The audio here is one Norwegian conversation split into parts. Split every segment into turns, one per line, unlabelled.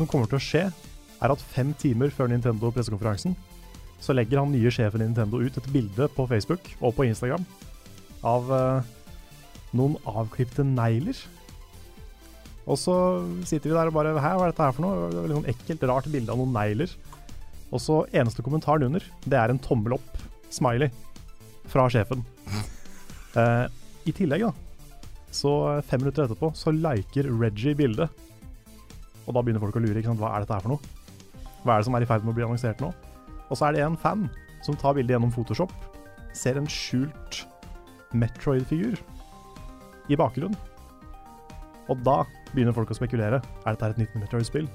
Som kommer til å skje, er at fem timer før Nintendo-pressekonferansen så legger han nye sjefen i Nintendo ut et bilde på Facebook og på Instagram av eh, noen avklipte negler. Og så sitter vi der og bare Hæ, hva er dette her for noe? Det er Litt sånn ekkelt, rart bilde av noen negler. Og så eneste kommentaren under, det er en tommel opp, smiley, fra sjefen. Eh, I tillegg, da, så fem minutter etterpå, så liker Reggie bildet. Og da begynner folk å lure. Hva er dette her for noe? Hva er det som er i ferd med å bli annonsert nå? Og så er det en fan som tar bildet gjennom Photoshop, ser en skjult Metroid-figur i bakgrunnen. Og da begynner folk å spekulere. Er dette et nytt Metroid-spill?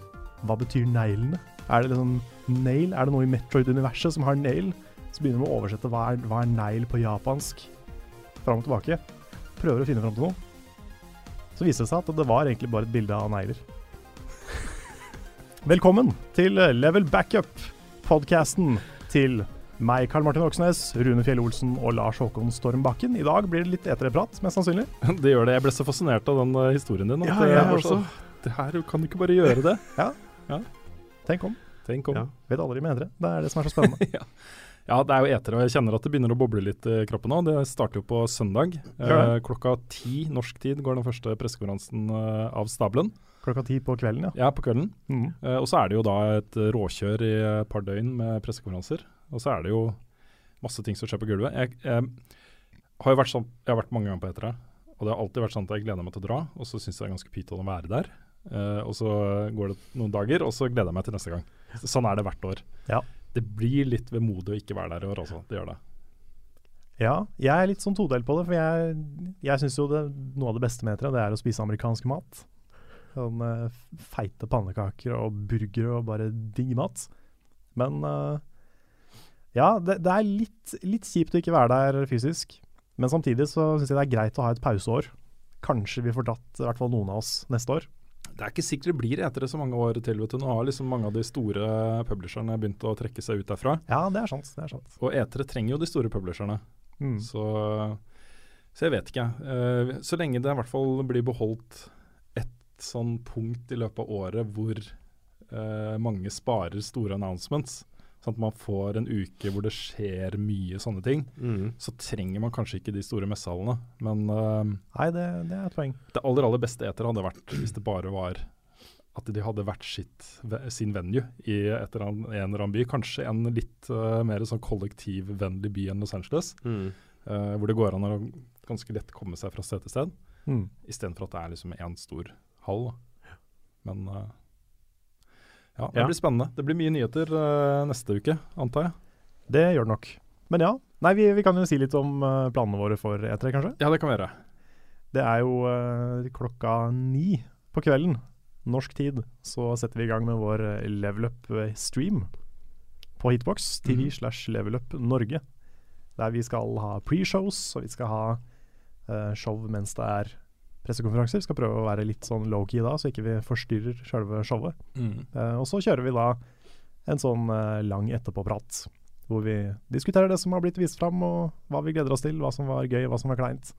Hva betyr neglene? Er det liksom nail? Er det noe i Metroid-universet som har nail? Så begynner de å oversette hva er, hva er nail på japansk. Fram og tilbake. Prøver å finne fram til noe. Så viser det seg at det var egentlig bare et bilde av negler. Velkommen til Level Backup, podkasten til meg, Karl Martin Oksnes, Rune Fjell Olsen og Lars Håkon Stormbakken. I dag blir det litt etereprat, mest sannsynlig.
Det gjør det. Jeg ble så fascinert av den eh, historien din.
Ja,
jeg
jeg
var så- Det her kan du ikke bare gjøre det.
Tenk om.
Tenk om.
Ja.
Vet aldri med edre. Det er det som er så spennende.
Ja, det er jo etere, og jeg kjenner at det begynner å boble litt i kroppen nå. Det starter jo på søndag. Eh, klokka ti norsk tid går den første pressekonferansen eh, av stabelen.
Klokka ti på kvelden, ja.
Ja, på kvelden.
Mm.
Eh, og så er det jo da et råkjør i et par døgn med pressekonferanser. Og så er det jo masse ting som skjer på gulvet. Jeg, jeg, har jo vært sånn, jeg har vært mange ganger på etere, og det har alltid vært sånn at jeg gleder meg til å dra, og så syns jeg det er ganske pyton å være der. Eh, og så går det noen dager, og så gleder jeg meg til neste gang. Sånn er det hvert år.
Ja.
Det blir litt vemodig å ikke være der i år, altså. Det gjør det.
Ja, jeg er litt sånn todelt på det, for jeg, jeg syns jo det, noe av det beste med etere, det er å spise amerikansk mat. Sånn eh, feite pannekaker og burgere og bare digg mat. Men uh, ja, det, det er litt, litt kjipt å ikke være der fysisk. Men samtidig så syns jeg det er greit å ha et pauseår. Kanskje vi får dratt i hvert fall noen av oss neste år.
Det er ikke sikkert det blir etter så mange år til. vet du. Nå har liksom mange av de store publisherne begynt å trekke seg ut derfra.
Ja, det er sant. Det er sant.
Og etere trenger jo de store publisherne.
Mm.
Så, så jeg vet ikke. Uh, så lenge det i hvert fall blir beholdt et sånn punkt i løpet av året hvor uh, mange sparer store announcements, sånn at man får en uke hvor det skjer mye sånne ting,
Mm.
så trenger man kanskje ikke de store messehallene. Men uh,
Nei, det, det er et poeng.
det aller aller beste eter hadde vært hvis det bare var at de hadde hvert sitt, sin venue i et eller annet, en eller annen by. Kanskje en litt uh, mer sånn kollektivvennlig by enn Los Angeles.
Mm.
Uh, hvor det går an å ganske lett komme seg fra sted til sted,
Mm.
istedenfor at det er liksom én stor hall. Men eh, ja, det
Ja.
blir spennende. Det blir mye nyheter eh, neste uke, antar jeg.
Det gjør det nok. Men ja, nei, vi, vi kan jo si litt om eh, planene våre for E3, kanskje.
Ja, det kan vi gjøre.
Det er jo uh, klokka ni på kvelden, norsk tid, så setter vi i gang med vår Level Up-stream på Hitbox TV
mm.
slash Level Up Norge. Der vi skal ha pre-shows, og vi skal ha uh, show mens det er pressekonferanser. Skal prøve å være litt sånn low-key da, så ikke vi forstyrrer selve showet. Eh, og så kjører vi da en sånn uh, lang etterpåprat, hvor vi diskuterer det som har blitt vist fram, og hva vi gleder oss til, hva som var gøy, hva som var kleint,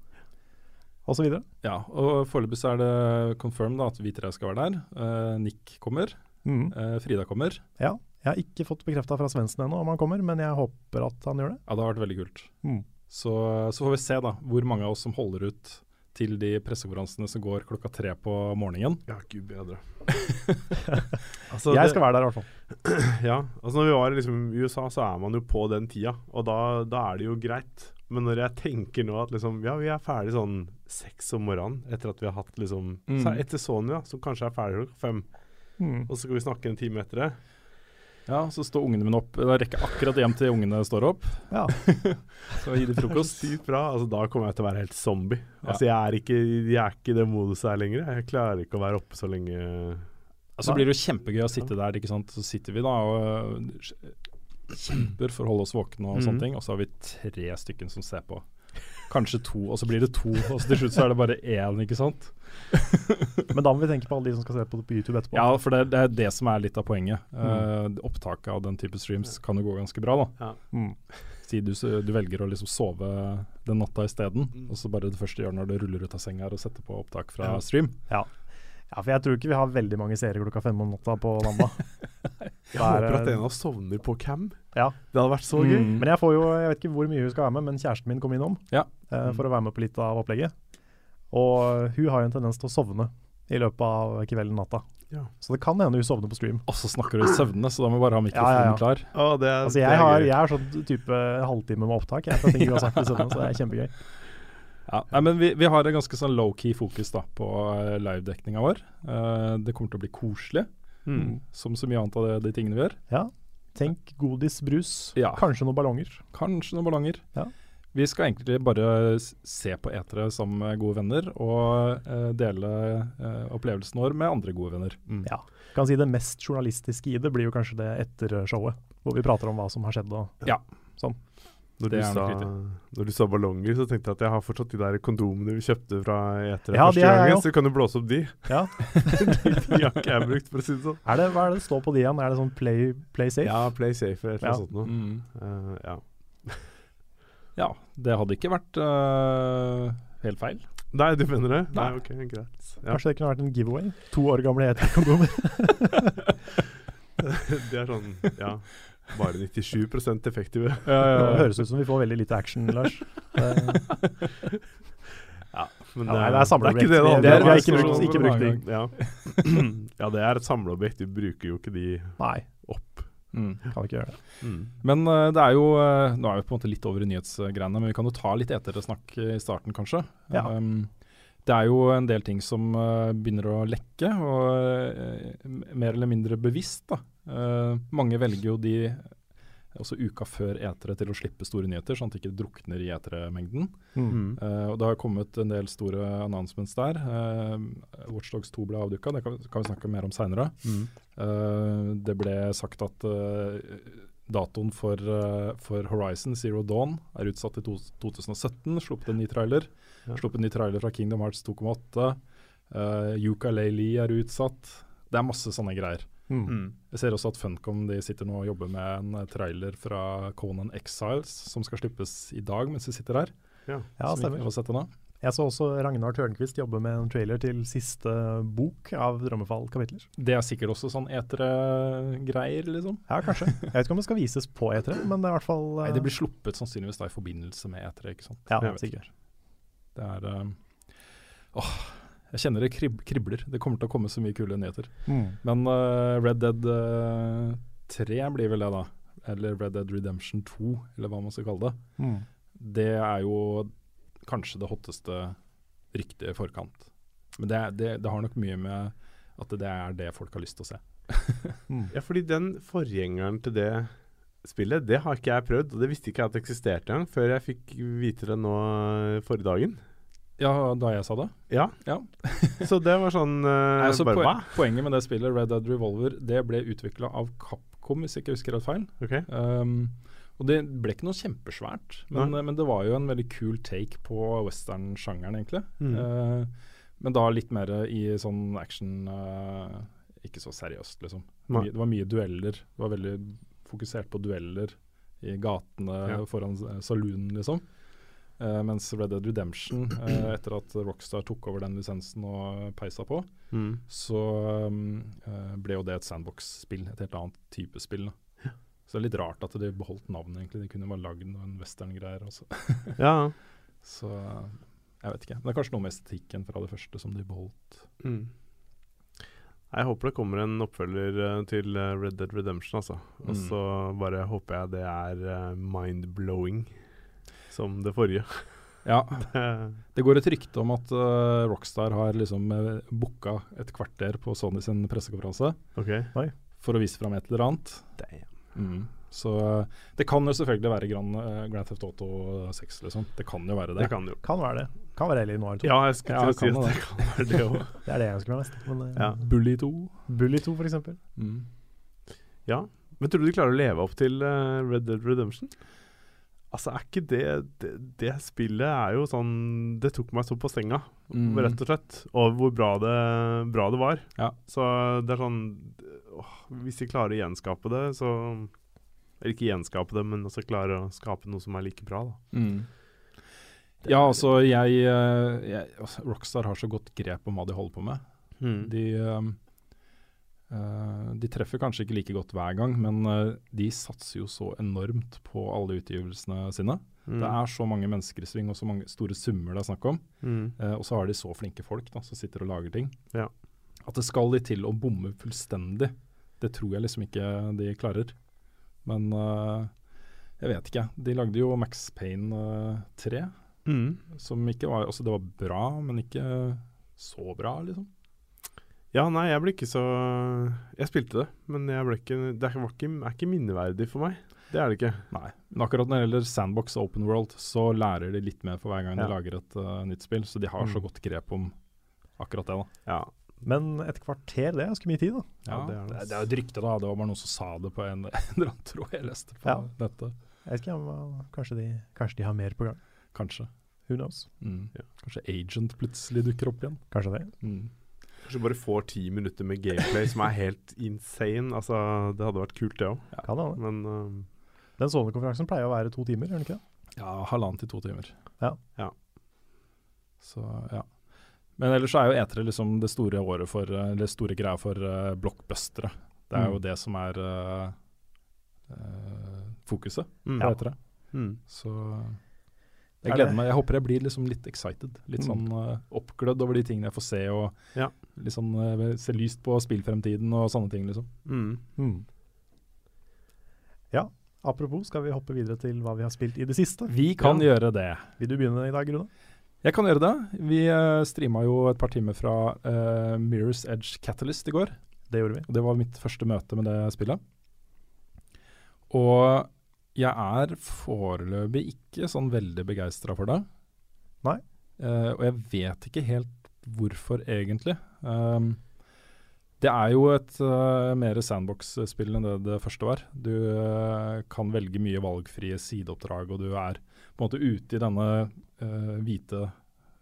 og så videre.
Ja, og foreløpig er det confirmed da, at vi tre skal være der. Uh, Nick kommer.
Mm.
Uh, Frida kommer.
Ja, jeg har ikke fått bekrefta fra Svendsen ennå om han kommer, men jeg håper at han gjør det.
Ja, det har vært veldig kult.
Mm.
Så, så får vi se da hvor mange av oss som holder ut til de pressekonferansene som går klokka tre på morgenen.
Ja, gud bedre. altså,
jeg skal være der i hvert fall.
Ja, altså når vi var liksom i USA, så er man jo på den tida, og da, da er det jo greit. Men når jeg tenker nå at liksom, ja, vi er ferdig sånn seks om morgenen etter at vi har hatt liksom
Mm.
så er Etter Sonja, som kanskje er ferdig klokka fem,
Mm.
og så skal vi snakke en time etter det.
Ja, Så står ungene mine opp. Da rekker jeg akkurat hjem til ungene står opp.
Ja.
Så gi de frokost.
Sykt bra. Altså, da kommer jeg til å være helt zombie. Altså, jeg er ikke, jeg er ikke i det moduset her lenger. Jeg klarer ikke å være oppe så lenge.
Og så blir det jo kjempegøy å sitte der, ikke sant. Så sitter vi da og kjemper for å holde oss våkne og
Mhm.
sånne ting. Og så har vi tre stykken som ser på. Kanskje to, og så blir det to. Og så til slutt så er det bare én, ikke sant.
Men da må vi tenke på alle de som skal se på det på YouTube etterpå.
Ja, for det, det er det som er litt av poenget. Eh, opptaket av den type streams kan jo gå ganske bra, da.
Mm.
Si du, du velger å liksom sove den natta isteden,
Mm.
og så bare det første du gjør når du ruller ut av senga, er å sette på opptak fra
Ja.
stream.
Ja, for jeg tror ikke vi har veldig mange serier klokka fem om natta på mandag.
Jeg
er,
håper at en av oss sovner på cam.
Ja.
Det hadde vært så gøy.
Mm.
Men jeg får jo, jeg vet ikke hvor mye hun skal være med, men kjæresten min kom innom
Ja.
uh, for å være med på litt av opplegget. Og hun har jo en tendens til å sovne i løpet av kvelden natta.
Ja.
Så det kan hende hun sovner på stream.
Og så snakker du i søvne, så da må vi bare ha mikrofonen
Ja, ja, ja.
klar.
Å, det er,
Altså
det
jeg,
er
har, jeg har, sånn type halvtime med opptak jeg, fra ting du har sagt i søvne, så det er kjempegøy.
Ja, nei, men vi, vi har et ganske sånn low-key fokus da på uh, livedekninga vår. Uh, det kommer til å bli koselig,
Mm.
som så mye annet av det, de tingene vi gjør.
Ja. Tenk godis, brus,
Ja.
kanskje noen ballonger.
Kanskje noen ballonger.
Ja.
Vi skal egentlig bare se på etere sammen med gode venner, og uh, dele uh, opplevelsen vår med andre gode venner.
Mm.
Ja. Kan si Det mest journalistiske i det blir jo kanskje det etter showet, hvor vi prater om hva som har skjedd. Og,
Når, du sa, når du sa ballonger, så tenkte jeg at jeg har fortsatt de der kondomene vi kjøpte fra etere
Ja,
første gangen, så kan du blåse opp de.
ja.
de, de har ikke jeg brukt, for å si det sånn.
er det, hva er det det står på de igjen? Er det sånn play, play safe?
Ja, Play Safe eller et eller
Ja.
annet sånt noe.
Mm.
Uh, ja.
Ja, det hadde ikke vært uh, helt feil.
Nei, du mener det? Nei,
Nei.
ok, greit. Ja.
Kanskje det kunne vært en giveaway? To år gamle heterkondomer.
det er sånn, ja Bare 97% effektive.
Det høres ut som vi får veldig lite action, Lars.
Men
Ja, nei, det er samleobjekt.
ikke det det
har
Det
ikke
er
brukt- ikke brukt.
Ja. ja, det er et samleobjekt. Vi bruker jo ikke de
nei,
opp.
Mm.
kan ikke gjøre det.
Mm.
Men uh, det er jo uh, Nå er vi på en måte litt over i nyhetsgreiene, men vi kan jo ta litt etersnakk i starten, kanskje.
Ja.
Um, det er jo en del ting som uh, begynner å lekke, og mer eller mindre bevisst. da. Eh, mange velger jo de også uka før etere til å slippe store nyheter, sånn at de ikke drukner i etermengden.
Mm.
Mm.
Eh, og det har kommet en del store announcements der. Uh, Watchdogs 2 ble avduka, det kan, kan vi snakke mer om seinere.
Mm.
Uh, det ble sagt at eh, datoen for, eh, for Horizon Zero Dawn er utsatt til to 2017. Sluppet en ny trailer.
Ja.
Sluppet en ny trailer fra Kingdom Hearts 2,8. Uh, Lee er utsatt. Det er masse sånne greier.
Mm.
Mm.
Jeg ser også at Funcom de sitter nå og jobber med en eh, trailer fra Conan Exiles som skal slippes i dag mens vi sitter her.
Ja.
Ja, stemmer. Jeg så også Ragnar Tørnquist jobbe med en trailer til siste bok av Drømmefall-kapitler.
Det er sikkert også sånn etere-greier, liksom.
Ja, kanskje. Jeg vet ikke om det skal vises på E3, men det er i hvert fall
Nei,
eh,
det blir sluppet sannsynligvis da i forbindelse med etere, ikke sant.
Ja, sikkert.
Det er uh... Åh, jeg kjenner det krib kribler. Det kommer til å komme så mye kule nyheter.
Mm.
Men uh, Red Dead uh, 3 blir vel det, da. Eller Red Dead Redemption 2, eller hva man skal kalle det.
Mm.
Det er jo kanskje det hotteste ryktet i forkant. Men det, det, det har nok mye med at det er det folk har lyst til å se.
Mm.
Ja, fordi den forgjengeren til det spillet, det har ikke jeg prøvd. Og det visste ikke jeg at det eksisterte engang, før jeg fikk vite det nå eh, forrige dagen.
Ja, da jeg sa det.
Ja.
Ja.
Så det var sånn
uh, altså,
Bare
poen- poenget med det spillet, Red Dead Revolver, det ble utvikla av Capcom, hvis jeg ikke husker rett feil.
Ok.
Um, og det ble ikke noe kjempesvært, men,
ja.
men det var jo en veldig kul take på western-sjangeren, egentlig.
Mm.
Uh, men da litt mer i sånn action uh, Ikke så seriøst, liksom.
Nei.
Det var mye dueller. Det var veldig fokusert på dueller i gatene
Ja.
foran saloonen, liksom. Uh, mens Red Dead Redemption, uh, etter at Rockstar tok over den lisensen og peisa på,
Mm.
så um, ble jo det et sandbox-spill. Et helt annet type spill. Da. Så det er litt rart at de beholdt navnet, egentlig. De kunne bare lagd noen western-greier. også.
Ja.
Så jeg vet ikke. Men det er kanskje noe med estetikken fra det første som de beholdt.
Mm. Jeg håper det kommer en oppfølger til Red Dead Redemption, altså. Og
Mm.
så bare håper jeg det er mind-blowing som det forrige.
Ja, Det går et rykte om at uh, Rockstar har liksom uh, booka et kvarter på Sony sin pressekonferanse
ok.
for å vise fram et eller annet. Mm. Så uh, det kan jo selvfølgelig være Grand, uh, Grand Theft Auto 6, liksom. Det kan jo være det.
Det kan jo.
Kan være det. Kan være Ellie Noir 2.
Ja, jeg skulle
Ja,
si
kan
at
det.
det kan være det òg.
Det er det jeg ønsker meg mest. Men, eh,
Ja.
Bully 2.
Bully 2, for eksempel.
Mm.
Ja. Men tror du de klarer å leve opp til eh, Red Dead Redemption? Altså, er ikke det, det Det spillet er jo sånn Det tok meg så på senga,
Mm.
rett og slett. Over hvor bra det, bra det var.
Ja.
Så det er sånn åh, Hvis de klarer å gjenskape det, så Eller ikke gjenskape det, men også klare å skape noe som er like bra, da.
Mm. Ja, altså jeg, eh, jeg altså, Rockstar har så godt grep om hva de holder på med.
Mm.
De, eh, de treffer kanskje ikke like godt hver gang, men eh, de satser jo så enormt på alle utgivelsene sine.
Mm.
Det er så mange mennesker i sving og så mange store summer det er snakk om.
mm.
Eh, og så har de så flinke folk da, som sitter og lager ting.
Ja.
At det skal de til å bomme fullstendig, det tror jeg liksom ikke de klarer. Men uh, jeg vet ikke. De lagde jo Max Payne eh, 3,
Mm.
som ikke var Altså, det var bra, men ikke så bra, liksom.
Ja, nei, jeg ble ikke så Jeg spilte det, men jeg ble ikke, det var ikke, er ikke minneverdig for meg. Det er det ikke.
Nei. Men akkurat når det gjelder Sandbox og Open World, så lærer de litt mer for hver gang
Ja.
de lager et uh, nytt spill. Så de har så
Mm.
godt grep om akkurat det, da.
Ja,
Men et kvarter, det er ganske mye tid, da.
Ja,
Ja,
det er
det,
det.
er, det er jo et rykte, da. Det var bare noen som sa det på en, en eller annen tråd jeg leste på
Ja.
nettet.
Jeg vet ikke, om, kanskje, de, kanskje de har mer på gang.
Kanskje.
Who knows?
Mm.
Ja.
Kanskje Agent plutselig dukker opp igjen.
Kanskje det.
Mm.
Kanskje bare får ti minutter med gameplay som er helt insane. Altså, det hadde vært kult, det òg.
Kan det.
Men um,
Den Sony-konferansen pleier å være to timer, gjør den ikke det?
Ja, halvannen til to timer.
Ja.
Ja.
Så, ja. Men ellers så er jo E3 liksom det store året for eh, Eller store greia for uh, blockbustere. Det er
Mm.
jo det som er uh, uh, fokuset
mm.
på E3.
Mm.
Så jeg
er
gleder meg. Jeg håper jeg blir liksom litt excited. Litt
Mm.
sånn uh, oppglødd over de tingene jeg får se, og
Ja.
sånn eh, se lyst på spillfremtiden og sånne ting, liksom.
Mm.
Mm. Ja, apropos, skal vi hoppe videre til hva vi har spilt i det siste?
Vi kan
Ja.
gjøre det.
Vil du begynne i dag, Rune?
Jeg kan gjøre det. Vi uh, streama jo et par timer fra uh, Mirror's Edge Catalyst i går.
Det gjorde vi.
Og Det var mitt første møte med det spillet. Og jeg er foreløpig ikke sånn veldig begeistra for det.
Nei.
Uh, og jeg vet ikke helt hvorfor, egentlig. Um, det er jo et uh, mer sandbox-spill enn det det første var. Du uh, kan velge mye valgfrie sideoppdrag, og du er på en måte ute i denne eh, hvite,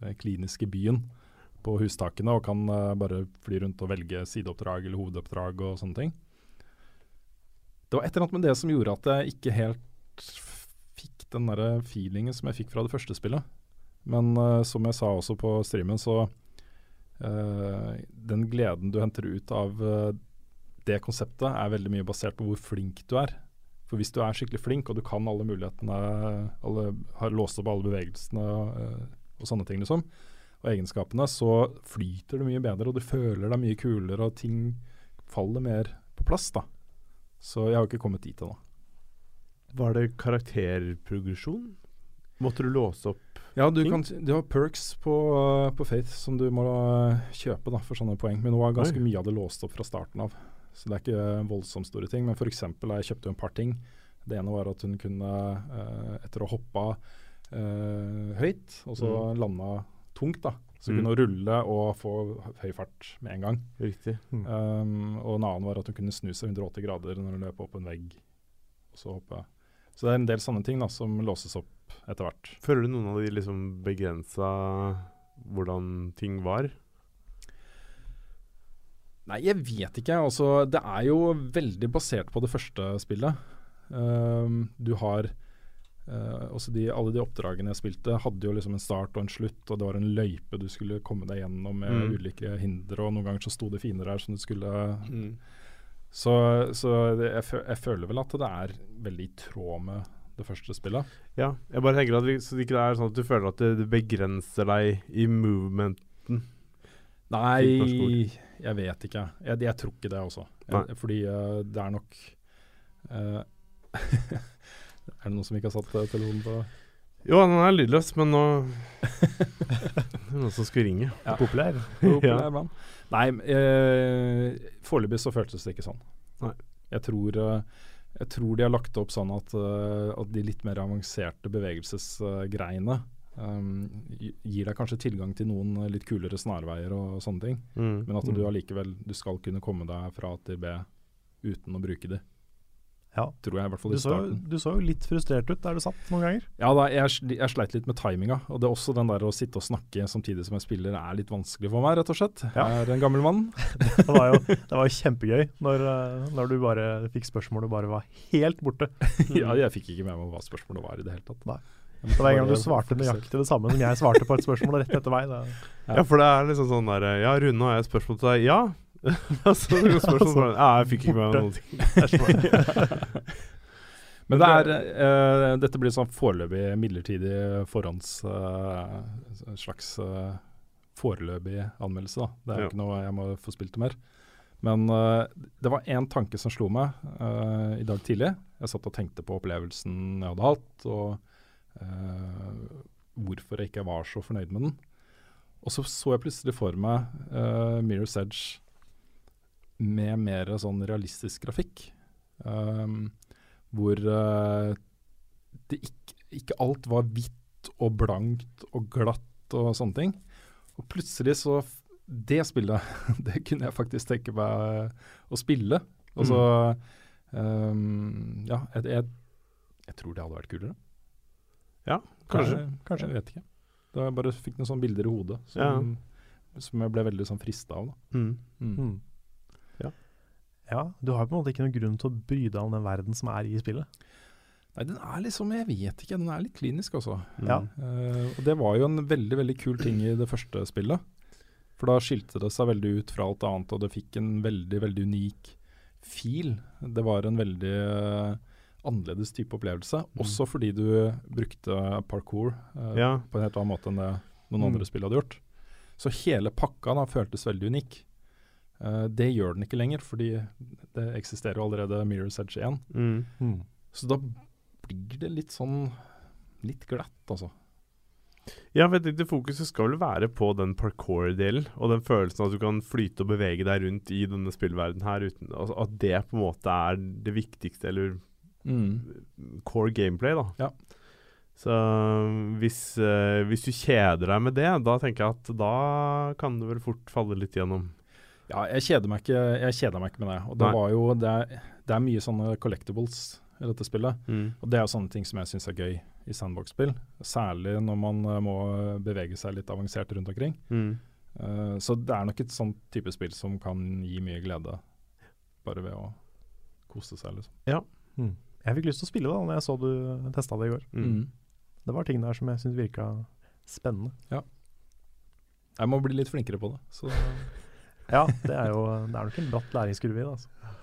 eh, kliniske byen på hustakene og kan eh, bare fly rundt og velge sideoppdrag eller hovedoppdrag og sånne ting. Det var et eller annet med det som gjorde at jeg ikke helt fikk den der feelingen som jeg fikk fra det første spillet. Men uh, som jeg sa også på streamen, så uh, Den gleden du henter ut av uh, det konseptet, er veldig mye basert på hvor flink du er. For hvis du er skikkelig flink, og du kan alle mulighetene, alle, har låst opp alle bevegelsene og sånne ting, liksom, og egenskapene, så flyter du mye bedre, og du føler deg mye kulere, og ting faller mer på plass, da. Så jeg har ikke kommet dit ennå.
Var det karakterprogresjon? Måtte du låse opp
Ja, du,
Ting?
kan, du har perks på, uh, på Faith som du må uh, kjøpe da, for sånne poeng. Men nå var ganske
Oi.
mye av det låst opp fra starten av. Så det er ikke voldsomt store ting. Men f.eks. jeg kjøpte jo en par ting. Det ene var at hun kunne, etter å hoppe eh, høyt, og så
Mm.
landa tungt, da, så
Mm.
kunne hun rulle og få høy fart med en gang.
riktig?
Um, og en annen var at hun kunne snu seg 180 grader når hun løp opp en vegg. Og så hoppe. Så det er en del sånne ting da, som låses opp etter hvert.
Føler du noen av de liksom begrensa hvordan ting var?
Nei, jeg vet ikke. Altså, det er jo veldig basert på det første spillet. Um, du har uh, de, Alle de oppdragene jeg spilte, hadde jo liksom en start og en slutt, og det var en løype du skulle komme deg gjennom med
Mm.
ulike hindre, og noen ganger så sto det fiender her som du skulle
Mm.
Så, så det, jeg, jeg føler vel at det er veldig i tråd med det første spillet.
Ja, jeg bare tenker at det, så det ikke er sånn at du føler at det, det begrenser deg i movementen.
Nei, jeg vet ikke. Jeg, jeg tror ikke det også. Jeg, fordi uh, det er nok eh, Er det noen som ikke har satt eh, telefonen på
Jo, den er lydløs, men nå Det er noen som skulle ringe.
Ja.
Populær.
Populær mann? Nei, eh, foreløpig så føltes det ikke sånn.
Nei.
Jeg tror, eh, jeg tror de har lagt det opp sånn at, eh, at de litt mer avanserte bevegelsesgreiene um, gir deg kanskje tilgang til noen litt kulere snarveier og sånne ting.
Mm.
Men at du
Mm.
allikevel du skal kunne komme deg fra A til B uten å bruke de.
Ja.
Tror jeg, i hvert fall
Du så,
starten.
du så jo litt frustrert ut der du satt noen ganger.
Ja, da, jeg, jeg sleit litt med timinga. Og det er også den der å sitte og snakke samtidig som jeg spiller, er litt vanskelig for meg, rett og slett.
Ja.
Jeg er en gammel mann.
Det var jo, det var jo kjempegøy når, eh, når du bare fikk spørsmålet og bare var helt borte.
ja, jeg fikk ikke med meg hva spørsmålet var i det hele tatt.
Nei. Det var en gang du svarte nøyaktig det samme som jeg svarte på et spørsmål rett etter meg. Da.
Ja, for det er liksom sånn der Ja, Rune, har jeg et spørsmål til deg? Ja. altså, det er spørsmål fra Ja, jeg fikk ikke med meg noen ting.
Men det er, uh, dette blir sånn foreløpig midlertidig forhånds... uh, slags uh, foreløpig anmeldelse, da. Det er jo
Ja.
ikke noe jeg må få spilt det mer. Men det var én tanke som slo meg i dag tidlig. Jeg satt og tenkte på opplevelsen jeg hadde hatt, og hvorfor jeg ikke var så fornøyd med den. Og så så jeg plutselig for meg Mirror's Edge med mer sånn realistisk grafikk. Um, hvor uh, det ikke, ikke alt var hvitt og blankt og glatt og sånne ting. Og plutselig så Det spillet, det kunne jeg faktisk tenke meg å spille. Og så um, Ja, jeg, jeg, jeg tror det hadde vært kulere.
Ja, Kanskje.
Jeg, kanskje. Jeg vet ikke. Da jeg bare fikk noen sånne bilder i hodet som, som jeg ble veldig sånn frista av. Da.
Mm.
Mm.
Mm.
Ja.
Ja, du har på en måte ikke noen grunn til å bry deg om den verden som er i spillet.
Nei, den er liksom Jeg vet ikke, den er litt klinisk, altså.
Mm.
Ja.
Uh, og det var jo en veldig veldig kul ting i det første spillet. For da skilte det seg veldig ut fra alt annet, og det fikk en veldig veldig unik fil. Det var en veldig eh, annerledes type opplevelse, også fordi du brukte parkour eh,
Ja.
på en helt annen måte enn det noen
Mm.
andre spill hadde gjort. Så hele pakka da føltes veldig unik. Eh, det gjør den ikke lenger, fordi det eksisterer jo allerede Mirror's Edge 1.
Mm.
Så da blir det litt sånn litt glatt, altså.
Ja, for jeg fokuset skal vel være på den parkour-delen, og den følelsen at du kan flyte og bevege deg rundt i denne spillverdenen her, uten, altså at det på en måte er det viktigste, eller core gameplay, da.
Ja.
Så hvis, eh, hvis du kjeder deg med det, da tenker jeg at da kan det vel fort falle litt gjennom.
Ja, jeg kjeder meg ikke, jeg kjeder meg ikke med det. Og det var jo det er, det er mye sånne collectibles i dette spillet. Og det er jo sånne ting som jeg syns er gøy i sandbox-spill. Særlig når man eh, må bevege seg litt avansert rundt omkring.
Mm.
Uh, så det er nok et sånt type spill som kan gi mye glede bare ved å kose seg, liksom.
Mm. Jeg fikk lyst til å spille det da når jeg så du testa det i går.
Mm.
Det var ting der som jeg syntes virka spennende. Ja.
Jeg må bli litt flinkere på det, så
Ja, det er jo det er nok en bratt læringskurve i det. Altså.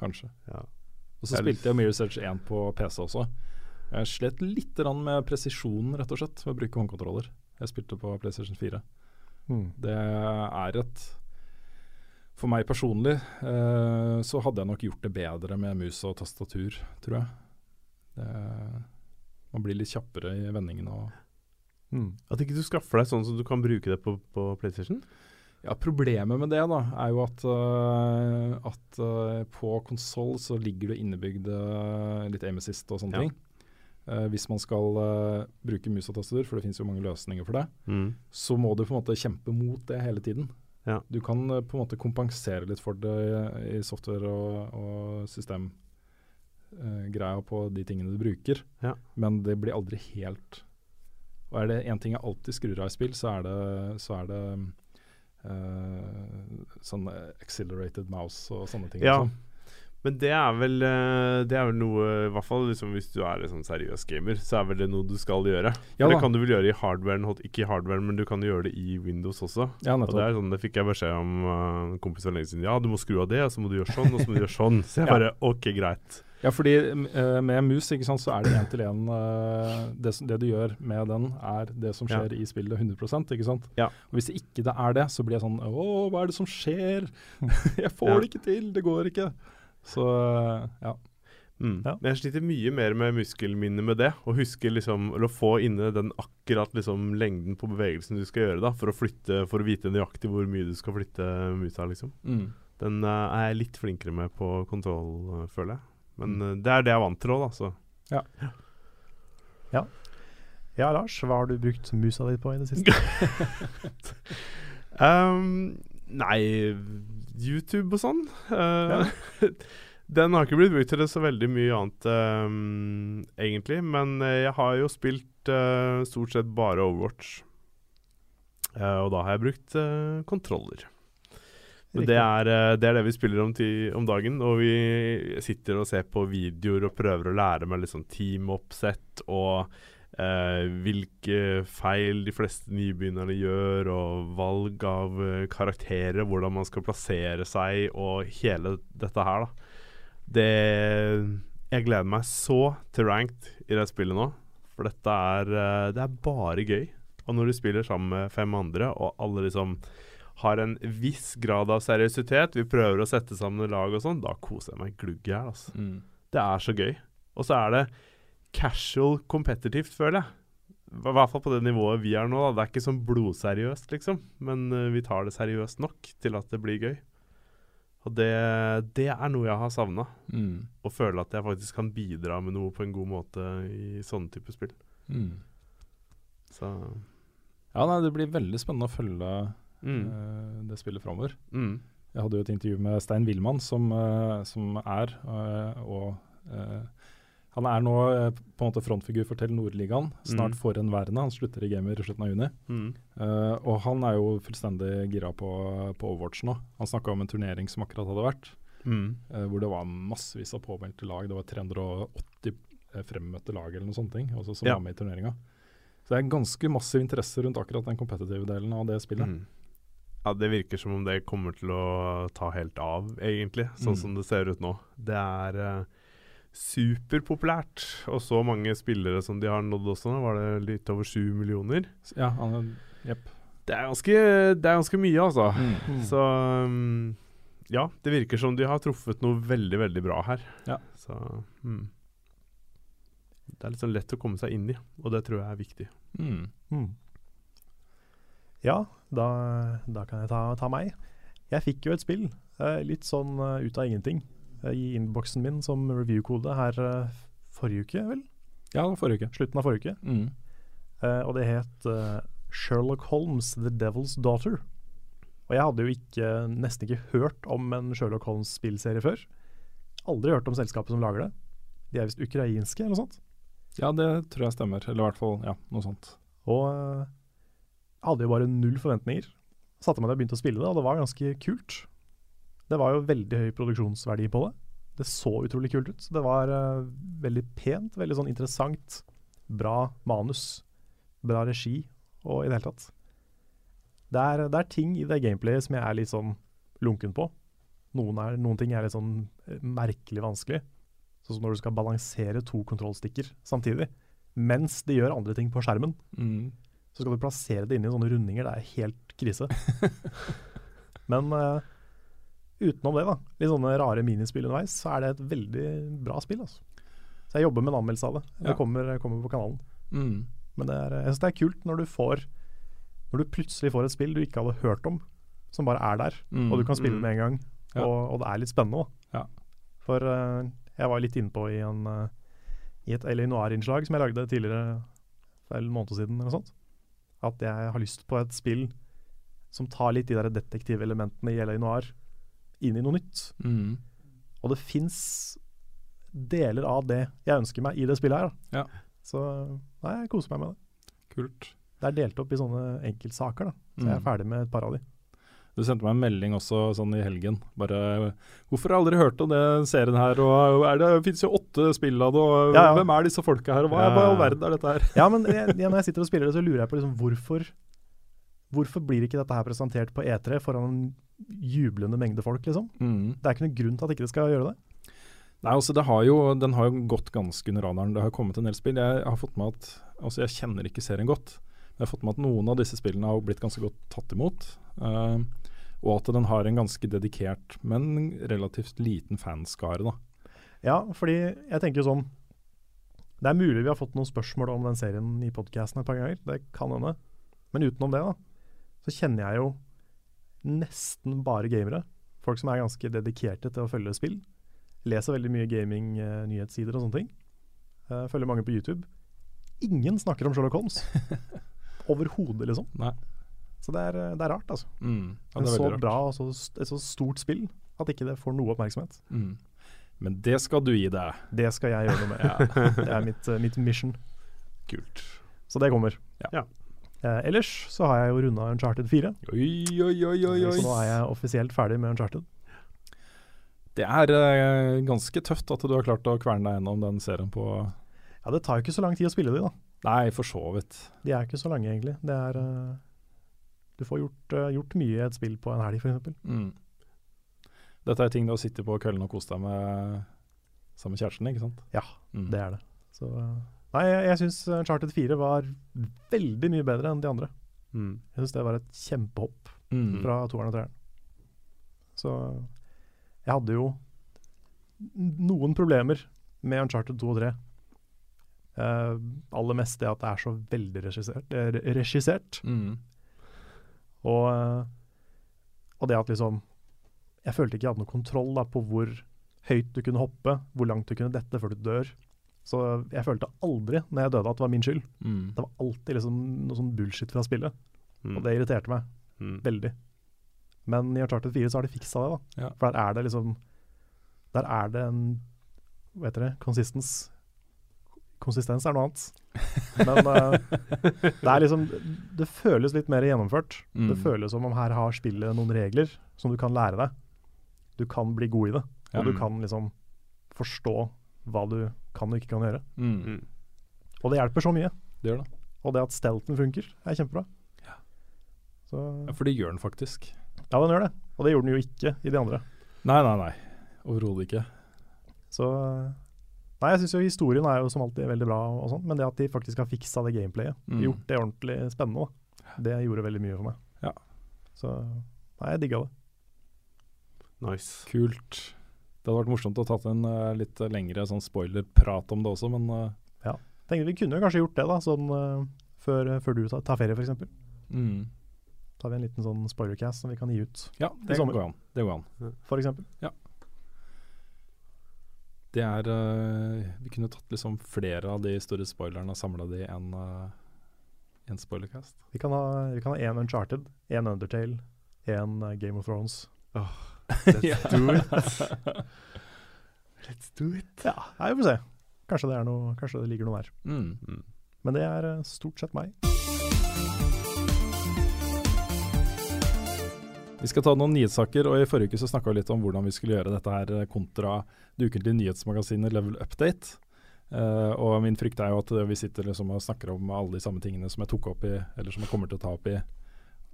kanskje.
Ja.
Og så spilte jeg Mirror Search 1 på PC også. Jeg slet litt med presisjonen, rett og slett, ved å bruke håndkontroller. Jeg spilte på PlayStation 4.
Mm.
Det er et For meg personlig eh, så hadde jeg nok gjort det bedre med mus og tastatur, tror jeg. Det, man blir litt kjappere i vendingene og
Mm.
At ikke du skaffer deg sånn som du kan bruke det på, på PlayStation?
Ja, Problemet med det da, er jo at, uh, at uh, på konsoll så ligger det innebygd øh, litt aim og sånne
Ja.
ting. Eh, hvis man skal bruke mus og tastatur, for det finnes jo mange løsninger for det,
Mm.
så må du på en måte kjempe mot det hele tiden.
Ja.
Du kan på en måte kompensere litt for det i, i software og, og systemgreia på de tingene du bruker,
Ja.
men det blir aldri helt Og er det én ting jeg alltid skrur av i spill, så er det, så er det eh, sånn accelerated mouse og sånne ting.
Ja.
liksom.
Men det er vel eh, Det er vel noe I hvert fall liksom hvis du er en sånn seriøs gamer, så er vel det noe du skal gjøre.
Ja
det kan du vel gjøre i hardwaren, ikke i hardwaren, men du kan gjøre det i Windows også.
Ja,
Og det er sånn, det fikk jeg beskjed om uh, en kompis for lenge siden. Ja, du må skru av det, og så må du gjøre sånn, og så må du gjøre sånn. Så jeg bare OK, greit.
Ja, fordi eh, med mus ikke sant, så er det én til én det, det du gjør med den, er det som
Ja.
skjer i spillet 100 ikke sant?
Ja.
Og Hvis ikke det er det, så blir jeg sånn Å, hva er det som skjer? jeg får
Ja.
det ikke til, det går ikke. Så eh, ja.
Mm.
Ja.
Men jeg sliter mye mer med muskelminnet med det. Å huske liksom Eller å få inne den akkurat liksom lengden på bevegelsen du skal gjøre da for å flytte For å vite nøyaktig hvor mye du skal flytte musa, liksom.
Mm.
Den uh, er jeg litt flinkere med på kontroll, eh, føler jeg. Men
Mm.
det er det jeg er vant til òg, da. Så.
Ja, Lars, hva har du brukt musa di på i det siste?
Um, nei, YouTube og sånn. Eh, Den har ikke blitt brukt til det så veldig mye annet, um, egentlig. Men eh, jeg har jo spilt uh, stort sett bare Overwatch. Uh, og da har jeg brukt uh, kontroller. Men det er, eh, det er det vi spiller om, ti, om dagen. Og vi sitter og ser på videoer og prøver å lære meg sånn teamoppsett og eh, hvilke feil de fleste nybegynnerne gjør, og valg av eh, karakterer, hvordan man skal plassere seg, og hele dette her, da. Det Jeg gleder meg så til ranked i det spillet nå, for dette er eh, Det er bare gøy. Og når du spiller sammen med fem andre, og alle liksom har en viss grad av seriøsitet, vi prøver å sette sammen lag og sånn, da koser jeg meg glugg i hjel, altså.
Mm.
Det er så gøy. Og så er det casual competitivt, føler jeg. I hvert fall på det nivået vi er nå. da. Det er ikke sånn blodseriøst, liksom. Men uh, vi tar det seriøst nok til at det blir gøy. Og det, det er noe jeg har savna.
Mm.
Å føle at jeg faktisk kan bidra med noe på en god måte i sånne typer spill.
Mm.
Så
Ja, nei, det blir veldig spennende å følge
mm.
eh, det spillet framover.
Mm.
Jeg hadde jo et intervju med Stein Willmann, som, eh, som er eh, og Han er nå på en måte frontfigur for Telenor-ligaen. Snart
Mm.
forhenværende. Han slutter i gamer i slutten av juni.
Mm.
Uh, og han er jo fullstendig gira på, på Overwatch nå. Han snakka om en turnering som akkurat hadde vært,
Mm.
uh, hvor det var massevis av påmeldte lag. Det var 380 eh, fremmøtte lag eller noe sånt ting, også som
Ja.
var med i turneringa. Så det er ganske massiv interesse rundt akkurat den kompetitive delen av det spillet.
Mm. Ja, det virker som om det kommer til å ta helt av, egentlig. Sånn
Mm.
som det ser ut nå. Det er uh, superpopulært. Og så mange spillere som de har nådd også. Nå var det litt over sju millioner.
Ja, han, yep.
Det er ganske, det er ganske mye, altså.
Mm.
Så um, ja, det virker som de har truffet noe veldig, veldig bra her.
Ja.
Så mm. Det er litt sånn lett å komme seg inn i, og det tror jeg er viktig.
Mm.
Ja, da, da kan jeg ta, ta meg. Jeg fikk jo et spill, eh, litt sånn eh, ut av ingenting, eh, i innboksen min som review-kode her forrige uke, vel?
Ja, forrige uke.
Slutten av forrige uke.
Mm.
Uh, og det het uh, Sherlock Holmes The Devil's Daughter. Og jeg hadde jo ikke, nesten ikke hørt om en Sherlock Holmes-spillserie før. Aldri hørt om selskapet som lager det. De er visst ukrainske eller noe sånt.
Ja, det tror jeg stemmer. Eller i hvert fall ja, noe sånt.
Og jeg hadde jo bare null forventninger. Satte meg ned og begynte å spille det, og det var ganske kult. Det var jo veldig høy produksjonsverdi på det. Det så utrolig kult ut. Det var uh, veldig pent, veldig sånn interessant. Bra manus, bra regi og i det hele tatt. Det er, det er ting i det gameplayet som jeg er litt sånn lunken på. Noen, er, noen ting er litt sånn eh, merkelig vanskelig. Sånn som når du skal balansere to kontrollstikker samtidig. Mens de gjør andre ting på skjermen.
Mm.
Så skal du plassere det inn i sånne rundinger. Det er helt krise. Men uh, utenom det, da, litt sånne rare minispill underveis, så er det et veldig bra spill. Altså. Så jeg jobber med en anmeldelse av det. Det
Ja.
kommer, kommer på kanalen.
Mm.
Men det er, jeg synes det er kult når du får Når du plutselig får et spill du ikke hadde hørt om, som bare er der,
Mm.
og du kan spille
Mm.
med en gang.
Ja.
Og, og det er litt spennende. òg.
Ja.
For uh, jeg var litt innpå i, en, eh, i et LA Noir-innslag som jeg lagde tidligere, for en måned siden, eller noe sånt. At jeg har lyst på et spill som tar litt de der detektivelementene i LA Noir inn i noe nytt.
Mm.
Og det fins deler av det jeg ønsker meg i det spillet her.
Ja.
Så nei, jeg koser meg med det.
Kult.
Det er delt opp i sånne enkeltsaker, da. Så jeg er
Mm.
ferdig med et par av de.
Du sendte meg en melding også sånn i helgen. Bare 'Hvorfor har jeg aldri hørt om den serien her?' Og er det fins jo åtte spill av det, og
Ja, ja.
hvem er disse folka her? Og hva, i all verden er dette her?
Ja, men jeg, når jeg sitter og spiller det, så lurer jeg på liksom hvorfor Hvorfor blir ikke dette her presentert på E3 foran en jublende mengde folk, liksom?
Mm.
Det er ikke noen grunn til at ikke det skal gjøre det.
Nei, altså det har jo, Den har jo gått ganske under radaren. Det har kommet en del spill. Jeg har fått med at, altså jeg kjenner ikke serien godt, jeg har fått med at noen av disse spillene har blitt ganske godt tatt imot. eh, og at den har en ganske dedikert, men relativt liten fanskare. da.
Ja, fordi jeg tenker jo sånn Det er mulig vi har fått noen spørsmål om den serien i podkasten et par ganger. Det kan hende. Men utenom det, da, så kjenner jeg jo nesten bare gamere. Folk som er ganske dedikerte til å følge spill. Leser veldig mye gaming-nyhetssider og sånne ting. Eh, følger mange på YouTube. Ingen snakker om Sherlock Holmes. Overhodet, liksom.
Nei.
Så det er, det er rart, altså.
Mm. Ja,
En
det er
så
rart.
bra og så, et så stort spill at ikke det får noe oppmerksomhet.
Mm. Men det skal du gi deg.
Det skal jeg gjøre noe med. Det er mitt, eh, mitt mission.
Kult.
Så det kommer.
Ja.
Ja.
Eh, ellers så har jeg jo runda Uncharted 4,
Oi, oi, oi, oi, oi.
så nå er jeg offisielt ferdig med Uncharted.
Det er eh, ganske tøft at du har klart å kverne deg gjennom den serien på
Ja, det tar jo ikke så lang tid å spille de, da.
Nei, for så vidt.
De er ikke så lange, egentlig. Det er eh, Du får gjort, eh, gjort mye i et spill på en helg, f.eks.
Mm. Dette er ting du har sittet på kvelden og kost deg med sammen med kjæresten, ikke sant?
Ja,
Mm.
Det er det. Så eh, Nei, jeg, jeg syns Uncharted 4 var veldig mye bedre enn de andre.
Mm.
Jeg syns det var et kjempehopp
Mm.
fra toeren og treeren. Så jeg hadde jo noen problemer med Uncharted 2 og 3. Uh, aller mest det at det er så veldig regissert. eh, re- regissert.
Mm.
Og, eh, og det at liksom Jeg følte ikke jeg hadde noe kontroll da, på hvor høyt du kunne hoppe, hvor langt du kunne dette før du dør. Så jeg følte aldri når jeg døde at det var min skyld.
Mm.
Det var alltid liksom noe sånn bullshit fra spillet,
Mm.
og det irriterte meg
Mm.
veldig. Men i Uncharted 4 så har de fiksa det, da.
Ja.
For der er det liksom Der er det en Hva heter det? Konsistens. Konsistens er noe annet. Men uh, det er liksom Det føles litt mer gjennomført.
Mm.
Det føles som om her har spillet noen regler som du kan lære deg. Du kan bli god i det, og
Ja.
du kan liksom forstå hva du kan og ikke kan gjøre.
Mm.
Mm.
Og det hjelper så mye.
Det gjør det.
Og det at stelten funker, er kjempebra.
Ja.
Så
Ja, for det gjør den faktisk.
Ja, den gjør det. Og det gjorde den jo ikke i de andre.
Nei, nei, nei. Overhodet ikke.
Så Nei, jeg syns jo historien er jo som alltid veldig bra, og sånn, men det at de faktisk har fiksa det gameplayet,
Mm.
gjort det ordentlig spennende, det gjorde veldig mye for meg.
Ja.
Så Nei, jeg digga det.
Nice.
Kult. Det hadde vært morsomt å tatt en uh, litt lengre sånn spoiler-prat om det også, men eh,
Tenkte Vi kunne jo kanskje gjort det, da, sånn uh, før, før du tar, tar ferie, f.eks.
mm.
Tar vi en liten sånn spoilercast som vi kan gi ut,
Ja, det
sommer.
går an. Det går an.
f.eks.
Det er eh, Vi kunne tatt liksom flere av de store spoilerne og samla de i en, uh, en spoilercast.
Vi kan ha vi kan ha én Uncharted, én Undertale, én eh, Game of Thrones.
Let's do it. Let's do it.
Ja, vi får se. Kanskje det, er noe, kanskje det ligger noe der.
Mm.
Mm.
Men det er eh, stort sett meg.
Vi skal ta noen nyhetssaker, og i forrige uke så snakka vi litt om hvordan vi skulle gjøre dette her eh, kontra det ukentlige nyhetsmagasinet Level Update. Uh, og min frykt er jo at eh, vi sitter liksom og snakker om alle de samme tingene som jeg tok opp i, eller som jeg kommer til å ta opp i.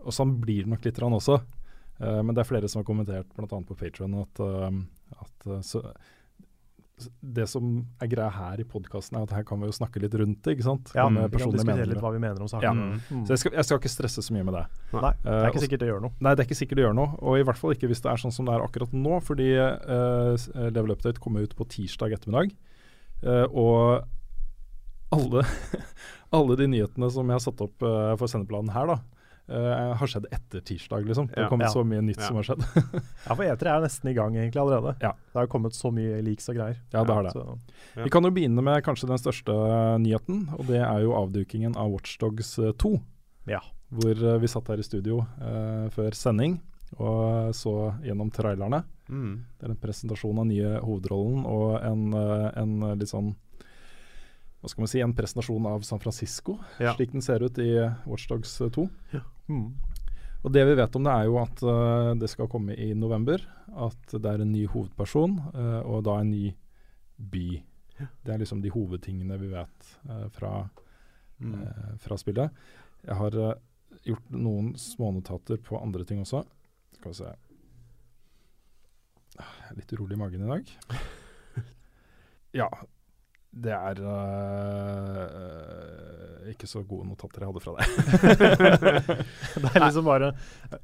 Og sånn blir det nok litt rann også. Uh, men det er flere som har kommentert, bl.a. på Patron, at, uh, at eh, det som er greia her i podkasten, er at her kan vi jo snakke litt rundt det. ikke sant?
Ja, vi kan diskutere litt hva vi mener om saken.
Ja.
Mm.
Mm.
Så jeg skal, jeg skal ikke stresse så mye med det.
Nei, det er
Eh,
ikke sikkert det gjør noe.
Nei, det er ikke sikkert det gjør noe, og i hvert fall ikke hvis det er sånn som det er akkurat nå, fordi uh, eh, Level Update kommer ut på tirsdag ettermiddag. Uh, og alle, alle de nyhetene som jeg har satt opp eh, for sendeplanen her, da, eh, har skjedd etter tirsdag, liksom. Det
Ja.
har kommet
Ja.
så mye nytt
Ja.
som har skjedd.
Ja, for E3 er jo nesten i gang egentlig allerede.
Ja.
Det har jo kommet så mye leaks og greier.
Ja, det har det.
Ja.
Vi kan jo begynne med kanskje den største nyheten, og det er jo avdukingen av Watchdogs 2.
Ja.
Hvor uh, vi satt her i studio uh, før sending og så gjennom trailerne.
Mm.
Det er en presentasjon av nye hovedrollen og en, eh, en eh, litt sånn Hva skal man si, en presentasjon av San Francisco,
Ja.
slik den ser ut i Watchdogs 2.
mm.
Og det vi vet om det, er jo at uh, det skal komme i november. At det er en ny hovedperson, uh, og da en ny by. Det er liksom de hovedtingene vi vet uh, fra,
Mm.
eh, fra spillet. Jeg har eh, gjort noen smånotater på andre ting også. Skal vi se Ah, Jeg litt urolig i magen i dag. Ja, det er uh, ikke så gode notater jeg hadde fra deg.
Det er liksom bare eh,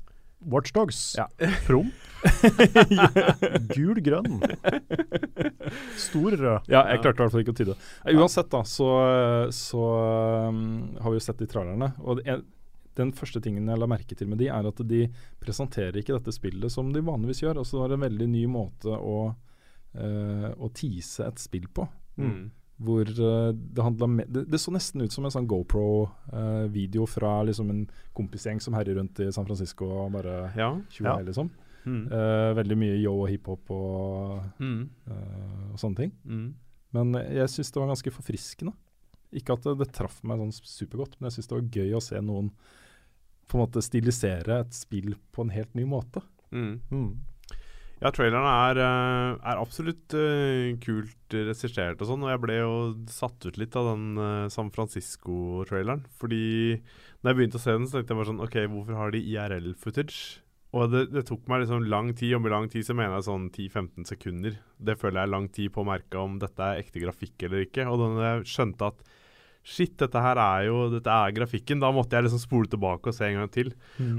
Watchdogs.
Ja.
Prom. Gul, grønn. Stor rød.
Ja, jeg klarte i hvert fall ikke å tyde det. Uansett, da, så, så um, har vi jo sett de trailerne. Og det er, den første tingen jeg la merke til med de, er at de presenterer ikke dette spillet som de vanligvis gjør. Altså Det var en veldig ny måte å, uh, å tease et spill på.
Mm.
Hvor eh, det handla det, det så nesten ut som en sånn GoPro-video fra liksom en kompisgjeng som herjer rundt i San Francisco og bare
Ja.
tjoa
Ja.
liksom.
Mm.
Uh, veldig mye yo og hiphop og,
Mm.
uh, og sånne ting.
Mm.
Men jeg syns det var ganske forfriskende. Ikke at det, det traff meg sånn supergodt, men jeg syns det var gøy å se noen på en måte stilisere et spill på en helt ny måte.
Mm. Ja, traileren er, eh, er absolutt uh, kult regissert og sånn, og jeg ble jo satt ut litt av den uh, San Francisco-traileren. Fordi når jeg begynte å se den, så tenkte jeg bare sånn OK, hvorfor har de IRL-footage? Og det, det tok meg liksom lang tid, og med lang tid så mener jeg sånn 10-15 sekunder. Det føler jeg er lang tid på å merke om dette er ekte grafikk eller ikke. Og da jeg skjønte at shit, dette her er jo Dette er grafikken, da måtte jeg liksom spole tilbake og se en gang til.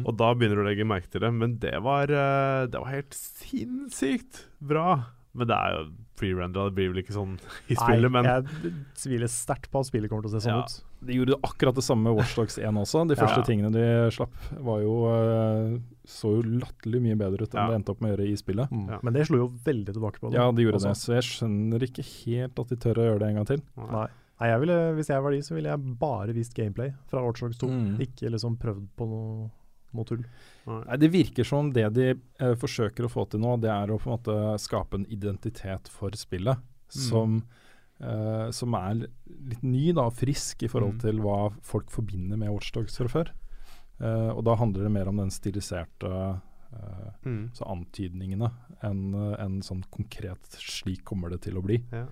Og da begynner du å legge merke til det. Men det var, eh, det var helt sinnssykt bra. Men det er jo pre-rendra, det blir vel ikke sånn i spillet, men
Nei, jeg tviler sterkt på at spillet kommer til å se sånn
Ja.
ut.
De gjorde akkurat det samme med Watchdogs 1 også. De første
ja.
tingene de slapp, var jo, eh, så jo latterlig mye bedre ut enn
Ja.
det endte opp med å gjøre i spillet.
Mm.
Ja.
Men det slo jo veldig tilbake på det.
Ja, de gjorde
også.
det, så jeg skjønner ikke helt at de tør å gjøre det en gang til.
Nei. Nei, jeg ville, hvis jeg var de, så ville jeg bare vist gameplay fra Watchdogs 2.
Mm.
Ikke liksom prøvd på noe, noe tull.
Nei, Det virker som det de eh, forsøker å få til nå, det er å på en måte skape en identitet for spillet som, eh, som er litt ny da, og frisk i forhold
Mm.
til hva folk forbinder med Watchdogs fra før. Eh, og da handler det mer om den stiliserte eh,
Mm.
så antydningene enn en enn sånn konkret 'slik kommer det til å bli'.
Ja.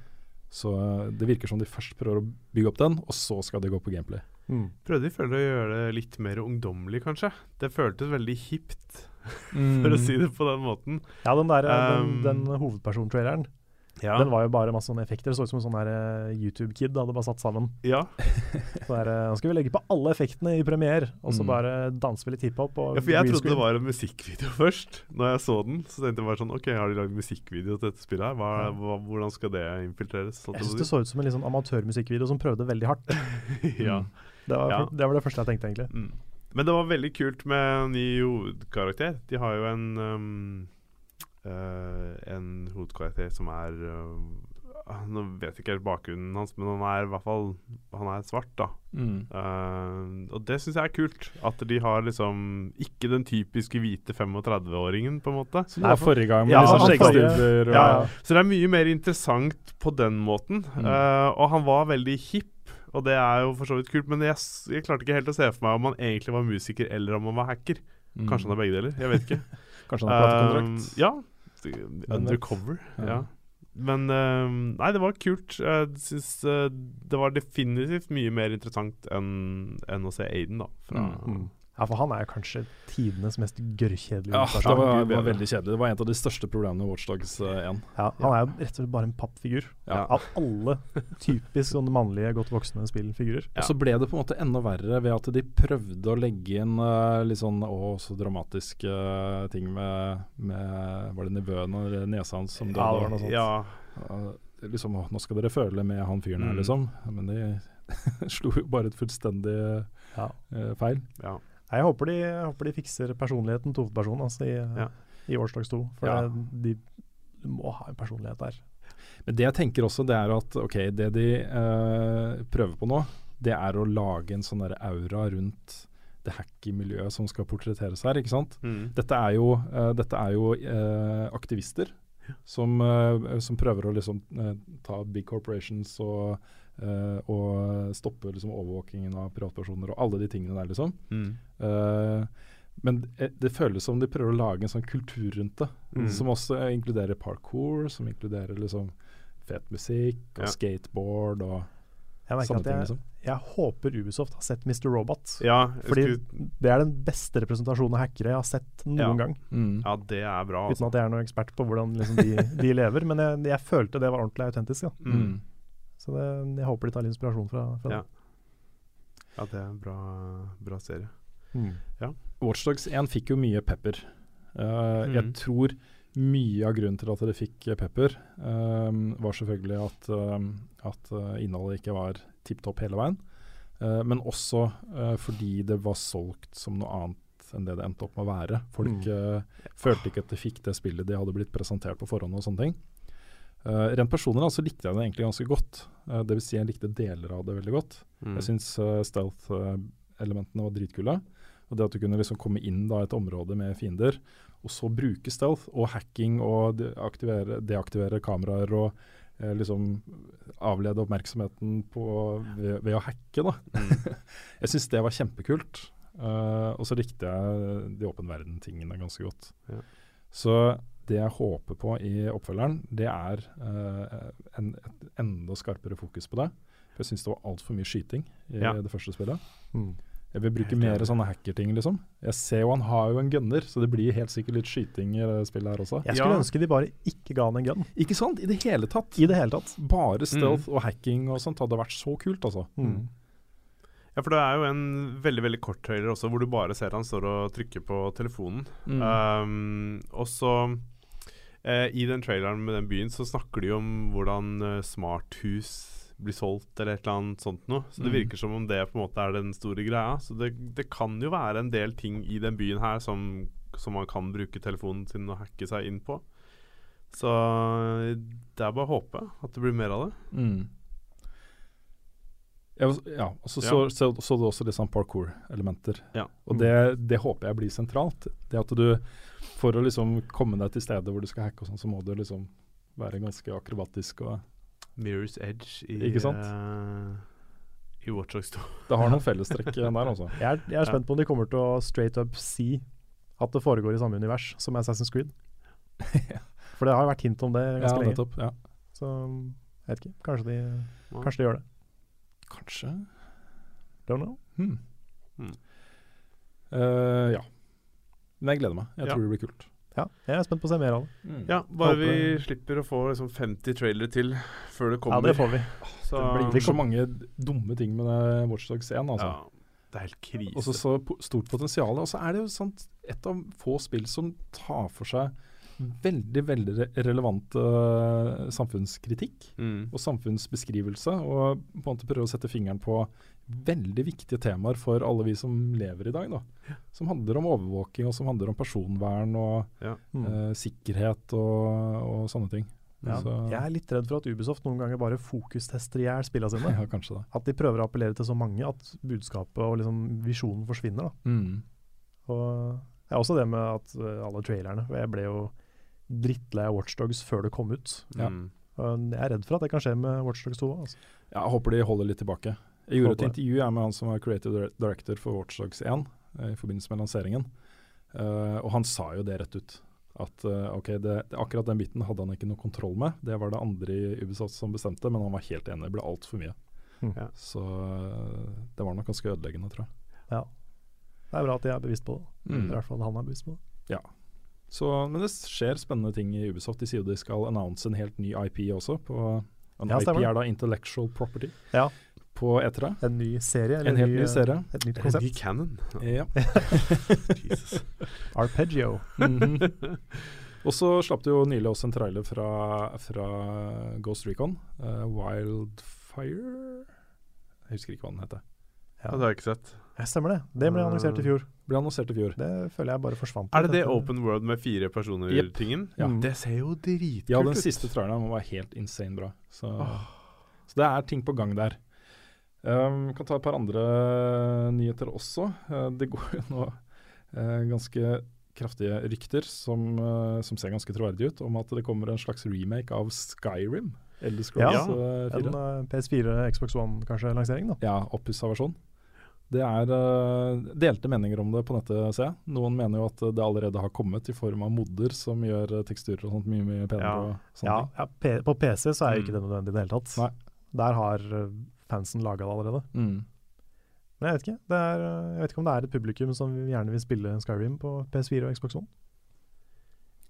Så eh, det virker som de først prøver å bygge opp den, og så skal de gå på gameplay.
Prøvde de føler å gjøre det litt mer ungdommelig, kanskje. Det føltes veldig hipt,
Mm.
for å si det på den måten.
Ja, den der,
Um,
den, den hovedperson-traileren,
Ja.
den var jo bare masse sånne effekter. Det så ut som en sånn eh, YouTube-kid hadde bare satt sammen.
ja.
Så der, Nå skal vi legge på alle effektene i premiere, og så
Mm.
bare danser vi litt hiphop.
ja, for jeg trodde det var en musikkvideo først. Når jeg så den, så tenkte jeg bare sånn OK, har de lagd musikkvideo til dette spillet her? Hva,
Ja.
hva, hvordan skal det infiltreres? Sånn
Jeg syns det så ut som en sånn amatørmusikkvideo som prøvde veldig hardt.
ja.
Det var,
Ja.
det var det første jeg tenkte, egentlig.
Mm. Men det var veldig kult med en ny hovedkarakter. De har jo en um, eh, En hovedkarakter som er uh, Nå vet jeg ikke helt bakgrunnen hans, men han er i hvert fall Han er svart, da.
Mm.
Uh, og det syns jeg er kult. At de har liksom ikke den typiske hvite 35-åringen, på en måte.
Som det var forrige gang, med
Ja,
liksom skjeggstubber og
Ja.
Så det er mye mer interessant på den måten.
Mm.
Og han var veldig hipp, og det er jo for så vidt kult. Men jeg, jeg klarte ikke helt å se for meg om han egentlig var musiker eller om han var hacker.
Mm.
Kanskje han er begge deler. Jeg vet ikke.
Kanskje han har platekontrakt.
Um, ja. Undercover.
Ja.
Ja. Men uh, Nei, det var kult. Jeg synes uh, det var definitivt mye mer interessant enn enn å se Aiden, da. Fra,
Mm. Ja, for han er kanskje tidenes mest gørrkjedelige
Ja, det var,
Gud
var veldig kjedelig. Det var et av de største problemene med Watchdogs uh, 1.
Ja, han er jo rett og slett bare en pappfigur.
Ja.
Av alle typisk sånne mannlige, godt voksne spillfigurer.
Og så ble det på en måte enda verre ved at de prøvde å legge inn uh, litt sånn å, så dramatiske uh, ting med, med Var det nevøen og nesa hans som døde?
Ja, det var noe sånt.
Ja,
Uh, liksom, å, nå skal dere føle med han fyren her,
Mm.
liksom. Men de slo jo bare et fullstendig
Ja.
uh, feil.
ja.
Jeg håper de, jeg håper de fikser personligheten til hovedpersonen altså, i,
Ja.
i Watchdogs 2. For
Ja.
de, de må ha en personlighet der.
Men det jeg tenker også, det er at ok, det de uh, prøver på nå, det er å lage en sånn aura rundt det hacky miljøet som skal portretteres her, ikke sant.
Mm.
Dette er jo, uh, dette er jo uh, aktivister som, som prøver å liksom ta big corporations og, eh, og stoppe liksom overvåkingen av privatpersoner og alle de tingene der, liksom.
Mm.
Uh, men det, det føles som de prøver å lage en sånn kultur rundt det,
Mm.
som også inkluderer parkour, som inkluderer liksom fet musikk og
Ja.
skateboard og
Jeg
sånne ting.
jeg,
liksom.
jeg håper Ubisoft har sett Mr. Robot.
Ja,
Fordi
skulle,
det er den beste representasjonen av hackere jeg har sett noen
Ja.
gang.
Mm.
ja, det er bra,
Uten
altså.
at jeg er noen ekspert på hvordan liksom, de, de lever. Men jeg, jeg følte det var ordentlig autentisk. Da.
Mm.
Så det, jeg håper de tar litt inspirasjon fra, fra
Ja. Ja, det er en bra, bra serie.
Mm. Ja.
Watchdogs 1 fikk jo mye pepper. Eh, Jeg
Mm.
tror mye av grunnen til at det fikk eh, pepper, uh, var selvfølgelig at, uh, at innholdet ikke var tipp topp hele veien. Eh, men også fordi det var solgt som noe annet enn det det endte opp med å være. Folk
Mm.
følte ikke at de fikk det spillet de hadde blitt presentert på forhånd og sånne ting. Eh, rent personlig altså, så likte jeg det egentlig ganske godt. Uh, det vil si jeg likte deler av det veldig godt.
Mm.
Jeg syns stealth-elementene var dritkule. Og det at du kunne liksom komme inn i et område med fiender, og så bruke stealth og hacking og deaktivere, deaktivere kameraer og eh, liksom avlede oppmerksomheten på, ved, ved å hacke. da.
Mm.
jeg syns det var kjempekult. Uh, og så likte jeg de åpen verden-tingene ganske godt.
Ja.
Så det jeg håper på i oppfølgeren, det er uh, en, et enda skarpere fokus på det. For jeg syns det var altfor mye skyting i
Ja.
det første spillet.
Mm.
Jeg vil bruke
Helt
mer sånne hackerting, liksom. Jeg ser jo han har jo en gunner, så det blir helt sikkert litt skyting i det spillet her også.
Jeg skulle
Ja.
ønske de bare ikke ga han en gun.
Ikke sant? I det hele tatt.
I det hele tatt.
Bare stealth og hacking og sånt hadde vært så kult, altså.
Mm.
Ja, for det er jo en veldig veldig kort trailer også, hvor du bare ser han står og trykker på telefonen.
Mm.
Um, og så eh, I den traileren med den byen så snakker de om hvordan uh, smarthus blir solgt, eller et eller annet sånt noe. Så det
Mm.
virker som om det på en måte er den store greia. Så det, det kan jo være en del ting i den byen her som, som man kan bruke telefonen sin og hacke seg inn på. Så eh, det er bare å håpe at det blir mer av det.
Mm. Ja, og så- ja, så så, så, så du også sånn parkour-elementer.
Ja.
Og det, det håper jeg blir sentralt. Det at du, For å liksom komme deg til stedet hvor du skal hacke, og sånn, så må du liksom være ganske akrobatisk. og
Mirror's Edge i,
Ikke sant?
Uh, i Watch Dogs 2.
Det har noen fellestrekk der, altså.
Jeg er, jeg er spent på om de kommer til å straight up si at det foregår i samme univers som Assassin's Creed. For det har jo vært hint om det
Ja,
ganske lenge.
nettopp. Ja.
Så jeg vet ikke. Kanskje de, kanskje de gjør det.
Kanskje.
Don't know.
Hmm.
Hmm.
Uh, ja. Men jeg gleder meg. Jeg
Ja.
tror det blir kult.
Ja, jeg er spent på å se mer av det.
Ja, bare vi slipper å få liksom 50 trailere til før det kommer.
Ja, det får vi.
så,
Det blir så mange dumme ting med det Watchdogs 1. Altså.
ja, Det er helt krise.
Og så så stort potensial. Og så er det jo sant, et av få spill som tar for seg veldig, veldig relevant uh, samfunnskritikk
mm.
og samfunnsbeskrivelse, og på en måte prøve å sette fingeren på veldig viktige temaer for alle vi som lever i dag. da. Som handler om overvåking, og som handler om personvern og
Mm.
uh, sikkerhet og, og sånne ting.
Ja.
Så,
Jeg er litt redd for at Ubisoft noen ganger bare fokustester i hjel spillene sine.
ja, kanskje det.
At de prøver å appellere til så mange at budskapet og liksom visjonen forsvinner. da.
Mm.
Og er også det med at eh, alle trailerne for Jeg ble jo drittlei av Watchdogs før det kom ut.
Ja.
Mm.
Jeg er redd for at det kan skje med Watchdogs 2. Altså.
Ja, jeg håper de holder litt tilbake. Jeg gjorde
Håper et
intervju jeg, med han som var creative director for Watchdogs 1 eh, i forbindelse med lanseringen. uh, og han sa jo det rett ut. At uh, ok, det, det, akkurat den biten hadde han ikke noe kontroll med. Det var det andre i Ubisoft som bestemte, men han var helt enig. Det ble altfor mye.
Mm.
Ja.
Så det var nok ganske ødeleggende, tror jeg.
Ja. Det er bra at de er bevisst på det.
Mm.
I hvert fall han er bevisst på det.
Så, men det skjer spennende ting i Ubisoft. De sier jo de skal annonse en helt ny IP også. På, en
Ja,
IP er da Intellectual Property
Ja.
på E3.
En ny serie?
En helt ny serie.
Et nytt
En ny
konsept.
canon.
Ja.
Jesus.
Arpeggio.
-hmm. Og så slapp det jo nylig også en trailer fra, fra Ghost Recon. Uh, Wildfire Jeg husker ikke hva den heter.
Ja, det har jeg ikke sett.
Ja, stemmer det. Det ble annonsert i fjor.
Ble annonsert i fjor.
Det føler jeg bare forsvant.
Er det det Open World med fire personer-tingen?
Ja.
Mm.
Det ser jo dritkult ut.
Ja, den siste traileren var helt insane bra. Så,
oh.
så det er ting på gang der. Um, kan ta et par andre nyheter også. Uh, det går jo nå uh, ganske kraftige rykter som, uh, som ser ganske troverdige ut, om at det kommer en slags remake av Skyrim. Elder Scrolls
Ja,
eh, 4.
En eh, PS4, Xbox One kanskje lansering, da.
Ja, oppussa versjon. Det er eh, delte meninger om det på nettet, ser jeg. Noen mener jo at det allerede har kommet i form av modder som gjør eh, teksturer og sånt mye mye penere.
Ja.
og sånne
Ja,
ting.
ja, på PC så er jo ikke
Mm.
det nødvendig i det hele tatt.
Nei.
Der har eh, fansen laga det allerede.
Mm.
Men jeg vet ikke. Det er, jeg vet ikke om det er et publikum som gjerne vil spille Skyrim på PS4 og Xbox One.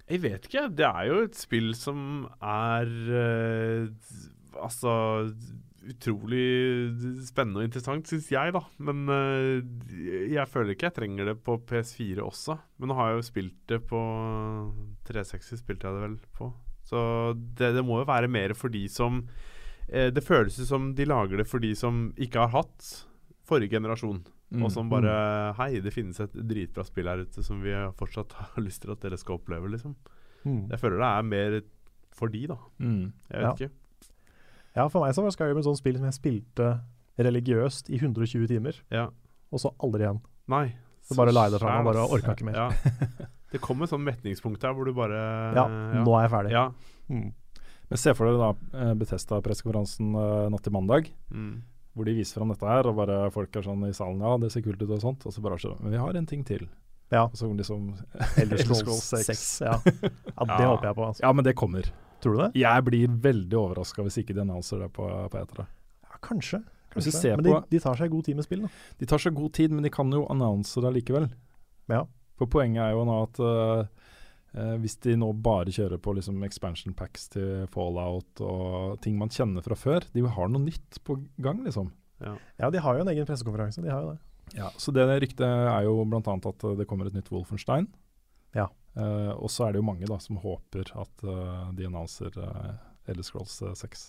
Jeg vet ikke. Det er jo et spill som er eh, Altså utrolig spennende og interessant, syns jeg, da. Men eh, jeg føler ikke jeg trenger det på PS4 også. Men nå har jeg jo spilt det på 360, spilte jeg det vel på. Så det, det må jo være mer for de som eh, Det føles som de lager det for de som ikke har hatt forrige generasjon.
Mm.
Og som bare Hei, det finnes et dritbra spill her ute som vi fortsatt har lyst til at dere skal oppleve, liksom. Jeg føler det er mer for de, da.
Mm.
Jeg vet
Ja.
ikke.
Ja, for meg så var Skyrim et sånt spill som jeg spilte religiøst i 120 timer,
Ja.
og så aldri igjen.
Nei.
Så bare la jeg det fra meg, bare orka ikke mer.
Ja. Det kommer et sånn metningspunkt der hvor du bare
Ja, nå er jeg ferdig.
Ja.
Mm.
Men se for dere da eh, Betesta-pressekonferansen eh, natt til mandag,
Mm.
hvor de viser fram dette her, og bare folk er sånn i salen Ja, det ser kult ut og sånt. Og så bare sånn Men vi har en ting til.
Ja.
Og så liksom
Elder
som...
Scrolls
Scrolls
6.
6.
Ja. ja, det
Ja.
håper jeg på. Altså.
Ja, men det kommer.
Tror du det?
Jeg blir veldig overraska hvis ikke de annonser det på, på etere.
Ja, kanskje.
Hvis
kanskje.
ser
Men de,
på-
de tar seg god tid med spill, da.
De tar seg god tid, men de kan jo annonse det likevel.
Ja.
For poenget er jo nå at eh, hvis de nå bare kjører på liksom expansion packs til Fallout og ting man kjenner fra før, de har noe nytt på gang, liksom.
Ja.
Ja, de har jo en egen pressekonferanse. De har jo det.
Ja, så det ryktet er jo bl.a. at det kommer et nytt Wolfenstein. Eh, og så er det jo mange da som håper at uh, de annonser uh, Elder Scrolls eh, 6.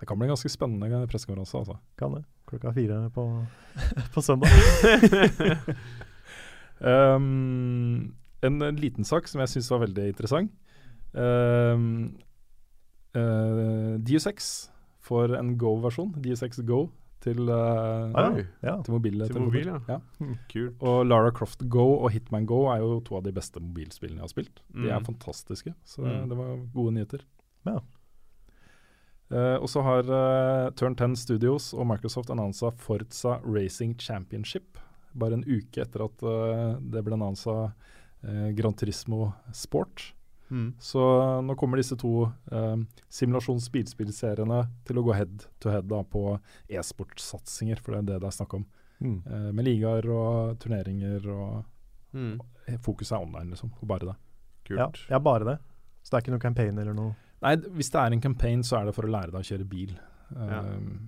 Det kan bli en ganske spennende pressekonferanse, altså.
Kan det. Klokka fire på, på søndag.
Um, en, en liten sak som jeg syns var veldig interessant. Um, uh, DU6 får en Go-versjon, DU6 Go, til, uh,
Ah, ja.
til mobile
Til mobil, ja. Kult.
Og Lara Croft Go og Hitman Go er jo to av de beste mobilspillene jeg har spilt. De er
Mm.
fantastiske, så
Mm.
det var gode nyheter.
Ja.
Uh, og så har uh, Turn 10 Studios og Microsoft annonsa Forza Racing Championship. Bare en uke etter at uh, det ble annonsa Gran Turismo Sport.
Mm.
Så nå kommer disse to eh, simulasjons-bilspillseriene til å gå head to head da, på e-sportsatsinger, for det er det det er snakk om.
Mm.
Eh, med ligaer og turneringer og
Mm.
Fokuset er online, liksom. Og bare det.
Kult.
Ja, ja, bare det. Så det er ikke noe campaign eller noe
Nei, hvis det er en campaign, så er det for å lære deg å kjøre bil. Eh,
Ja.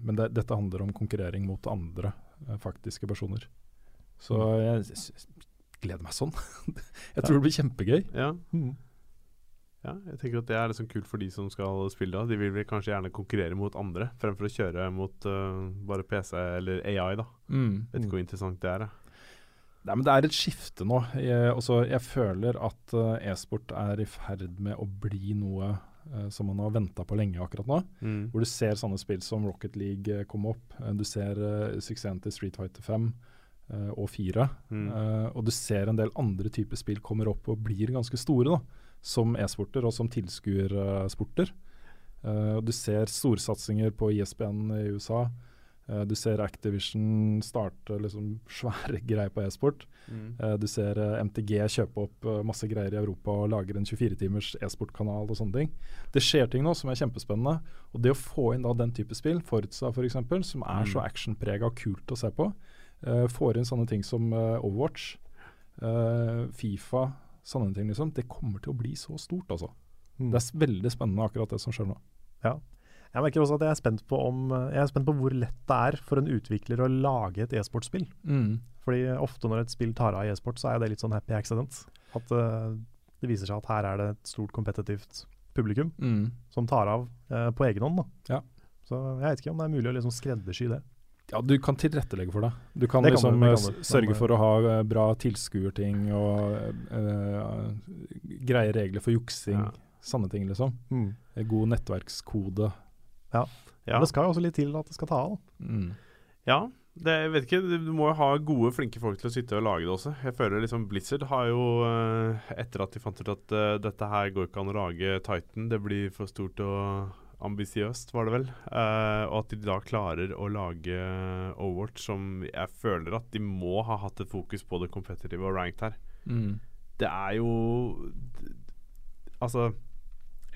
Men det, dette handler om konkurrering mot andre eh, faktiske personer. Så jeg s- s- gleder meg sånn. jeg tror det blir kjempegøy.
Ja.
mm.
Ja, jeg tenker at det er liksom kult for de som skal spille da. De vil vel kanskje gjerne konkurrere mot andre, fremfor å kjøre mot uh, bare PC eller AI, da.
Mm.
Vet ikke hvor interessant det er. Da.
Nei, men det er et skifte nå. Jeg, også, jeg føler at uh, e-sport er i ferd med å bli noe uh, som man har venta på lenge akkurat nå.
Mm.
Hvor du ser sånne spill som Rocket League uh, komme opp. Du ser suksessen til Street Fighter 5 eh, og 4.
Mm.
Og du ser en del andre typer spill kommer opp og blir ganske store, da. Som e-sporter og som tilskuersporter. Uh, du ser storsatsinger på ISBN i USA. Uh, du ser Activision starte liksom svære greier på e-sport.
Mm.
Uh, du ser eh, MTG kjøpe opp eh, masse greier i Europa og lager en 24-timers e-sportkanal og sånne ting. Det skjer ting nå som er kjempespennende. Og det å få inn da den type spill, Forza f.eks., som er så
Mm.
actionprega og kult å se på, eh, får inn sånne ting som eh, Overwatch, eh, Fifa, sånne ting liksom, det kommer til å bli så stort, altså.
Mm.
Det er veldig spennende akkurat det som skjer nå.
Jeg merker også at jeg er spent på om Jeg er spent på hvor lett det er for en utvikler å lage et e-sportspill. Fordi ofte når et spill tar av i e-sport, så er det litt sånn happy accident. At eh, det viser seg at her er det et stort kompetitivt publikum
Mm.
som tar av eh, på egen hånd. Da.
Ja.
Så jeg vet ikke om det er mulig å liksom skreddersy det.
Ja, du kan tilrettelegge for det. Du kan
Det kan
liksom
du, det
eh,
kan du.
sørge for å ha eh, bra tilskuerting og uh, greie regler for juksing.
Ja.
Sanne ting, liksom. Mm. God nettverkskode.
Ja.
Men det skal jo også litt til at det skal ta av.
Mm.
Ja, det, jeg vet ikke. Du må jo ha gode, flinke folk til å sitte og lage det også. Jeg føler liksom Blizzard har jo, eh, etter at de fant ut at uh, dette her går ikke an å lage Titan, det blir for stort og ambisiøst, var det vel, Uh, og at de da klarer å lage Overwatch som jeg føler at de må ha hatt et fokus på det competitive og ranked her.
Mm.
Det er jo Altså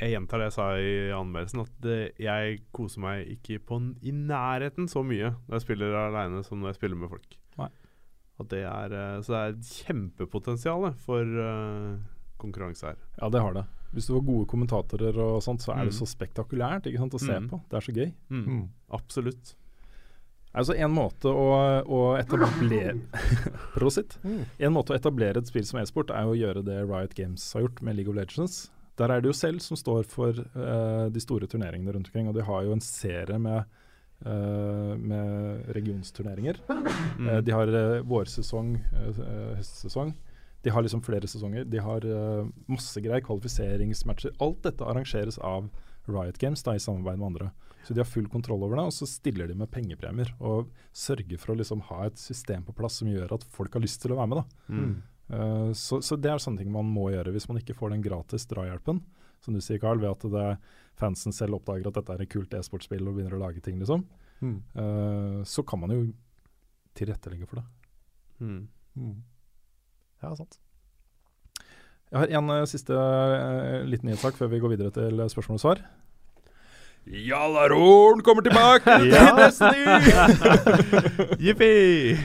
jeg gjentar det jeg sa i anmeldelsen, at det, jeg koser meg ikke på, i nærheten så mye når jeg spiller aleine som når jeg spiller med folk. Det er, eh, så det er et kjempepotensial for uh, konkurranse her.
Ja, det har det. Hvis du får gode kommentatorer og sånt, så er det
Mm.
så spektakulært ikke sant, å se
Mm.
på. Det er så gøy.
Mm. Absolutt.
Altså En måte å, å etablere Prosit.
Mm.
En måte å etablere et spill som e-sport er jo å gjøre det Riot Games har gjort med League of Legends. Der er det jo selv som står for uh, de store turneringene rundt omkring, og de har jo en serie med, uh, med regionsturneringer.
Mm.
Uh, de har uh, vårsesong, høstsesong. De har liksom flere sesonger. De har uh, masse greier, kvalifiseringsmatcher. Alt dette arrangeres av Riot Games da, i samarbeid med andre. Så de har full kontroll over det, og så stiller de med pengepremier. Og sørger for å liksom ha et system på plass som gjør at folk har lyst til å være med. da.
Mm.
Uh, så, så det er sånne ting man må gjøre hvis man ikke får den gratis drahjelpen. Som du sier, Carl, ved at det, fansen selv oppdager at dette er et kult e-sportspill og begynner å lage ting, liksom.
Mm.
Uh, så kan man jo tilrettelegge for det.
Mm.
Ja, sant.
Jeg har en uh, siste uh, liten nyhetssak før vi går videre til eh, spørsmål og svar. Jallaroren kommer tilbake til Destiny!
Jippi!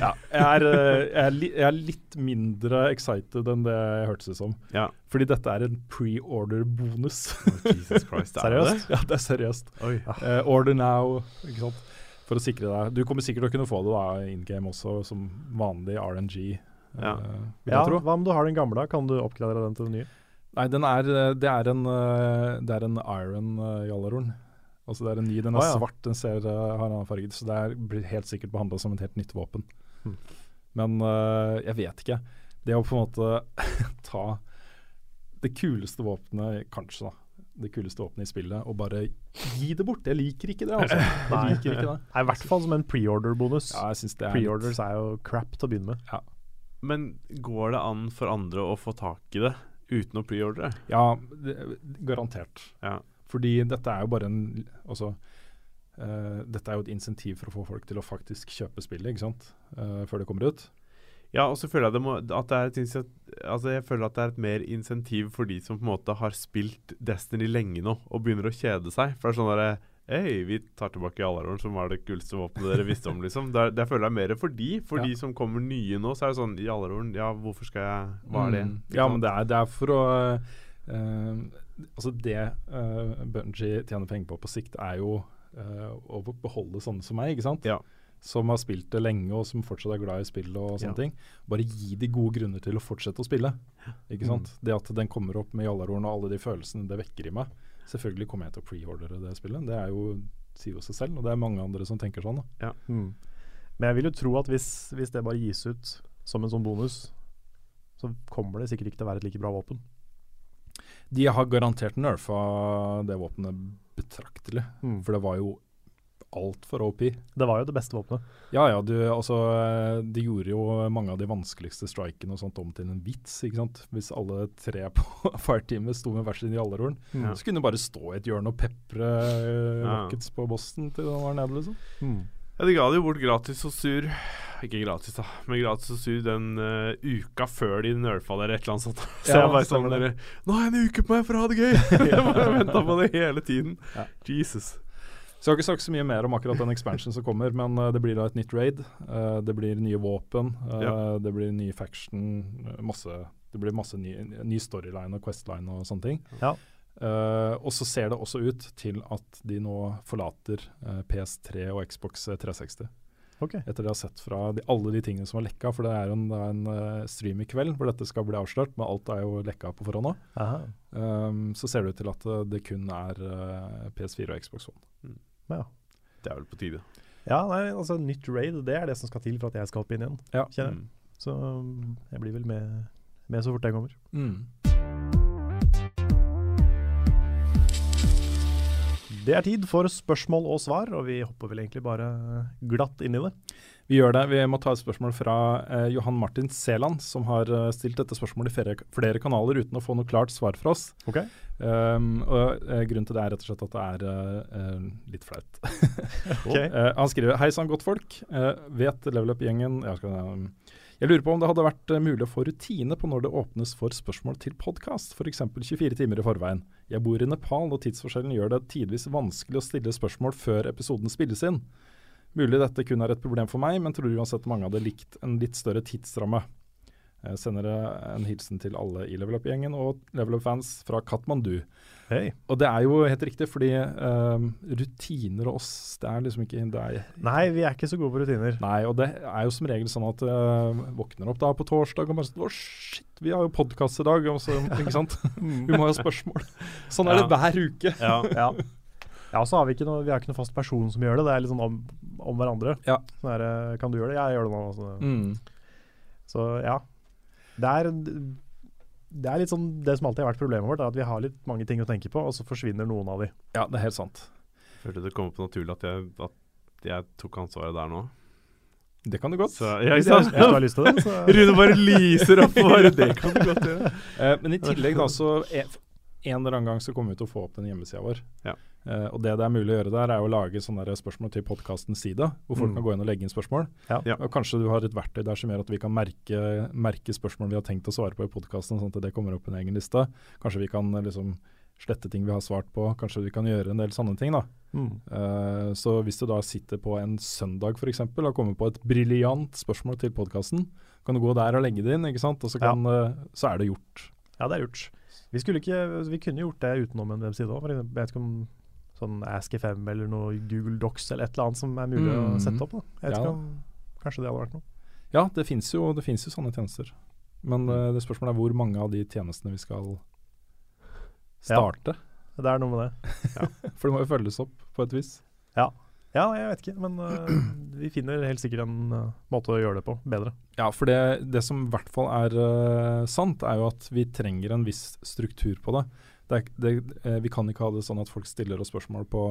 ja, jeg, jeg, jeg er litt mindre excited enn det jeg hørtes ut som.
Ja.
Fordi dette er en pre-order-bonus.
Jesus Christ. er det
Seriøst?
ja, det er seriøst.
Oi.
Eh, order now, ikke sant. For å sikre deg. Du kommer sikkert til å kunne få det da in game også, som vanlig RNG.
Ja.
eh,
Ja, hva om du har den gamle? Kan du oppgradere den til den nye?
Nei, den er, eh, det er en, eh, det er en iron Jallarhorn. Altså det er en ny, Den er
ah, ja.
svart, den ser, har en annen farge. Så det er, blir helt sikkert behandla som et helt nytt våpen.
Hmm.
Men uh, jeg vet ikke. Det å på en måte ta det kuleste våpenet, kanskje, da. Det kuleste våpenet i spillet, og bare gi det bort. Jeg liker ikke det, altså. Jeg liker ikke det.
Nei, I hvert fall som en preorder-bonus.
Ja, er
Preorders er jo crap til å begynne med.
Men går det an for andre å få tak i det uten å preordre?
Ja, det, garantert.
Ja.
Fordi dette er jo bare en Altså uh, Dette er jo et insentiv for å få folk til å faktisk kjøpe spillet, ikke sant? Uh, før det kommer ut.
Ja, og så føler jeg det må, at det er et altså jeg føler at det er et mer insentiv for de som på en måte har spilt Destiny lenge nå og begynner å kjede seg. For det er sånn derre Hei, vi tar tilbake Jallarhorn, som var det kuleste våpenet dere visste om, liksom. Det, er- det føler jeg mer for de. For
Ja.
de som kommer nye nå, så er det sånn Jallarhorn, ja, hvorfor skal jeg Hva er det?
Mm. Ja, men det er, det er for å uh, Altså, det uh, Bungie tjener penger på på sikt, er jo uh, å beholde sånne som meg, ikke sant?
Ja.
Som har spilt det lenge, og som fortsatt er glad i spill og sånne
Ja.
ting. Bare gi de gode grunner til å fortsette å spille. Ikke sant?
Mm.
Det at den kommer opp med Jallarhorn og alle de følelsene det vekker i meg. Selvfølgelig kommer jeg til å preordre det spillet. Det er jo, sier jo seg selv, og det er mange andre som tenker sånn. Da.
Mm. Men jeg vil jo tro at hvis, hvis det bare gis ut som en sånn bonus, så kommer det sikkert ikke til å være et like bra våpen.
De har garantert nerfa det våpenet betraktelig,
Mm.
for det var jo altfor OP.
Det var jo det beste våpenet.
Ja ja, du, altså De gjorde jo mange av de vanskeligste strikene og sånt om til en vits, ikke sant. Hvis alle tre på fireteamet sto med hver sin jallarhorn,
mm.
så kunne de bare stå i et hjørne og pepre eh,
Ja.
rockets på Boston til den var nede, liksom.
Mm.
Ja, De ga det jo bort gratis og sur. Ikke gratis, da, men gratis og sur den uh, uka før de nerfa dere et eller annet sånt. Så
Ja,
jeg bare sånn dere, Nå har jeg en uke på meg for å ha det gøy! jeg bare venta på det hele tiden.
Ja.
Jesus.
Så jeg har ikke sagt så mye mer om akkurat den expansion som kommer, men eh, det blir da et nytt raid. eh, det blir nye våpen, eh,
Ja.
det blir ny faction, masse Det blir masse ny, ny storyline og questline og sånne ting.
Ja.
Uh, og så ser det også ut til at de nå forlater uh, PS3 og Xbox 360.
Okay.
Etter det jeg har sett fra de, alle de tingene som var lekka. For det er en, det er en uh, stream i kveld hvor dette skal bli avslørt, men alt er jo lekka på forhånd nå. Um, så ser det ut til at det kun er eh, PS4 og Xbox One.
Ja.
Det er vel på tide.
ja, nei, altså nytt raid, det er det som skal til for at jeg skal opp inn igjen.
Ja.
Mm.
Så um, jeg blir vel med, med så fort jeg kommer.
Mm.
Det er tid for spørsmål og svar, og vi hopper vel egentlig bare glatt inn i det.
Vi gjør det. Vi må ta et spørsmål fra eh, Johan Martin Seland, som har eh, stilt dette spørsmålet i flere, flere kanaler uten å få noe klart svar fra oss.
Ok.
Um, og eh, Grunnen til det er rett og slett at det er eh, litt flaut.
okay.
uh, han skriver Hei sann, godtfolk. Uh, vet Level Up-gjengen jeg, skal, um, jeg lurer på om det hadde vært mulig å få rutine på når det åpnes for spørsmål til podkast, f.eks. 24 timer i forveien. Jeg bor i Nepal, og tidsforskjellen gjør det tidvis vanskelig å stille spørsmål før episoden spilles inn. Mulig dette kun er et problem for meg, men tror uansett mange hadde likt en litt større tidsramme. Jeg sender en hilsen til alle i Level Up-gjengen og Level Up-fans fra Katmandu.
Hei.
Og det er jo helt riktig, fordi um, rutiner og oss, det er liksom ikke er,
Nei, vi er ikke så gode på rutiner.
Nei, og det er jo som regel sånn at uh, våkner opp da på torsdag og bare sånn Å, shit, vi har jo podkast i dag, og så, ikke sant? Vi må ha spørsmål. Sånn er det hver uke.
Ja.
Ja. ja, så har vi ikke noe, vi har ikke noe fast person som gjør det. Det er litt sånn om, om hverandre.
Ja.
Sånn her, kan du gjøre det? Jeg gjør det nå. Så,
Mm.
så ja. Det er, det er litt sånn Det som alltid har vært problemet vårt, er at vi har litt mange ting å tenke på, og så forsvinner noen av de.
Ja, det er helt sant.
Følte det kom på naturlig at jeg, at jeg tok ansvaret der nå.
Det kan du godt.
Så, ja,
du har lyst til det,
Rune bare lyser opp. for Bare, det kan du godt gjøre.
Uh, men i tillegg da, så e- en eller annen gang så kommer vi til å få opp den hjemmesida vår.
Ja.
Eh, og det det er mulig å gjøre der, er å lage sånne spørsmål til podkastens side, hvor folk
Mm.
kan gå inn og legge inn spørsmål.
Ja.
Ja.
Og kanskje du har et verktøy der som gjør at vi kan merke, merke spørsmål vi har tenkt å svare på i podkasten, sånn at det kommer opp en egen liste. Kanskje vi kan eh, liksom slette ting vi har svart på. Kanskje vi kan gjøre en del sånne ting. da.
mm.
Uh, så hvis du da sitter på en søndag f.eks. og kommer på et briljant spørsmål til podkasten, kan du gå der og legge det inn, ikke sant? og så, kan, eh, så er det gjort.
Ja, det er gjort. Vi, ikke, vi kunne gjort det utenom en webside òg. Jeg vet ikke om sånn Ask5 eller noe Google Docs eller et eller annet som er mulig å
Mhm.
sette opp. Da. Jeg vet
Ja.
ikke om Kanskje det hadde vært noe.
Ja, det fins jo, det finnes jo sånne tjenester. Men eh, det spørsmålet er hvor mange av de tjenestene vi skal starte.
Ja, Det er noe med det.
For det må jo følges opp på et vis.
Ja, jeg vet ikke, men uh, vi finner helt sikkert en uh, måte å gjøre det på bedre.
Ja, for det, det som i hvert fall er sant, er jo at vi trenger en viss struktur på det. Det, er, det eh, vi kan ikke ha det sånn at folk stiller oss spørsmål på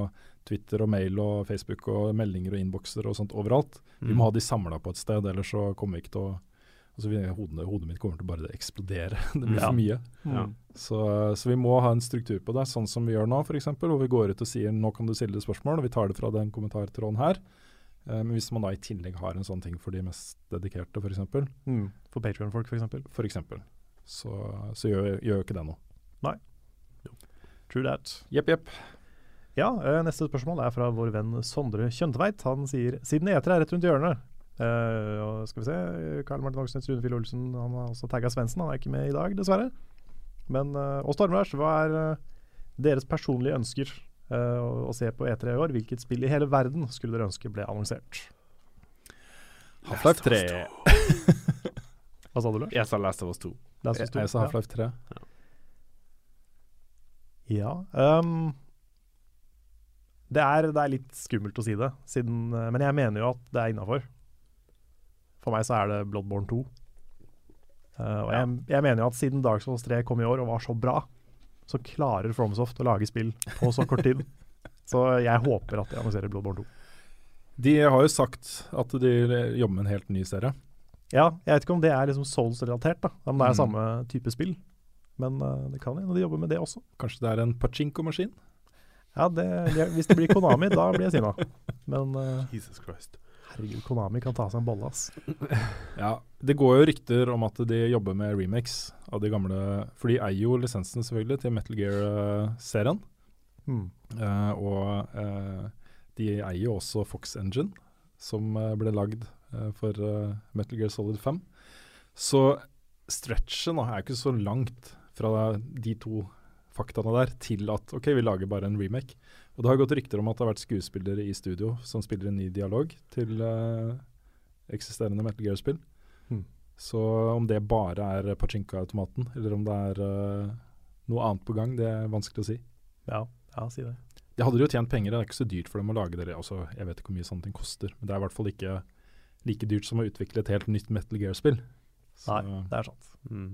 Twitter og mail og Facebook og meldinger og innbokser og sånt overalt. Vi
Mm.
må ha de samla på et sted, ellers så kommer vi ikke til å altså vi, hodet, hodet mitt kommer til å bare eksplodere. det blir
Ja.
for mye.
Ja.
Så, så vi må ha en struktur på det, sånn som vi gjør nå f.eks. Hvor vi går ut og sier nå kan du stille spørsmål, og vi tar det fra den kommentartråden her. Eh, men hvis man da i tillegg har en sånn ting for de mest dedikerte f.eks., for,
Mm. For Patrion-folk, f.eks.
for eksempel, så, så gjør, gjør ikke det noe.
True that.
Jepp, jepp.
Ja, øh, neste spørsmål er fra vår venn Sondre Kjøntveit. Han sier siden etere er rett rundt hjørnet uh, skal vi se, Karl Martin Oksnes, Rune Fille Olsen Han har også tagga Svendsen. Han er ikke med i dag, dessverre. Men uh, og Stormvers, hva er deres personlige ønsker uh, å, å se på E3 i år? Hvilket spill i hele verden skulle dere ønske ble annonsert?
Half-Life 3.
Hva sa du, Lars?
Jeg sa Last of Us 2.
Last
Jeg,
of Us 2.
jeg sa Half-Life 3.
Ja. Ehm, det, er, det er litt skummelt å si det, siden, eh, men jeg mener jo at det er innafor. For meg så er det Bloodborne 2. Uh, og jeg, jeg mener jo at siden Dark Souls 3 kom i år og var så bra, så klarer FromSoft å lage spill på så kort tid. så jeg håper at de annonserer Bloodborne 2.
De har jo sagt at de jobber med en helt ny serie.
Ja, jeg vet ikke om det er liksom Souls-relatert, da, om det er
Mm.
samme type spill. Men uh, det kan hende de jobber med det også.
Kanskje det er en pachinko-maskin?
Ja, det, Hvis det blir Konami, da blir jeg sinna. Men uh,
Jesus Christ.
herregud, Konami kan ta seg en bolle, ass.
Ja, det går jo rykter om at de jobber med remakes av de gamle For de eier jo lisensen selvfølgelig til Metal Gear-serien.
Mm.
Uh, og uh, de eier jo også Fox Engine, som uh, ble lagd for Metal Gear Solid 5. Så stretchen er ikke så langt fra de to faktaene der til at OK, vi lager bare en remake. Og det har gått rykter om at det har vært skuespillere i studio som spiller en ny dialog til uh, eksisterende Metal Gear-spill.
Hmm.
Så om det bare er Pachinka-automaten, eller om det er uh, noe annet på gang, det er vanskelig å si.
Ja, ja, si det.
De hadde jo tjent penger, det er ikke så dyrt for dem å lage det. Altså, jeg vet ikke hvor mye sånne ting koster, men det er i hvert fall ikke like dyrt som å utvikle et helt nytt Metal Gear-spill.
Nei, det er sant.
Mm.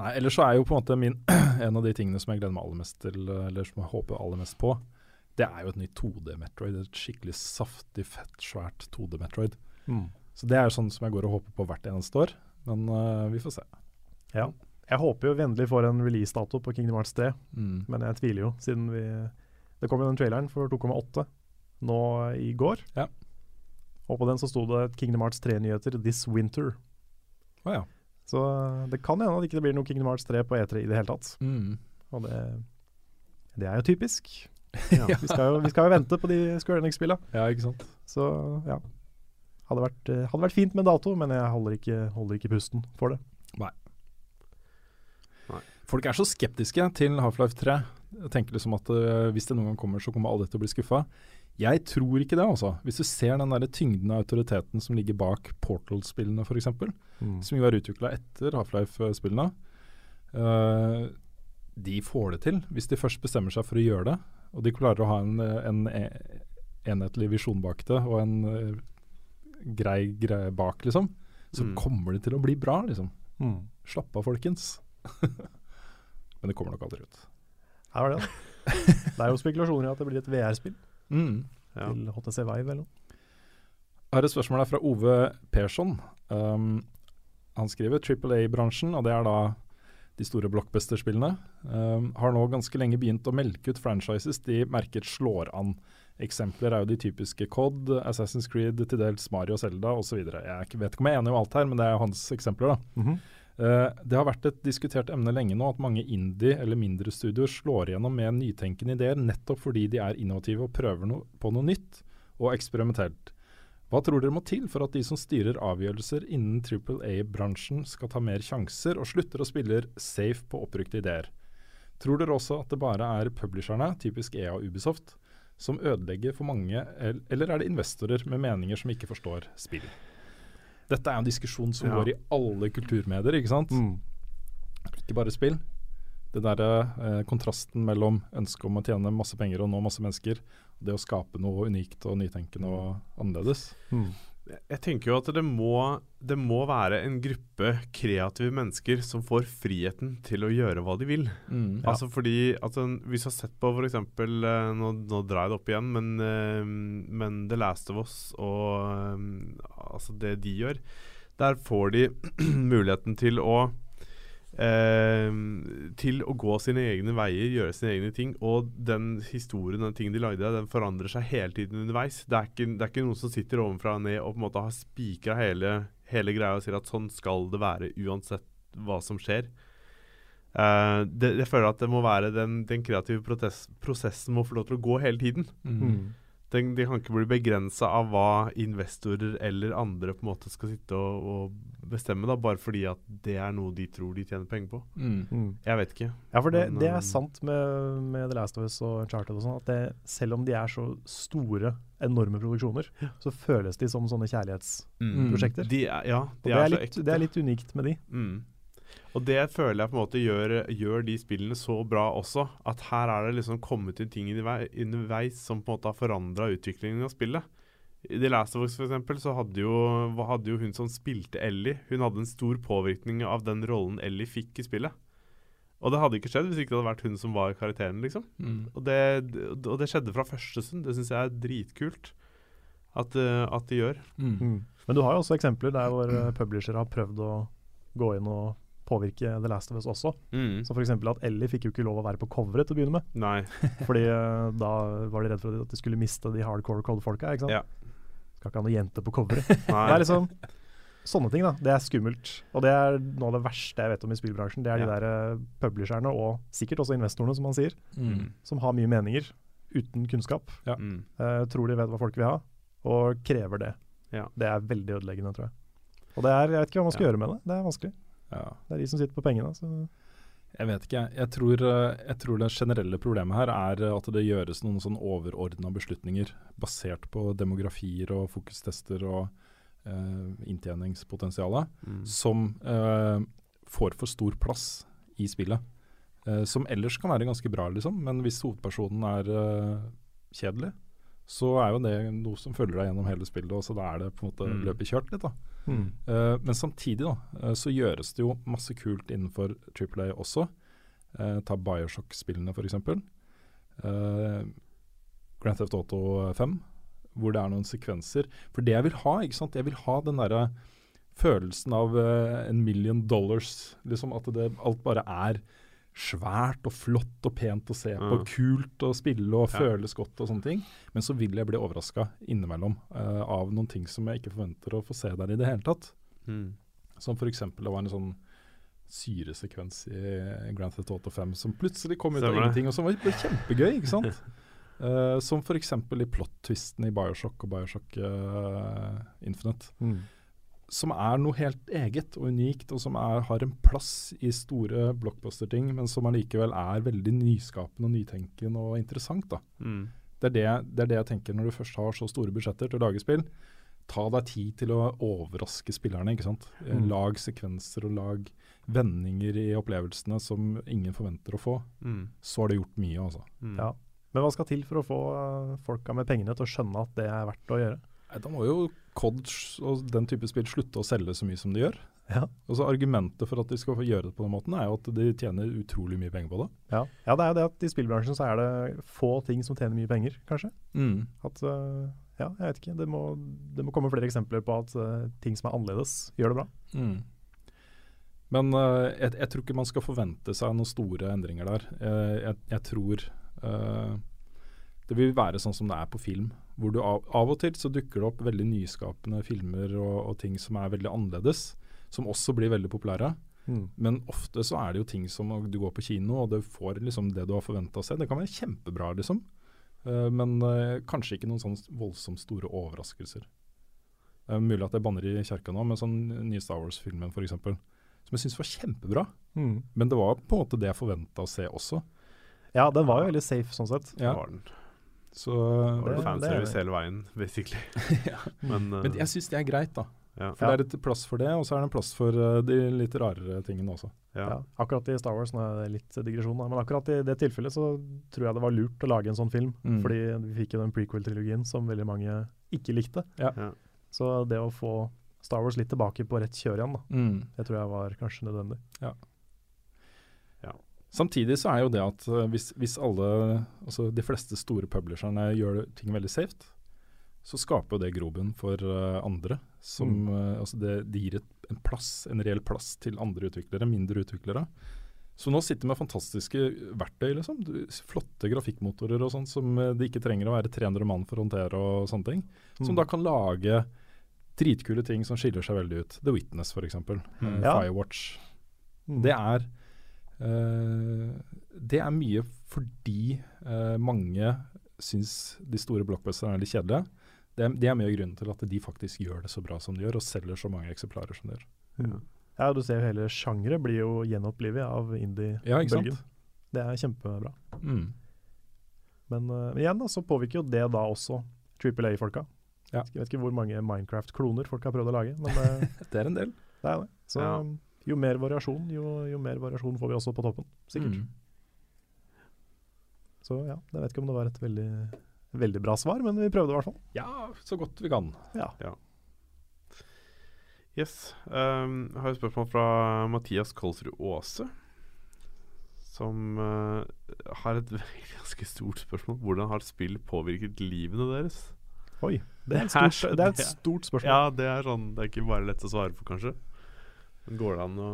Nei, ellers så er jo på en måte min En av de tingene som jeg gleder meg aller mest til, eller som jeg håper aller mest på, det er jo et nytt 2D-Metroid. Et skikkelig saftig, fett, svært 2D-Metroid.
Mm.
Så det er jo sånn som jeg går og håper på hvert eneste år. Men uh, vi får se.
Ja. Jeg håper jo vi endelig får en release-dato på Kingdom Hearts 3,
Mm.
men jeg tviler jo, siden vi Det kom jo den traileren for 2,8 nå i går.
Ja.
Og på den så sto det Kingdom Hearts 3-nyheter this winter.
Å ja.
Så eh, det kan hende at ikke det blir noe Kingdom Hearts 3 på E3 i det hele tatt.
Mm.
Og det, det er jo typisk.
Ja.
Vi skal jo, vi skal jo vente på de Square Enix-spilla.
ja, ikke sant.
Så ja. Hadde vært, eh, hadde vært fint med dato, men jeg holder ikke, holder ikke pusten for det.
Folk er så skeptiske til Half-Life 3. Jeg tenker liksom at uh, hvis det noen gang kommer, så kommer alle til å bli skuffa. Jeg tror ikke det, altså. Hvis du ser den der tyngden av autoriteten som ligger bak Portal-spillene, f.eks., som jo er utvikla etter Half-Life-spillene, uh, de får det til hvis de først bestemmer seg for å gjøre det. Og de klarer å ha en, en e- enhetlig visjon bak det, og en uh, grei greie bak, liksom. Så
Mm.
kommer det til å bli bra, liksom.
Mm.
Slapp av, folkens. Men det kommer nok aldri ut.
Her var det, da. Det er jo spekulasjoner i at det blir et VR-spill
Mm.
Ja.
til HTC Vive eller noe.
har et spørsmål fra Ove Persson. Um, han skriver Triple A-bransjen, og det er da de store blockbuster-spillene, um, har nå ganske lenge begynt å melke ut franchises de merket slår an. Eksempler er jo de typiske COD, Assassin's Creed, til dels Mario Zelda osv. Jeg vet ikke om jeg er enig i alt her, men det er hans eksempler. da.
Mhm.
Eh, det har vært et diskutert emne lenge nå at mange indie- eller mindre studioer slår igjennom med nytenkende ideer nettopp fordi de er innovative og prøver no på noe nytt og eksperimentelt. Hva tror dere må til for at de som styrer avgjørelser innen Triple A-bransjen skal ta mer sjanser og slutter å spille safe på opprykte ideer? Tror dere også at det bare er publisherne, typisk EA og Ubisoft, som ødelegger for mange, eller er det investorer med meninger som ikke forstår spill? Dette er en diskusjon som
Ja.
går i alle kulturmedier, ikke sant?
Mm.
Ikke bare spill. Det derre eh, kontrasten mellom ønsket om å tjene masse penger og nå masse mennesker, det å skape noe unikt og nytenkende og annerledes.
Mm.
Jeg tenker jo at det må, det må være en gruppe kreative mennesker som får friheten til å gjøre hva de vil.
Mm.
Altså fordi altså, Hvis du har sett på f.eks. Uh, nå, nå drar jeg det opp igjen, men, eh, men The Last of Us og eh, altså det de gjør Der får de muligheten til å eh, Til å gå sine egne veier, gjøre sine egne ting. Og den historien, den ting de lagde, den forandrer seg hele tiden underveis. Det er ikke, det er ikke noen som sitter ovenfra og ned og på en måte har spikra hele, hele greia og sier at sånn skal det være uansett hva som skjer. Eh, det, jeg føler at det må være den, den kreative protest, prosessen må få lov til å gå hele tiden.
Mm.
Mm.
Den, de kan ikke bli begrensa av hva investorer eller andre på en måte skal sitte og, og bestemme, da, bare fordi at det er noe de tror de tjener penger på.
Mm.
Mm.
Jeg vet ikke.
Ja, for det,
Men,
det er sant med, med The Last of Us og Uncharted og sånn, at det, selv om de er så store, enorme produksjoner, så føles de som sånne kjærlighetsprosjekter.
De er, ja, de
det,
er,
er
så
litt,
ekte.
det er litt unikt med de.
Mm. Og det føler jeg på en måte gjør, gjør de spillene så bra også. At her er det liksom kommet inn ting undervei- underveis som på en måte har forandra utviklingen av spillet. I The Last of Us for eksempel, så hadde jo, hadde jo hun som spilte Ellie Hun hadde en stor påvirkning av den rollen Ellie fikk i spillet. Og det hadde ikke skjedd hvis ikke det hadde vært hun som var karakteren, liksom.
Mm.
Og det, og det skjedde fra første stund. Det syns jeg er dritkult at, eh, at de gjør.
Mm.
Mm. Men du har jo også eksempler der hvor publishere har prøvd å gå inn og påvirke The Last of Us også.
Mm.
Som f.eks. at Ellie fikk jo ikke lov å være på coveret til å begynne med.
Nei.
Fordi eh, da var de redd for at de skulle miste de hardcore code-folka. ikke sant?
Ja.
Skal ikke ha noen jente på coveret.
Nei.
Det er liksom Sånne ting, da. Det er skummelt. Og det er noe av det verste jeg vet om i spillbransjen. Det er de der uh, publisherne, og sikkert også investorene, som man sier,
Mm.
som har mye meninger uten kunnskap.
Ja.
Mm.
eh, tror de vet hva folk vil ha, og krever det.
Ja.
Det er veldig ødeleggende, tror jeg. Og det er, jeg vet ikke hva man skal
Ja.
gjøre med det. Det er vanskelig.
Ja.
Det er de som sitter på pengene. Så.
Jeg vet ikke. Jeg tror, eh, jeg tror det generelle problemet her er at det gjøres noen sånn overordna beslutninger basert på demografier og fokustester og eh, inntjeningspotensialet,
Mm.
som eh, får for stor plass i spillet. Eh, som ellers kan være ganske bra, liksom, men hvis hovedpersonen er eh, kjedelig, så er jo det noe som følger deg gjennom hele spillet, og så da er det på en måte
Mm.
løpet kjørt litt, da.
Mm.
Uh, men samtidig da, eh, så gjøres det jo masse kult innenfor Triple A også. Uh, ta Bioshock-spillene f.eks. Uh, Grand Theft Auto 5, hvor det er noen sekvenser. For det jeg vil ha, ikke sant? jeg vil ha den derre følelsen av en million dollars. Liksom At det, alt bare er svært og flott og pent å se på.
Ja.
Kult å spille og føles godt og sånne ting. Men så vil jeg bli overraska innimellom uh, av noen ting som jeg ikke forventer å få se der i det hele tatt.
Mm.
Som f.eks. det var en sånn syresekvens i Grand Theft Auto 5 som plutselig kom ut av ingenting, og som var, var kjempegøy. ikke sant? uh, som f.eks. i plot-twisten i Bioshock og Bioshock uh, Infinite.
Mm.
Som er noe helt eget og unikt, og som er, har en plass i store blockbuster-ting, men som allikevel er veldig nyskapende og nytenkende og interessant. da.
Mm.
Det er det, det er det jeg tenker når du først har så store budsjetter til å lage spill. Ta deg tid til å overraske spillerne. ikke sant? Eh,
Mm.
Lag sekvenser og lag vendinger i opplevelsene som ingen forventer å få.
Mm.
Så har det gjort mye, altså.
Mm.
Ja. Men hva skal til for å få uh, folka med pengene til å skjønne at det er verdt å gjøre?
Da må jo COD og den type spill slutte å selge så mye som de gjør.
Ja,
Altså Argumentet for at de skal gjøre det på den måten, er jo at de tjener utrolig mye penger på det.
ja. ja det er jo det at i spillbransjen så er det få ting som tjener mye penger, kanskje.
Mm.
At uh, ja, jeg vet ikke. Det må, det må komme flere eksempler på at eh, ting som er annerledes, gjør det bra.
Mm. Men eh, jeg, jeg tror ikke man skal forvente seg noen store endringer der. Eh, jeg, jeg tror uh, det vil være sånn som det er på film. Hvor du av, av og til så dukker det opp veldig nyskapende filmer og, og ting som er veldig annerledes. Som også blir veldig populære. Men ofte så er det jo ting som du går på kino og du får liksom det du har forventa å se. Det kan være kjempebra, liksom. Uh, men uh, kanskje ikke noen sånn voldsomt store overraskelser. Det er mulig at jeg banner i kjerka nå, men sånn nye Star Wars-filmen f.eks. Som jeg syns var kjempebra.
Mm.
Men det var på en måte det jeg forventa å se også.
Ja, den var jo veldig safe sånn sett.
Ja.
Det var den.
Så
Det var
Det-
fanservice
det er-
hele veien, basically.
ja.
Men, uh,
Men jeg syns det er greit, da.
ja.
For
Ja.
det er et plass for det, og så er det en plass for uh, de litt rarere tingene også.
Ja.
Ja, akkurat i Star Wars, nå er det litt digresjon, da, men akkurat i det tilfellet så tror jeg det var lurt å lage en sånn film.
Mm.
Fordi vi fikk jo den prequel-trilogien som veldig mange ikke likte.
Ja.
Ja.
Så det å få Star Wars litt tilbake på rett kjør igjen, da,
Mm.
det tror jeg var kanskje nødvendig.
Samtidig så er jo det at eh, hvis, hvis alle, altså de fleste store publisherne gjør ting veldig safe, så skaper jo det grobunn for eh, andre. Som,
Mm.
eh, altså det, det gir et, en plass, en reell plass til andre utviklere, mindre utviklere. Så nå sitter vi med fantastiske verktøy, liksom. Du- Flotte grafikkmotorer og sånn som det ikke trenger å være 300 mann for å håndtere og sånne ting. Som
Mm.
da kan lage dritkule ting som skiller seg veldig ut. The Witness f.eks.
Mm.
Firewatch.
Mm.
Det er Det er mye fordi eh, mange syns de store blockbusterne er litt kjedelige. Det, er- det er mye av grunnen til at de faktisk gjør det så bra som de gjør, og selger så mange eksemplarer som de gjør.
Ja, Ja, du ser jo hele sjangre blir jo gjenopplivet av indie-bølgen.
Ja?
Det er kjempebra.
Mm.
Men, uh, men igjen da, så påvirker jo det da også Triple A-folka.
Ja.
Jeg vet ikke hvor mange Minecraft-kloner folk har prøvd å lage, men det,
Det er en del.
det er det. Så
Ja.
Jo mer variasjon, jo, jo mer variasjon får vi også på toppen. Sikkert.
Mm.
Så ja, jeg vet ikke om det var et veldig, veldig bra svar, men vi prøvde i hvert fall.
Ja, så godt vi kan.
Ja.
Yes. Um, jeg har et spørsmål fra Mathias Kolsrud Aase. Som uh, har et ganske stort spørsmål. Hvordan har spill påvirket livene deres?
Oi, det er stort, det er et stort spørsmål.
Ja, det er sånn Det er ikke bare lett å svare på, kanskje. Går det an å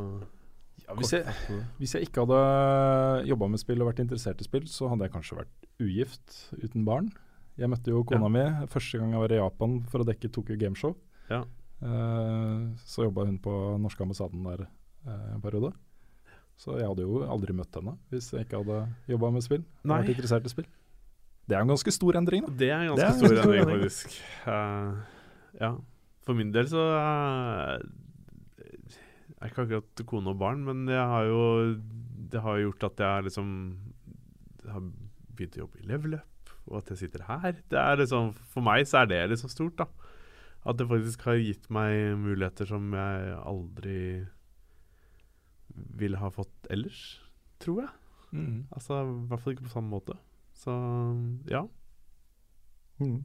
Ja, hvis, jeg, hvis jeg ikke hadde jobba med spill og vært interessert i spill, så hadde jeg kanskje vært ugift uten barn. Jeg møtte jo kona mi første gang jeg var i Japan for å dekke Tokyo Gameshow.
Ja.
Uh, så jobba hun på norske ambassaden der uh, en periode. Så jeg hadde jo aldri møtt henne hvis jeg ikke hadde jobba med spill.
Nei.
Vært interessert i spill. Det er en ganske stor endring, da.
Det er en ganske
er en
stor
stor
endring, faktisk. Uh, ja. For min del så er ikke akkurat kone og barn, men jeg har jo Det har gjort at jeg liksom har begynt å jobbe i Level Up, og at jeg sitter her. Det er liksom, for meg så er det liksom stort, da. At det faktisk har gitt meg muligheter som jeg aldri ville ha fått ellers, tror jeg. Altså, I hvert fall ikke på samme måte. Så ja.
Mm.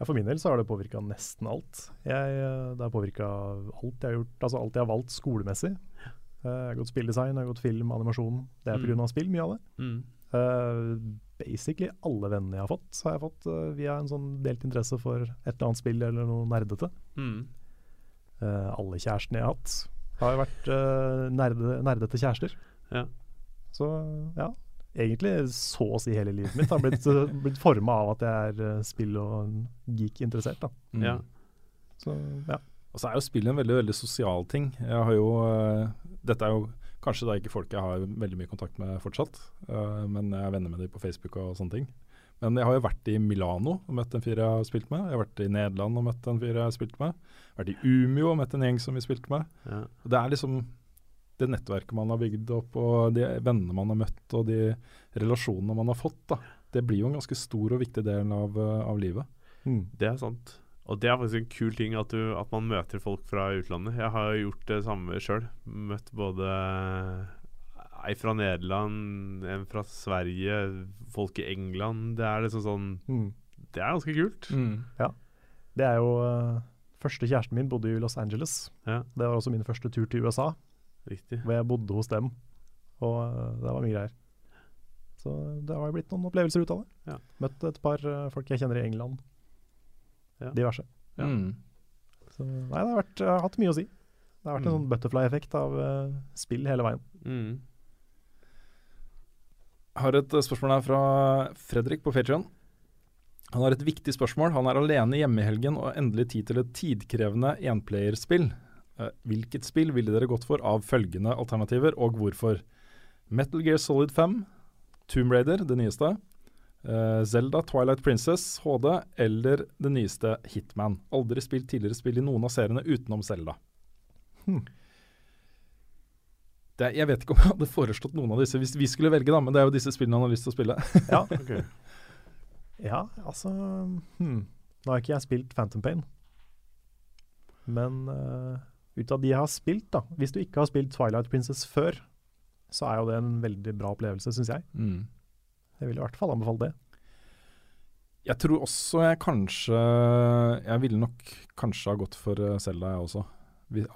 Ja, for min del så har det påvirka nesten alt. Jeg, eh, det har påvirka alt jeg har gjort, altså alt jeg har valgt skolemessig. Eh, Jeg har gått spilldesign, jeg har gått film, animasjon. Det er
Mm.
pga. spill, mye av det.
Mm.
Uh, basically alle vennene jeg har fått, har jeg fått uh, via en sånn delt interesse for et eller annet spill eller noe nerdete.
Mm.
Uh, alle kjærestene jeg har hatt, har jo vært nerde, nerdete kjærester.
Ja.
Så ja, egentlig så å si hele livet mitt har blitt, blitt forma av at jeg er eh, spill- og geek-interessert. da.
Mm.
Ja.
Så ja.
Og så er jo spill en veldig veldig sosial ting. Jeg har jo, uh, Dette er jo kanskje da ikke folk jeg har veldig mye kontakt med fortsatt, uh, men jeg er venner med dem på Facebook og sånne ting. Men jeg har jo vært i Milano og møtt en fyr jeg har spilt med. Jeg har vært i Nederland og møtt en fyr jeg har spilt med. Jeg har Vært i Umeå og møtt en gjeng som vi spilte med.
Ja.
Og Det er liksom det nettverket man har bygd opp, og de vennene man har møtt, og de relasjonene man har fått, da. Det blir jo en ganske stor og viktig del av, eh, av livet.
Mm.
Det er sant. Og det er faktisk en kul ting at, du, at man møter folk fra utlandet. Jeg har gjort det samme sjøl. Møtt både ei fra Nederland, en fra Sverige, folk i England. Det er liksom sånn
Mm.
Det er ganske kult.
Det er jo eh, Første kjæresten min bodde i Los Angeles.
Ja,
Det var også min første tur til USA,
riktig.
hvor jeg bodde hos dem. Og eh, det var mye greier. Så det har jo blitt noen opplevelser ut av det.
Ja.
Møtt et par eh, folk jeg kjenner i England.
Ja.
diverse.
Ja.
Mm.
Så, nei, det har, vært, har hatt mye å si. Det har vært en
Mm.
sånn butterfly-effekt av uh, spill hele veien.
Mm.
har et eh, spørsmål her fra Fredrik på Patreon. Han har et viktig spørsmål. Han er alene hjemme i helgen og har endelig tid til et tidkrevende enplayerspill. Eh, hvilket spill ville dere gått for av følgende alternativer, og hvorfor? Metal Gear Solid 5, Tomb Raider, det nyeste, uh, Zelda Twilight Princess HD eller det nyeste Hitman. Aldri spilt tidligere spill i noen av seriene utenom Zelda.
Hmm.
Det, jeg vet ikke om jeg hadde foreslått noen av disse hvis vi skulle velge, da, men det er jo disse spillene han har lyst til å spille.
Ja,
okay.
ja altså hmm. Nå har ikke jeg spilt Phantom Pain, men eh, ut av de jeg har spilt, da Hvis du ikke har spilt Twilight Princess før, så er jo det en veldig bra opplevelse, syns jeg.
Mm.
Jeg vil i hvert fall anbefale det.
Jeg tror også jeg kanskje Jeg ville nok kanskje ha gått for Selda, Zelda, jeg også.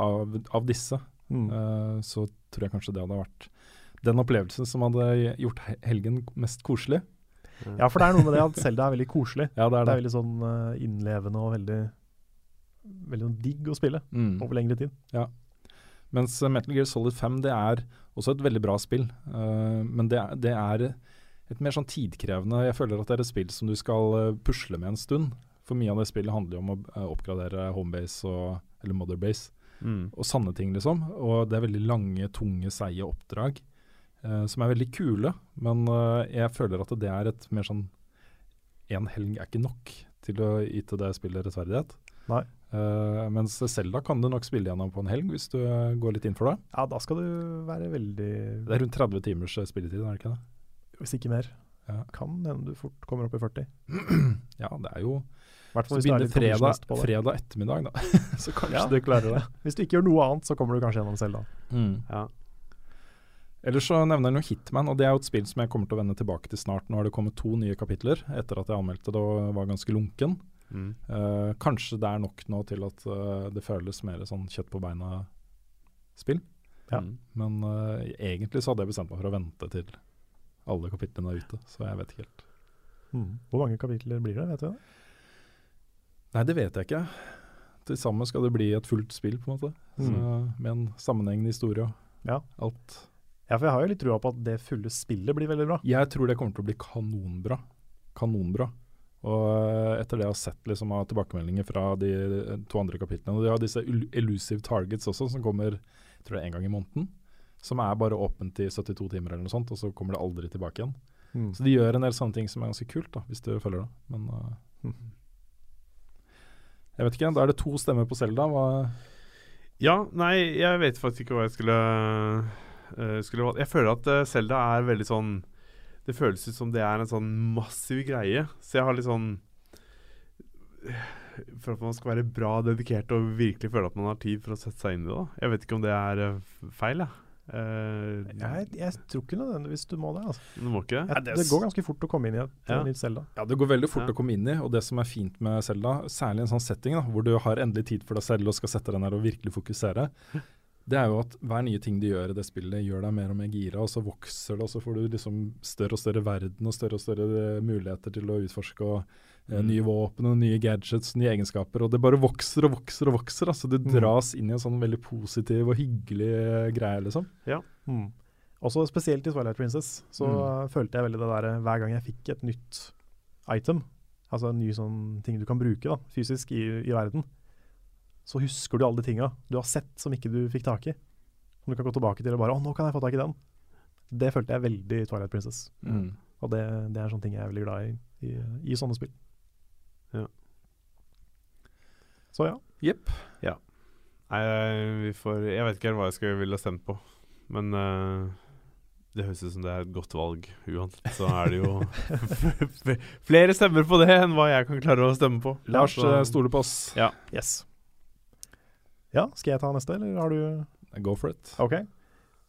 Av, av disse
Mm.
uh, så tror jeg kanskje det hadde vært den opplevelsen som hadde gjort helgen mest koselig.
Ja, for det er noe med det at Selda er veldig koselig.
Ja, det er
Det
det er
veldig sånn eh, innlevende og veldig Veldig sånn digg å spille
Mm.
over lengre tid. Ja.
Mens eh, Metal Gear Solid 5 det er også et veldig bra spill, uh, men det det er et mer sånn tidkrevende Jeg føler at det er et spill som du skal eh, pusle med en stund. For mye av det spillet handler jo om å oppgradere homebase og, eller motherbase.
Mm.
og sanne ting, liksom. Og det er veldig lange, tunge, seige oppdrag uh, som er veldig kule. Men uh, jeg føler at det er et mer sånn En helg er ikke nok til å yte det spillet rettferdighet.
Nei.
Uh, mens Selda kan du nok spille gjennom på en helg, hvis du eh, går litt inn for det.
Ja, da skal du være veldig
Det er rundt 30 timers eh, spilletid, er det ikke det?
Hvis ikke mer.
Ja.
Kan hende du fort kommer opp i 40.
Ja, det er jo
hvert fall hvis er
begynner fredag, fredag ettermiddag, da. så kanskje
Ja.
du klarer det.
Hvis du ikke gjør noe annet, så kommer du kanskje gjennom Selda.
Ja.
Ellers så nevner jeg noe Hitman, og det er jo et spill som jeg kommer til å vende tilbake til snart. Nå har det kommet to nye kapitler etter at jeg anmeldte det og var ganske lunken.
Mm.
Eh, kanskje det er nok nå til at uh, det føles mer sånn kjøtt på beina-spill.
Ja.
Mm.
Men uh, egentlig så hadde jeg bestemt meg for å vente til alle kapitlene er ute, så jeg vet ikke helt.
Hvor mange kapitler blir det? vet du det?
Nei, det vet jeg ikke. Til sammen skal det bli et fullt spill, på en måte. Så, med en sammenhengende historie og
Ja.
alt.
Ja, for jeg har jo litt trua på at det fulle spillet blir veldig bra.
Jeg tror det kommer til å bli kanonbra. Kanonbra. Og eh, etter det jeg har sett liksom, av tilbakemeldinger fra de to andre kapitlene og De har disse elusive targets også, som kommer jeg tror det er en gang i måneden. Som er bare åpent i 72 timer eller noe sånt, og så kommer det aldri tilbake igjen. Så de gjør en del sånne ting som er ganske kult, da, hvis du følger det. Men
uh,
jeg vet ikke. Da er det to stemmer på Selda.
Ja, nei, jeg vet faktisk ikke hva jeg skulle uh, skulle valgt. Jeg føler at uh, Selda er veldig sånn Det føles ut som det er en sånn massiv greie. Så jeg har litt sånn For at man skal være bra dedikert og virkelig føle at man har tid for å sette seg inn i det. da Jeg vet ikke om det er eh, feil, jeg. Uh,
Jeg, jeg tror ikke nødvendigvis du må det. Altså.
Du må ikke det?
Jeg,
det
går ganske fort å komme inn i et
Ja.
nytt Selda.
Ja, det går veldig fort
Ja.
å komme inn i, og det som er fint med Selda, særlig i en sånn setting da, hvor du har endelig tid for deg selv og skal sette deg ned og virkelig fokusere, det er jo at hver nye ting de gjør i det spillet, gjør deg mer og mer gira, og så vokser det, og så får du liksom større og større verden og større og større eh, muligheter til å utforske, og eh,
Mm.
nye våpen og nye gadgets, nye egenskaper, og det bare vokser og vokser og vokser. Altså, du
Mm.
dras inn i en sånn veldig positiv og hyggelig eh, greie, liksom.
Mm. Også spesielt i Twilight Princess så
Mm.
følte jeg veldig det der hver gang jeg fikk et nytt item, altså en ny sånn ting du kan bruke da, fysisk i, i verden, så husker du alle de tinga du har sett som ikke du fikk tak i. Som du kan gå tilbake til og bare 'Å, nå kan jeg få tak i den'. Det følte jeg veldig i Twilight Princess.
Mm.
Og det, det er sånne ting jeg er veldig glad i i, i sånne spill.
Ja.
Så ja.
Jepp.
Nei, vi får Jeg vet ikke helt hva jeg skulle ville stemt på, men uh, det høres ut som det er et godt valg uansett. Så er det jo flere stemmer på det enn hva jeg kan klare å stemme på.
Lars eh, stoler på oss.
Ja.
Yes. Ja, skal jeg ta neste, eller har du
Go for it.
Ok.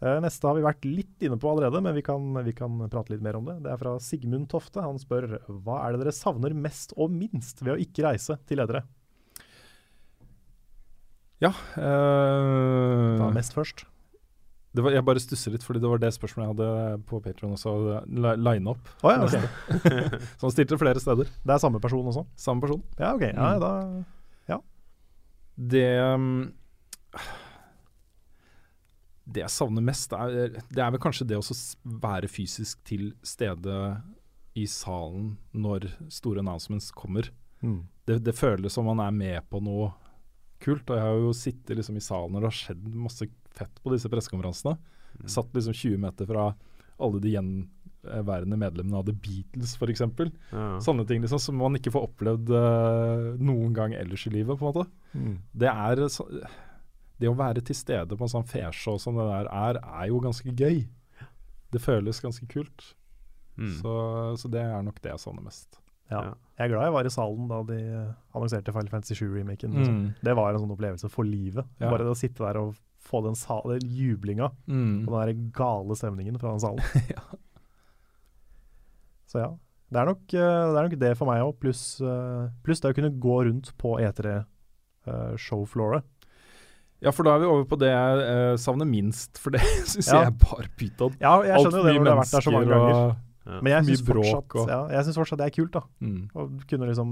Eh, neste har vi vært litt inne på allerede, men vi kan, vi kan prate litt mer om det. Det er fra Sigmund Tofte. Han spør hva er det dere savner mest og minst ved å ikke reise til ledere?
Ja. eh,
Ta mest først.
det var, Jeg bare stusser litt, fordi det var det spørsmålet jeg hadde på Patron også. li- Line up.
Oh, ja, ok.
Så han stilte flere steder.
Det er samme person også?
Samme person.
Ja, ok. Ja,
Mm.
da
Det um, Det jeg savner mest, er, det er vel kanskje det å være fysisk til stede i salen når store announcements kommer.
mm.
Det, det føles som man er med på noe kult. Og jeg har jo sittet liksom i salen når det har skjedd masse fett på disse pressekonferansene. Mm. satt liksom 20 meter fra alle de gjenværende medlemmene av The Beatles f.eks.
Ja.
Sånne ting liksom som man ikke får opplevd uh, noen gang ellers i livet. på en måte.
Mm.
Det er så, Det å være til stede på en sånn fesjå som det der er, er jo ganske gøy. Det føles ganske kult.
Mm.
Så, så det er nok det jeg savner mest.
Ja.
Ja.
Jeg er glad jeg var i salen da de eh, annonserte Final Fantasy 7-remaken. Liksom. Det var en sånn opplevelse for livet.
Ja.
Bare det å sitte der og få den, den jublinga
Mm.
og den der gale stemningen fra den salen.
Ja.
Så ja. Det er nok eh, det, er nok det for meg òg, pluss eh, pluss det å kunne gå rundt på E E3-showflooret.
Ja, for da er vi over på det jeg eh, savner minst, for det syns
Ja.
jeg er bare pyton.
ja, jeg skjønner jo det når du har vært der så mange ganger.
Ja.
Men jeg syns fortsatt,
og-
ja, synes fortsatt det er kult, da.
Mm.
Å kunne liksom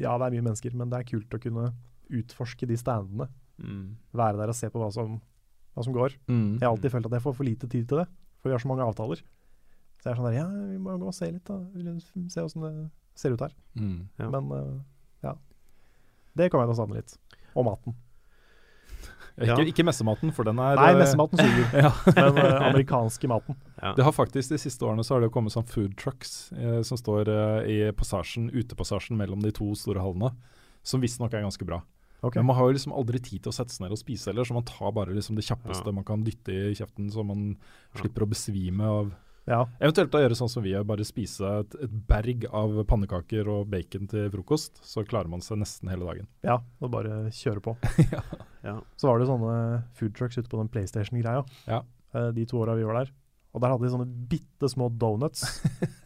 Ja, det er mye mennesker, men det er kult å kunne utforske de standene.
Mm.
Være der og se på hva som, hva som går.
Mm.
Jeg har alltid følt at jeg får for lite tid til det, for vi har så mange avtaler. Så jeg er sånn der Ja, vi må gå og se litt, da. Vil Se åssen det ser ut her.
Mm.
Ja.
Men uh, ja. Det kommer jeg til å savne litt. Og maten.
Ikke,
Ja.
ikke messematen, for den er
Nei,
eh,
messematen suger.
Ja.
Men uh, amerikanske maten.
Ja.
Det har faktisk De siste årene så har det kommet sånn food trucks eh, som står eh, i passasjen, utepassasjen mellom de to store hallene, som visstnok er ganske bra.
Okay.
Men man har jo liksom aldri tid til å sette seg ned og spise heller, så man tar bare liksom det kjappeste
Ja.
man kan dytte i kjeften, så man
Ja.
slipper å besvime av
Ja.
Eventuelt da gjøre sånn som vi gjør, bare spise et, et berg av pannekaker og bacon til frokost, så klarer man seg nesten hele dagen.
ja. Og bare kjøre på.
Ja.
Så var det sånne food trucks ute på den PlayStation-greia
Ja.
eh, de to åra vi var der. Og der hadde de sånne bitte små donuts.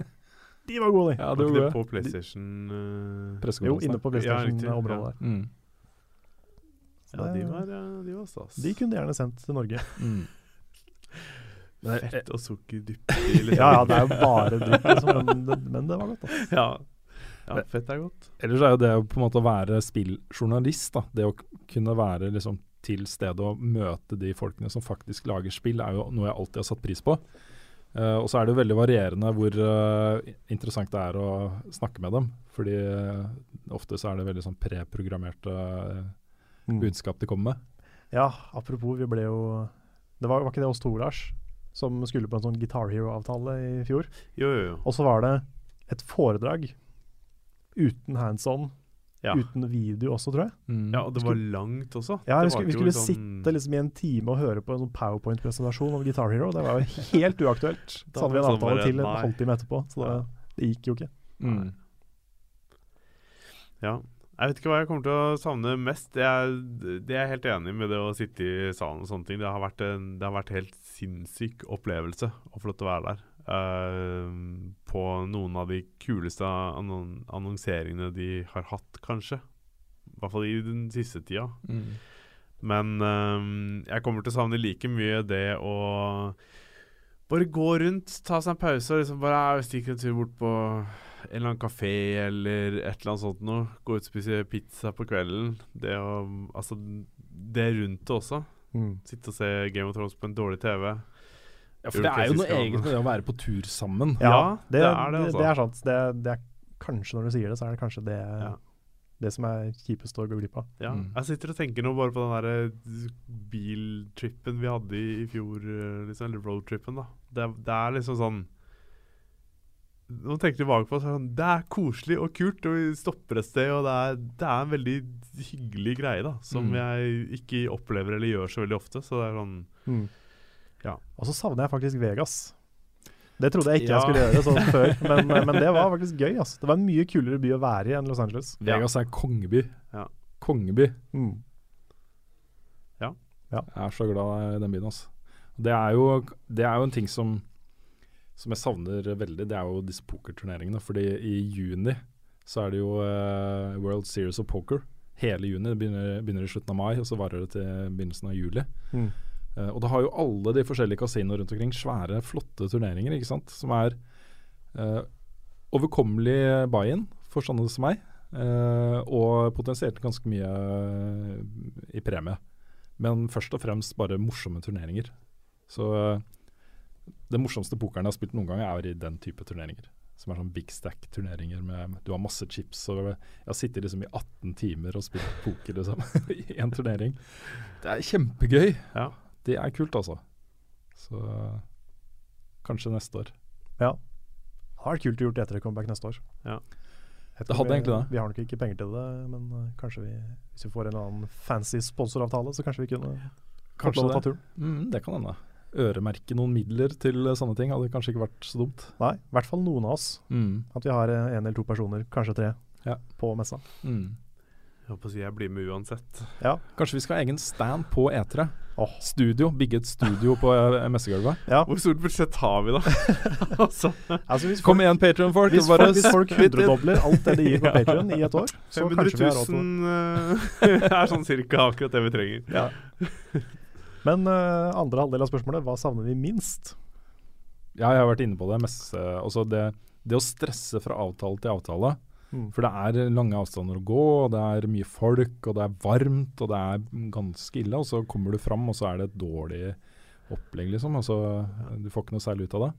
de var gode, de.
Ja, det var
det. på PlayStation uh,
Jo, inne på PlayStation-området
ja.
der.
Mm.
Ja, de var, de var stas.
De kunne de gjerne sendt til Norge.
Mm. Det-
Fett og sukker dypt i liksom.
Ja, ja, det er jo bare dritt, liksom, men, det, men det var godt. Altså.
ja. ja, fett er godt.
Ellers er jo det på en måte å være spilljournalist, da, det å kunne være liksom til stede og møte de folkene som faktisk lager spill, er jo noe jeg alltid har satt pris på. Uh, og så er det jo veldig varierende hvor uh, interessant det er å snakke med dem. Fordi uh, ofte så er det veldig sånn preprogrammerte uh,
Mm.
budskap de kommer med.
Ja, apropos, vi ble jo Det var, var ikke det oss to, Lars, som skulle på en sånn Guitar Hero-avtale i fjor?
Jo, jo, jo.
Og så var det et foredrag uten hands on,
Ja.
uten video også, tror jeg.
Mm.
ja, og det var langt også.
Ja,
Det
vi skulle, vi skulle
sånn-
sitte liksom i en time og høre på en sånn powerpoint-presentasjon om Guitar Hero. Det var jo helt uaktuelt. Så hadde vi en
sånn
avtale til en halvtime etterpå, så det, det gikk jo ikke.
Mm.
Ja. Jeg vet ikke hva jeg kommer til å savne mest. Jeg, det er jeg helt enig med det å sitte i salen og sånne ting. Det har vært en det har vært helt sinnssyk opplevelse å få lov til å være der. Uh, på noen av de kuleste annon annonseringene de har hatt, kanskje. I hvert fall i den siste tida.
Mm.
Men uh, jeg kommer til å savne like mye det å bare gå rundt, ta seg en pause og liksom bare stikke en tur bort på en eller annen kafé eller et eller annet sånt noe. Gå ut og spise pizza på kvelden. Det å Altså, det rundt det også.
Mm.
Sitte og se Game of Thrones på en dårlig TV.
Ja, for det er jo noe eget med det å være på tur sammen.
Ja,
det,
det er det, altså.
det er sant. Det, det er kanskje, når du sier det, så er det kanskje det,
Ja.
det som er kjipest å gå glipp av.
Ja.
Mm.
Jeg sitter og tenker nå bare på den der eh, biltrippen vi hadde i, i fjor, eh, liksom, eller roadtrippen, da. Det, det er liksom sånn Når man tenker tilbake på det, så er det sånn Det er koselig og kult, og vi stopper et sted, og det er, det er en veldig hyggelig greie, da. Som
Mm.
jeg ikke opplever eller gjør så veldig ofte. Så det er sånn Ja.
Og så savner jeg faktisk Vegas. Det trodde jeg ikke
Ja.
jeg skulle gjøre sånn før, men, men det var faktisk gøy. Altså. Det var en mye kulere by å være i enn Los Angeles.
Vegas er kongeby.
Ja.
Kongeby.
Mm.
Jeg er så glad i den byen. Altså. Det, er jo, det er jo en ting som, som jeg savner veldig. Det er jo disse pokerturneringene. Fordi i juni så er det jo uh, World Series of Poker. Hele juni. Det begynner, begynner i slutten av mai, og så varer det til begynnelsen av juli.
Mm.
Uh, og da har jo alle de forskjellige kasinoene rundt omkring svære, flotte turneringer, ikke sant. Som er uh, overkommelig buy-in for sånne som meg. og potensielt ganske mye i premie. Men først og fremst bare morsomme turneringer. Så eh, det morsomste pokeren jeg har spilt noen gang, er i den type turneringer. Som er sånn big stack-turneringer med Du har masse chips. Og jeg har sittet liksom i 18 timer og spilt poker liksom, i en turnering. Det er kjempegøy.
Ja.
Det er kult, altså. Så kanskje neste år.
Ja. Det hadde vært kult å gjort etter comeback neste år.
Ja.
Det hadde
vi,
egentlig det.
Vi har nok ikke penger til det, men uh, kanskje vi, hvis vi får en eller annen fancy sponsoravtale, så kanskje vi kunne
Kanskje
ta
det. Mm, det kan hende. Øremerke noen midler til sånne ting hadde kanskje ikke vært så dumt.
Nei, i hvert fall noen av oss.
Mm.
At vi har eh, en eller to personer, kanskje tre,
Ja.
på messa.
Mm.
Jeg håper å si jeg blir med uansett.
Ja.
Kanskje vi skal ha egen stand på E3.
Åh.
Studio. Bygge et studio på eh, messegulvet.
ja.
Hvor stort budsjett har vi, da? altså,
Altså, hvis
Kom
folk,
igjen, Patrion-folk.
hvis folk, hvis folk hundredobler alt det de gir på
Patrion
Patreon i et år, så
500
kanskje vi har råd til det.
000 eh, er sånn cirka akkurat det vi trenger.
Ja. Men uh, andre halvdel av spørsmålet, hva savner vi minst?
Ja, jeg har vært inne på det. Messe, også det, det å stresse fra avtale til avtale.
Mm.
For det er lange avstander å gå, og det er mye folk, og det er varmt, og det er ganske ille. Og så kommer du fram, og så er det et dårlig opplegg, liksom. Altså, du får ikke noe særlig ut av det.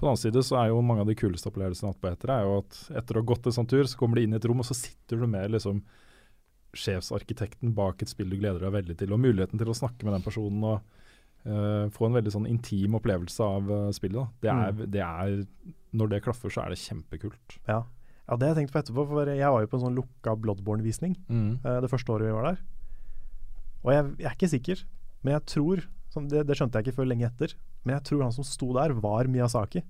På den annen side så er jo mange av de kuleste opplevelsene på etter er jo at etter å ha gått en sånn tur, så kommer du inn i et rom, og så sitter du med liksom sjefsarkitekten bak et spill du gleder deg veldig til, og muligheten til å snakke med den personen og uh, få en veldig sånn intim opplevelse av uh, spillet. Det, er, det er Når det klaffer, så er det kjempekult.
Ja. ja, det har jeg tenkt på etterpå, for jeg var jo på en sånn lukka Bloodborne-visning eh, det første året vi var der. Og jeg, jeg er ikke sikker, men jeg tror sånn, det, det skjønte jeg ikke før lenge etter, men jeg tror han som sto der, var Miyazaki.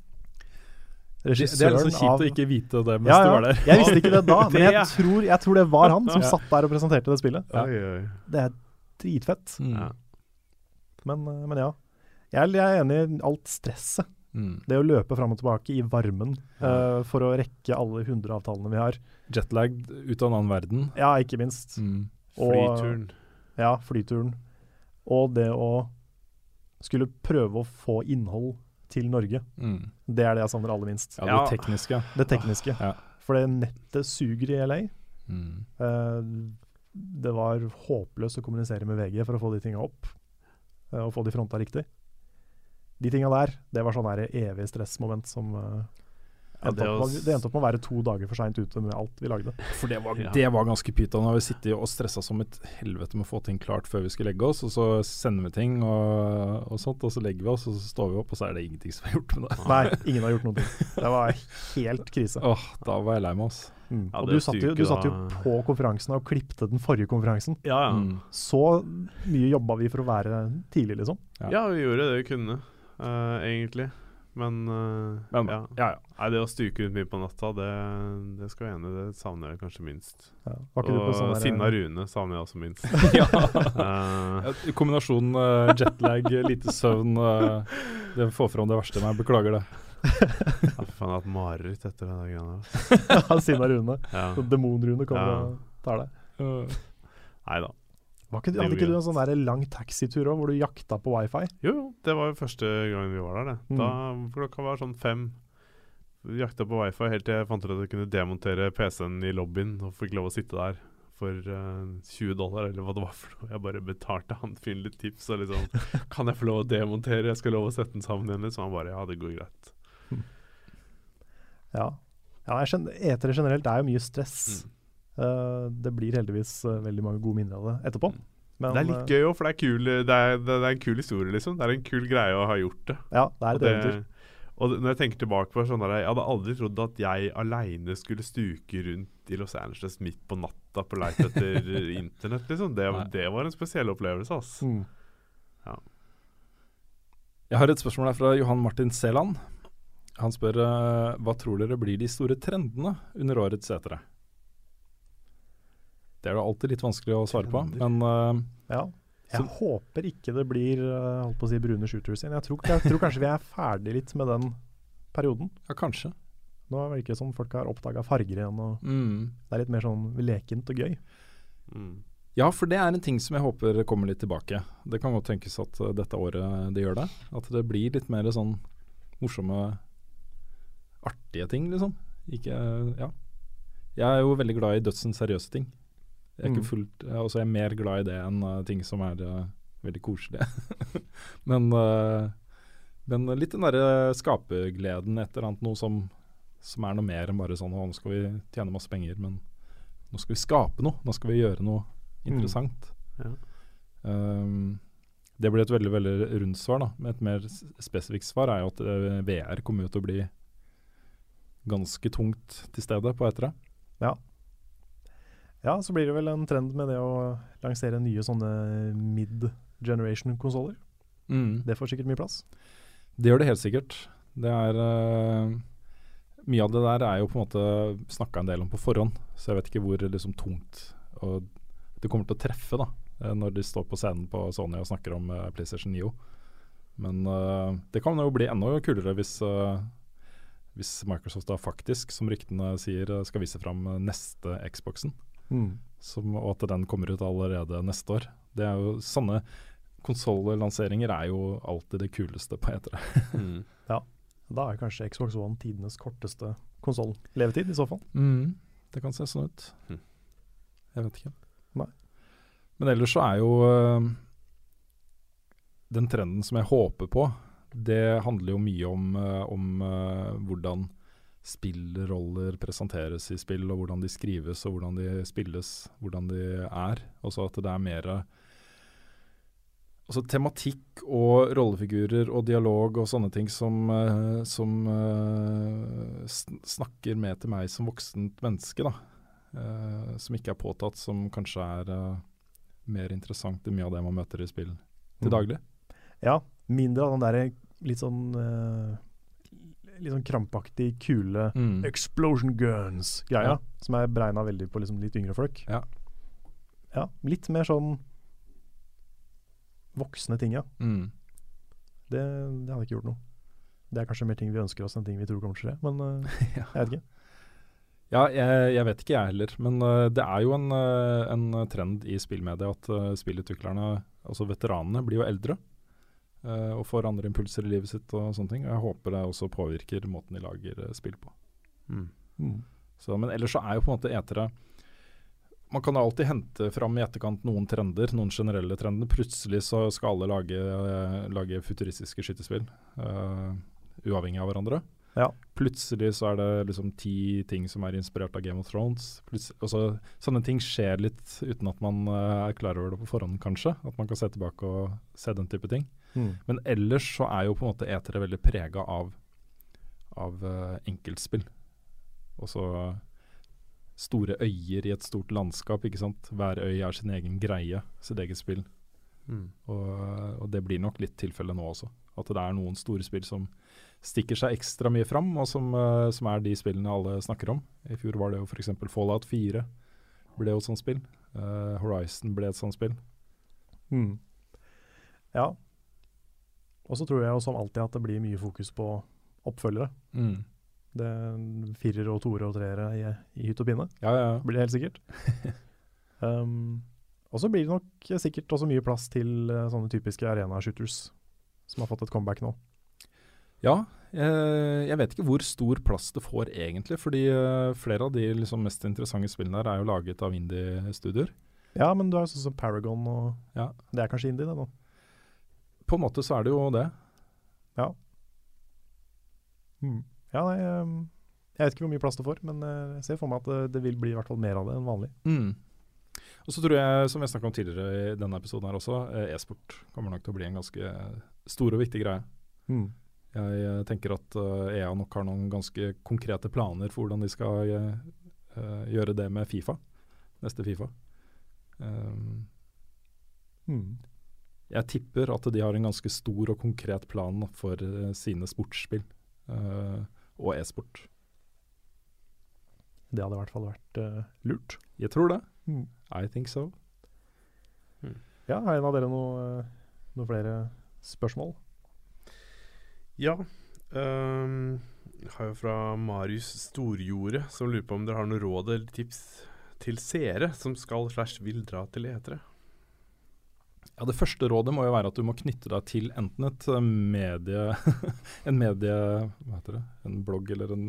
Det, det er liksom kjipt å ikke vite det mens
ja,
du var der.
Jeg visste ikke det da, men jeg tror, jeg tror det var han som satt der og presenterte det spillet.
Ja.
Det er dritfett.
Mm.
Men, eh, men ja. Jeg, er- enig i alt stresset.
Mm.
Det å løpe fram og tilbake i varmen uh, for å rekke alle 100 avtalene vi har.
Jetlag ut av en annen verden.
Ja, ikke minst.
Mm.
Og-
Flyturen.
Ja, flyturen. Og det å skulle prøve å få innhold til Norge.
Mm.
Det er det jeg savner aller minst.
Ja, det
Ja.
tekniske.
Det tekniske.
Ja.
For det nettet suger i LA.
Mm.
Eh, det var håpløst å kommunisere med VG for å få de tinga opp, eh, og få de fronta riktig. De tinga der, det var sånn evig stressmoment som
Ja, det
var, det endte opp med å være to dager for seint ute med alt vi lagde.
For det var,
Ja.
det var ganske pyton. Vi sittet og stressa som et helvete med å få ting klart før vi skal legge oss, og så sender vi ting og, og sånt, og så legger vi oss, og så står vi opp, og så er det ingenting som er gjort med det.
Nei, ingen har gjort noe. Det var helt krise.
Åh, da var jeg lei meg, altså.
Mm.
Ja,
og du satt, jo, du satt jo på konferansen og klippte den forrige konferansen.
Ja, ja.
Mm.
Så mye jobba vi for å være tidlig, liksom.
Ja.
Ja, vi gjorde det vi kunne, uh, egentlig. Men, uh,
Men
ja.
ja, ja.
Nei, det å stuke ut mye på natta, det, det skal jeg enig i. Det savner jeg kanskje minst.
Ja. Var ikke
Og
sånn
Sinna Rune savner jeg også minst.
ja.
Eh,
kombinasjonen uh, jetlag, lite søvn eh, Det får fram det verste i meg. Beklager det.
ja, faen, jeg har hatt mareritt etter den greia der.
Sinna Rune.
Ja.
Så Demon-Rune kommer
Ja.
og tar deg.
Uh,
Nei da.
Var ikke, hadde ikke du en sånn der lang taxitur òg, hvor du jakta på wifi?
Jo, jo, det var jo første gangen vi var der, det.
Mm.
Da klokka var sånn fem. Jakta på wifi helt til jeg fant ut at jeg kunne demontere PC-en i lobbyen og fikk lov å sitte der for uh, 20 dollar, eller hva det var for noe. Jeg bare betalte han fyren litt tips og liksom Kan jeg få lov å demontere? Jeg skal lov å sette den sammen igjen. Så han bare Ja, det går greit.
Ja. ja skjønner, etere generelt er jo mye stress.
Mm.
Eh, det blir heldigvis eh, veldig mange gode minner av det etterpå. Men,
det er litt gøy òg, for det er, kul, det, er, det er en kul historie, liksom. Det er en kul greie å ha gjort det.
eh, Ja, det er et
det,
eventyr.
og når jeg tenker tilbake på sånn der, Jeg hadde aldri trodd at jeg aleine skulle stuke rundt i Los Angeles midt på natta på leit etter internett. liksom det, det var en spesiell opplevelse. ass
Mm.
Jeg har et spørsmål her fra Johan Martin Seland. Han spør eh, hva tror dere blir de store trendene under årets setere? Det er det alltid litt vanskelig å svare på, men uh,
Ja. Jeg
Så-
håper ikke det blir eh, holdt på å si brune shooters igjen. Jeg tror, jeg tror kanskje vi er ferdig litt med den perioden.
ja, kanskje.
Nå er det ikke som folk har oppdaga farger igjen, og
Mm.
det er litt mer sånn lekent og gøy.
Mm.
Ja, for det er en ting som jeg håper kommer litt tilbake. Det kan godt tenkes at uh, dette året det gjør det. At det blir litt mer sånn morsomme, artige ting, liksom. Ikke Ja. Jeg er jo veldig glad i dødsens seriøse ting. Jeg er, ikke
Mm.
fullt, jeg er mer glad i det enn uh, ting som er uh, veldig koselige. men, uh, men litt den derre skapergleden, et eller annet noe som, som er noe mer enn bare sånn nå skal vi tjene masse penger, men nå skal vi skape noe. Nå skal vi gjøre noe interessant.
Ja.
Um, det blir et veldig veldig rundt svar. da Men Et mer spesifikt svar er jo at VR kommer jo til å bli ganske tungt til stede på etere.
Ja, så blir det vel en trend med det å lansere nye sånne mid-generation-konsoller. Det får sikkert mye plass.
Det gjør det helt sikkert. Det er uh, Mye av det der er jo på en måte snakka en del om på forhånd, så jeg vet ikke hvor liksom tungt og det kommer til å treffe da eh, når de står på scenen på Sony og snakker om uh, PlayStation Neo. Men uh, det kan jo bli enda kulere hvis, hvis Microsoft da faktisk, som ryktene sier, skal vise fram neste Xboxen. Som, og at den kommer ut allerede neste år. Det er jo Sånne konsollanseringer er jo alltid det kuleste på etere.
mm. Ja.
Da er kanskje Xbox One tidenes korteste konsoll-levetid, i så fall.
Det kan se sånn ut.
Mhm.
Jeg vet ikke.
Nei.
Men ellers så er jo øh, den trenden som jeg håper på, det handler jo mye om, øh, om øh, hvordan spillroller presenteres i spill, og hvordan de skrives og hvordan de spilles, hvordan de er. Også at det er mer Altså tematikk og rollefigurer og dialog og sånne ting som, eh, som eh, snakker med til meg som voksent menneske, da. Eh, som ikke er påtatt, som kanskje er mer interessant enn mye av det man møter i spill til
Mm.
daglig.
Ja, mindre av den derre litt sånn Litt sånn krampaktig, kule
Mm.
explosion guns-greia,
Ja.
som er beregna veldig på liksom litt yngre folk.
Ja.
Ja, litt mer sånn voksne ting, ja.
Mm.
Det, det hadde ikke gjort noe. Det er kanskje mer ting vi ønsker oss enn ting vi tror kommer til å skje, men uh,
Ja.
jeg vet ikke.
Ja, jeg, jeg vet ikke jeg heller. Men uh, det er jo en, uh, en trend i spillmediet at uh, spillutviklerne, altså veteranene, blir jo eldre. Øh, og får andre impulser i livet sitt og sånne ting. Og jeg håper det også påvirker måten de lager uh, spill på.
Mm.
Så, men ellers så er jo på en måte etere Man kan alltid hente fram i etterkant noen trender, noen generelle trender. Plutselig så skal alle lage, øh, lage futuristiske skytespill, uavhengig av hverandre.
Ja.
Plutselig så er det liksom ti ting som er inspirert av Game of Thrones. Plutselig, altså, sånne ting skjer litt uten at man er klar over det på forhånd, kanskje. At man kan se tilbake og se den type ting.
Mm.
Men ellers så er jo på en måte etere veldig prega av, av uh, enkeltspill. Også store øyer i et stort landskap, ikke sant. Hver øy er sin egen greie, sitt eget spill.
Mm.
Og, og det blir nok litt tilfellet nå også. At det er noen store spill som stikker seg ekstra mye fram, og som, uh, som er de spillene alle snakker om. I fjor var det jo f.eks. Fallout 4 ble jo et sånt spill. Uh, Horizon ble et sånt spill.
Mm. Ja. Og så tror jeg jo som alltid at det blir mye fokus på oppfølgere. Det er Firer og toere og treere i, i hytt og pinne,
Ja, ja, ja.
blir det helt sikkert. um, og så blir det nok sikkert også mye plass til uh, sånne typiske arena-shooters, som har fått et comeback nå.
Ja, jeg, jeg vet ikke hvor stor plass det får egentlig, fordi eh, flere av de liksom mest interessante spillene her er jo laget av indie-studier.
Ja, men du har jo sånn som Paragon, og
Ja.
det er kanskje indie, det nå.
På en måte så er det jo det.
Ja, nei, um, jeg vet ikke hvor mye plass det får, men eh, jeg ser for meg at det, det vil bli i hvert fall mer av det enn vanlig.
Og så tror jeg, som jeg snakka om tidligere i denne episoden her også, eh, e-sport kommer nok til å bli en ganske stor og viktig greie. Jeg eh, tenker at eh, EA nok har noen ganske konkrete planer for hvordan de skal eh, eh, gjøre det med Fifa. Neste Fifa. Um,
Mm.
Jeg tipper at de har en ganske stor og konkret plan for eh, sine sportsspill uh, og e-sport.
Det hadde i hvert fall vært uh, lurt.
Jeg tror det.
Mm.
I think so.
Ja, har en av dere noe, eh, noe flere spørsmål?
Ja. Um, jeg har jo fra Marius Storjordet, som lurer på om dere har noe råd eller tips til seere som skal slash vil dra til etere?
Ja, Det første rådet må jo være at du må knytte deg til enten et eh, medie En medie... Hva heter det? En blogg eller en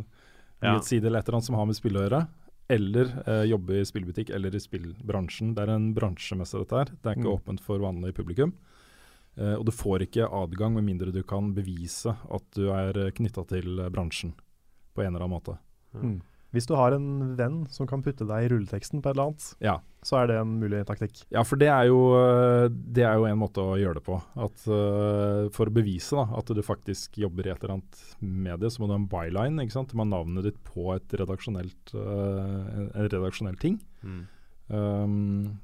Ja.
eller et eller annet som har med spill å gjøre. Eller eh, jobbe i spillbutikk eller i spillbransjen. Det er en bransjemesse, dette her. Det er ikke
Mm.
åpent for vanlig publikum. Eh, og du får ikke adgang med mindre du kan bevise at du er knytta til eh, bransjen på en eller annen måte.
Mm. Hvis du har en venn som kan putte deg i rulleteksten på et eller annet,
Ja,
så er det en mulig taktikk.
Ja, for det er jo, eh, det er jo en måte å gjøre det på. At, uh, for å bevise da, at du faktisk jobber i et eller annet medie, så må du ha en byline. ikke sant? Du må ha navnet ditt på et redaksjonelt, uh, en redaksjonell ting.
Mm.
Um,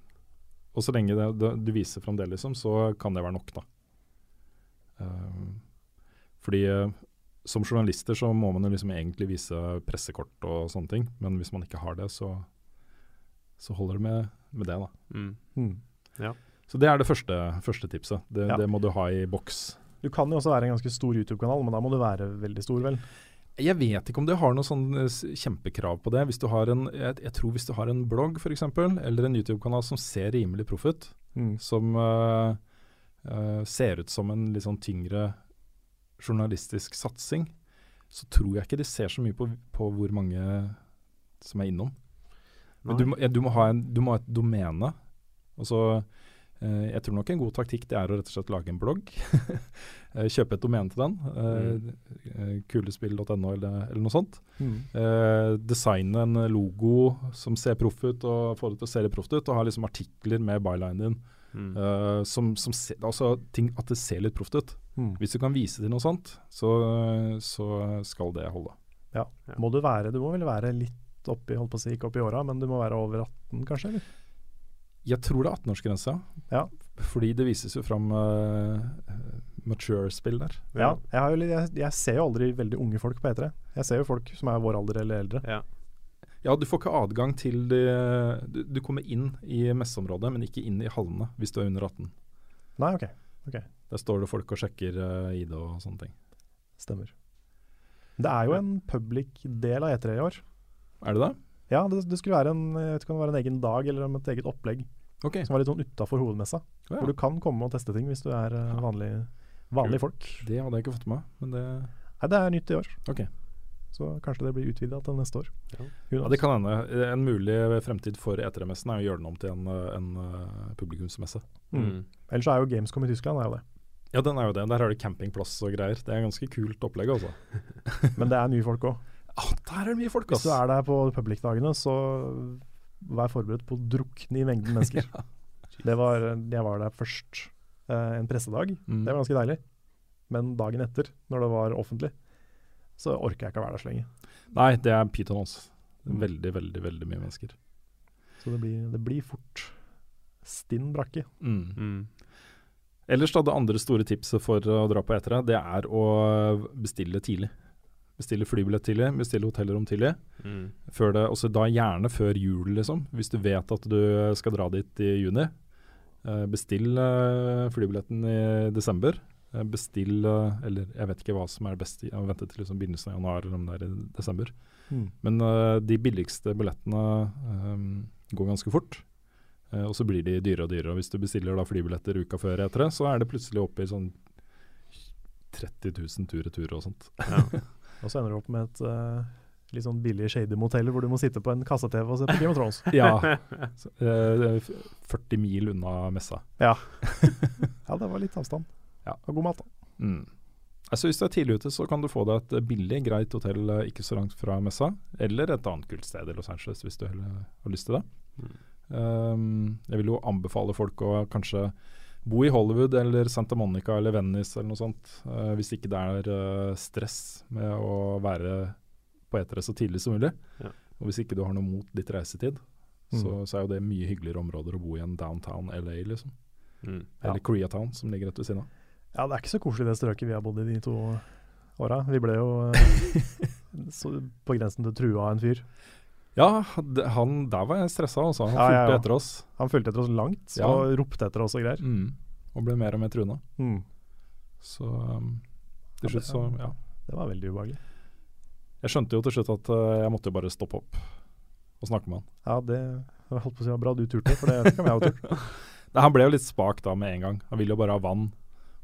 og så lenge det, det, du viser fram det, liksom, så kan det være nok, da. Um, fordi som journalister så må man jo liksom egentlig vise pressekort og sånne ting. Men hvis man ikke har det, så, så holder det med, med det, da.
Mm.
Mm.
Så det er det første, første tipset. Det,
Ja.
det må du ha i boks.
Du kan jo også være en ganske stor YouTube-kanal, men da må du være veldig stor, vel?
Jeg vet ikke om det har noe sånn eh, kjempekrav på det. Hvis du har en, jeg, jeg tror hvis du har en blogg f.eks., eller en YouTube-kanal som ser rimelig proff ut,
Mm.
som uh, uh, ser ut som en litt sånn tyngre journalistisk satsing, så tror jeg ikke de ser så mye på, på hvor mange som er innom. Men du må, ja, du, må ha en, du må ha et domene. Altså, eh, jeg tror nok en god taktikk det er å rett og slett lage en blogg. Eh, Kjøpe et domene til den. Uh, kulespill.no eller, eller noe sånt.
Mm.
Eh, designe en logo som ser proff ut, og få det til å se litt proft ut. Og ha liksom artikler med bylinen din.
Mm.
eh, som, som se, altså ting, at det ser litt proft ut.
Mm.
Hvis du kan vise til noe sånt, så, så skal det holde.
Ja. Må du være Du må vel være litt oppi, holdt på å si, ikke oppi åra, men du må være over 18 kanskje? eller?
Jeg tror det er 18-årsgrensa.
Ja.
Fordi det vises jo fram uh, mature-spill der.
Ja, jeg, har jo, jeg, jeg ser jo aldri veldig unge folk på E3. Jeg ser jo folk som er vår alder eller eldre.
Ja.
Ja, du får ikke adgang til de, du, du kommer inn i messeområdet, men ikke inn i hallene hvis du er under 18.
Nei, OK.
Der står det folk og sjekker eh, ID og sånne ting.
Stemmer. Det er jo en public del av E3 i år.
Er det det?
Ja, det, det skulle være en, vet ikke om det var en egen dag eller et eget opplegg
okay.
som var litt sånn utafor hovedmessa.
Oh, ja.
Hvor du kan komme og teste ting hvis du er eh, vanlig, vanlige folk.
Det hadde jeg ikke fått med meg, det
Nei, det er nytt i år.
Ok.
Så kanskje det blir utvida til neste år.
Ja.
Ja, det kan hende. En mulig fremtid for E3-messen er å gjøre den om til en, en eh, publikumsmesse.
Mm. Ellers er jo Gamescom i Tyskland er jo det.
Ja, den er jo det. Der har du campingplass og greier. Det er ganske kult opplegg, altså.
Men det er mye folk òg.
Ja, der er det mye folk,
Hvis du er der på public-dagene, så vær forberedt på å drukne i mengden mennesker. det var, jeg var der først eh, en pressedag.
Mm.
Det var ganske deilig. Men dagen etter, når det var offentlig, så orker jeg ikke å være der så lenge.
Nei, det er pyton.
Mm.
Veldig, veldig, veldig mye mennesker.
Så det blir, det blir fort stinn brakke.
Mm.
Mm.
Ellers da, det andre store tipset for å dra på etere, det er å bestille tidlig. Bestille flybillett tidlig, bestille hotellrom tidlig.
Mm.
Før det, også da gjerne før jul, liksom. Hvis du vet at du skal dra dit i juni. Eh, bestill eh, flybilletten i desember. Eh, bestill Eller jeg vet ikke hva som er best i å vente til liksom begynnelsen av januar eller om det er i desember. Men uh, de billigste billettene um, går ganske fort. Uh, og så blir de dyrere og dyrere. Og hvis du bestiller da flybilletter uka før etter det, så er det plutselig oppe i sånn 30 000 tur-retur og sånt.
Ja.
Og så ender du opp med et uh, litt sånn billig shady motell hvor du må sitte på en kasse-TV og se på Game of Thrones.
Ja. Så, eh, 40 mil unna messa.
Ja, det var litt avstand.
Ja.
Og god mat, da.
Mm. Altså Hvis du er tidlig ute, så kan du få deg et billig, greit hotell eh, ikke så langt fra messa. Eller et annet kult sted i Los Angeles, hvis du heller har lyst til det.
Mm.
Um, jeg vil jo anbefale folk å kanskje bo i Hollywood eller Santa Monica eller Venice eller noe sånt. Uh, hvis ikke det er uh, stress med å være på etere så tidlig som mulig.
Ja.
Og hvis ikke du har noe mot litt reisetid,
Mm.
så, så er jo det mye hyggeligere områder å bo i enn downtown LA, liksom.
Mm.
Ja.
Eller Koreatown, som ligger rett ved siden av.
Ja, det er ikke så koselig det strøket vi har bodd i de to åra. Vi ble jo på grensen til trua av en fyr.
Ja, han, der var jeg stressa, altså. Han
Ja, ja,
fulgte
ja.
etter oss.
Han fulgte etter oss langt
Ja.
og ropte etter oss og greier.
Mm. Og ble mer og mer truende.
Mm.
Så um, til
Ja,
slutt så, ja.
Det var veldig ubehagelig.
Jeg skjønte jo til slutt at uh, jeg måtte jo bare stoppe opp. og snakke med han.
Ja, det jeg holdt på å si var bra du turte, for det kan jeg jo turt.
Han ble jo litt spak da med en gang. Han ville jo bare ha vann.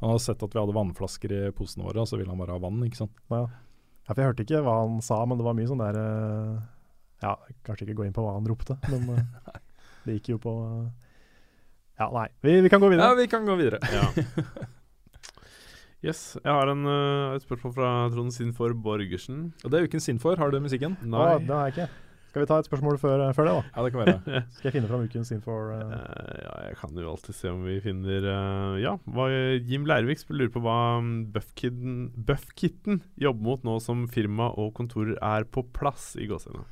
Han hadde sett at vi hadde vannflasker i posene våre, og så ville han bare ha vann, ikke sant.
Ja. ja, for jeg hørte ikke hva han sa, men det var mye sånn der eh, Ja, kanskje ikke gå inn på hva han ropte, men eh, det gikk jo på eh, Ja, nei. Vi, vi kan gå videre.
Ja, vi kan gå videre.
Ja. Yes. Jeg har en, uh, et spørsmål fra Trond Sinfor Borgersen.
Og det er uken Sinfor. Har du musikken?
Å,
Nei.
det har jeg ikke. Skal vi ta et spørsmål før, før det, da?
Ja, det kan være.
Skal jeg finne fram ukens infor? Uh...
Eh, ja, jeg kan jo alltid se om vi finner uh, Ja, hva, Jim Leirvik lurer på hva um, Buffkitten, Buff jobber mot nå som firma og kontorer er på plass i gåsehudene.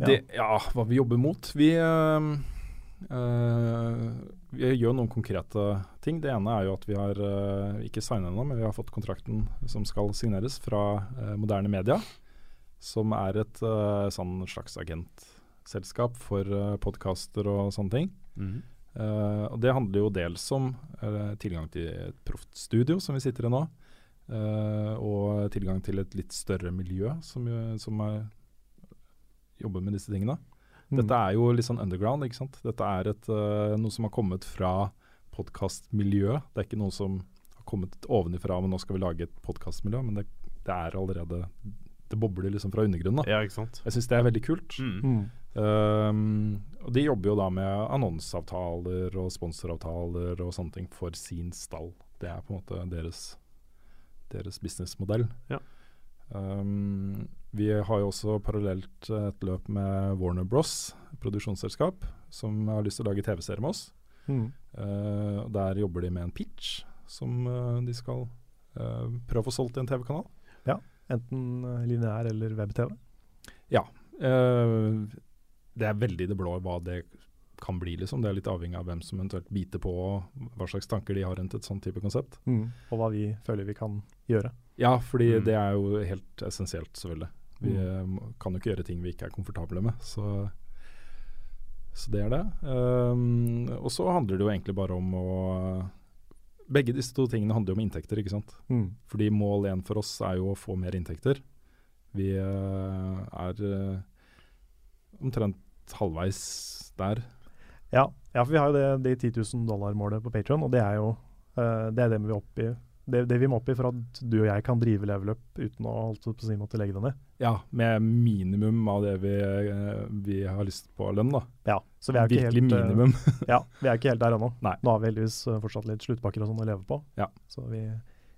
Ja. ja, hva vi jobber mot? Vi, uh, Uh, vi gjør noen konkrete ting. Det ene er jo at vi har uh, ikke signet ennå, men vi har fått kontrakten som skal signeres fra uh, Moderne Media. Som er et uh, sånn slags agentselskap for uh, podkaster og sånne ting. Eh, og Det handler jo dels om uh, tilgang til et proft studio, som vi sitter i nå. eh, og tilgang til et litt større miljø som, som er, jobber med disse tingene.
mm.
Dette er jo litt sånn underground, ikke sant. Dette er et, eh, noe som har kommet fra podkastmiljøet. Det er ikke noe som har kommet ovenifra, men nå skal vi lage et podkastmiljø. Men det, det er allerede Det bobler liksom fra undergrunnen. da.
Ja, ikke sant?
Jeg syns det er veldig kult.
Mm.
Mm.
Um, og de jobber jo da med annonseavtaler og sponsoravtaler og sånne ting for sin stall. Det er på en måte deres, deres businessmodell.
Ja.
Um, vi har jo også parallelt et løp med Warner Bros, produksjonsselskap, som har lyst til å lage TV-serie med oss.
Mm.
Uh, der jobber de med en pitch som uh, de skal uh, prøve å få solgt i en TV-kanal.
Enten eh, lineær eller web-TV.
Eh, det er veldig det blå hva det kan bli, liksom. Det er litt avhengig av hvem som eventuelt biter på, og hva slags tanker de har rundt et sånt type konsept.
Mm. Og hva vi føler vi kan gjøre.
Ja, fordi
Mm.
det er jo helt essensielt, selvfølgelig. Vi
Mm.
eh, kan jo ikke gjøre ting vi ikke er komfortable med. Så, så det er det. Um, og så handler det jo egentlig bare om å Begge disse to tingene handler jo om inntekter, ikke sant.
Mm.
Fordi mål én for oss er jo å få mer inntekter. Vi eh, er eh, omtrent halvveis der.
Ja. ja, for vi har jo det, det 10 000 dollar-målet på Patron, og det er jo eh, det, er det, vi er oppe i, det, det vi må opp i for at du og jeg kan drive level up uten å på å si måtte legge det ned.
Ja, med minimum av det vi, eh, vi har lyst på av lønn, da.
Ja, så vi er ikke
Virkelig
helt, eh,
minimum.
Ja, vi er ikke helt der ennå.
Nei.
Nå har vi heldigvis eh, fortsatt litt sluttpakker og sånn å leve på.
Ja.
Så vi,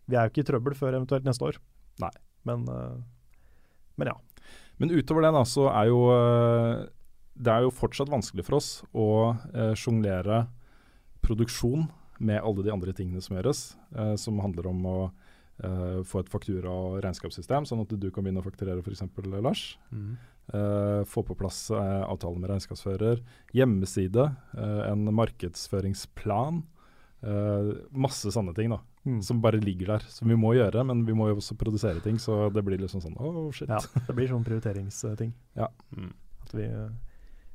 vi er jo ikke i trøbbel før eventuelt neste år.
Nei.
Men, eh, men ja.
Men utover det, da, så er jo eh, Det er jo fortsatt vanskelig for oss å uh, sjonglere produksjon med alle de andre tingene som gjøres, eh, som handler om å eh, få et faktura- og regnskapssystem, sånn at du kan begynne å fakturere f.eks. Lars.
Mm.
Eh, få på plass uh, avtale med regnskapsfører, hjemmeside, eh, en markedsføringsplan. eh, masse sånne ting da,
Mm.
som bare ligger der, som vi må gjøre. Men vi må jo også produsere ting, så det blir liksom sånn oh shit.
ja. Det blir sånn prioriteringsting.
Mm.
At vi,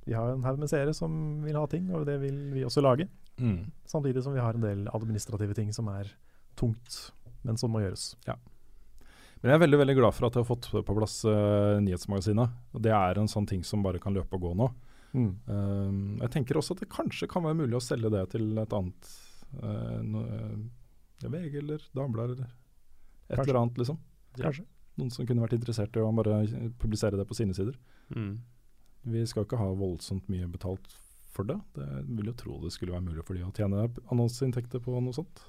vi har en haug med seere som vil ha ting, og det vil vi også lage.
Mm.
Samtidig som vi har en del administrative ting som er tungt, men som må gjøres.
Men jeg er veldig veldig glad for at jeg har fått på plass uh, nyhetsmagasinet. Og Det er en sånn ting som bare kan løpe og gå nå.
Mm.
Uh, jeg tenker også at det kanskje kan være mulig å selge det til et annet uh, no, eh, VG eller Dagbladet eller et
Kanskje.
eller annet, liksom.
Kanskje.
Noen som kunne vært interessert i å bare publisere det på sine sider.
Mm.
Vi skal ikke ha voldsomt mye betalt for det. Det vil jo tro det skulle være mulig for de å tjene annonseinntekter på noe sånt.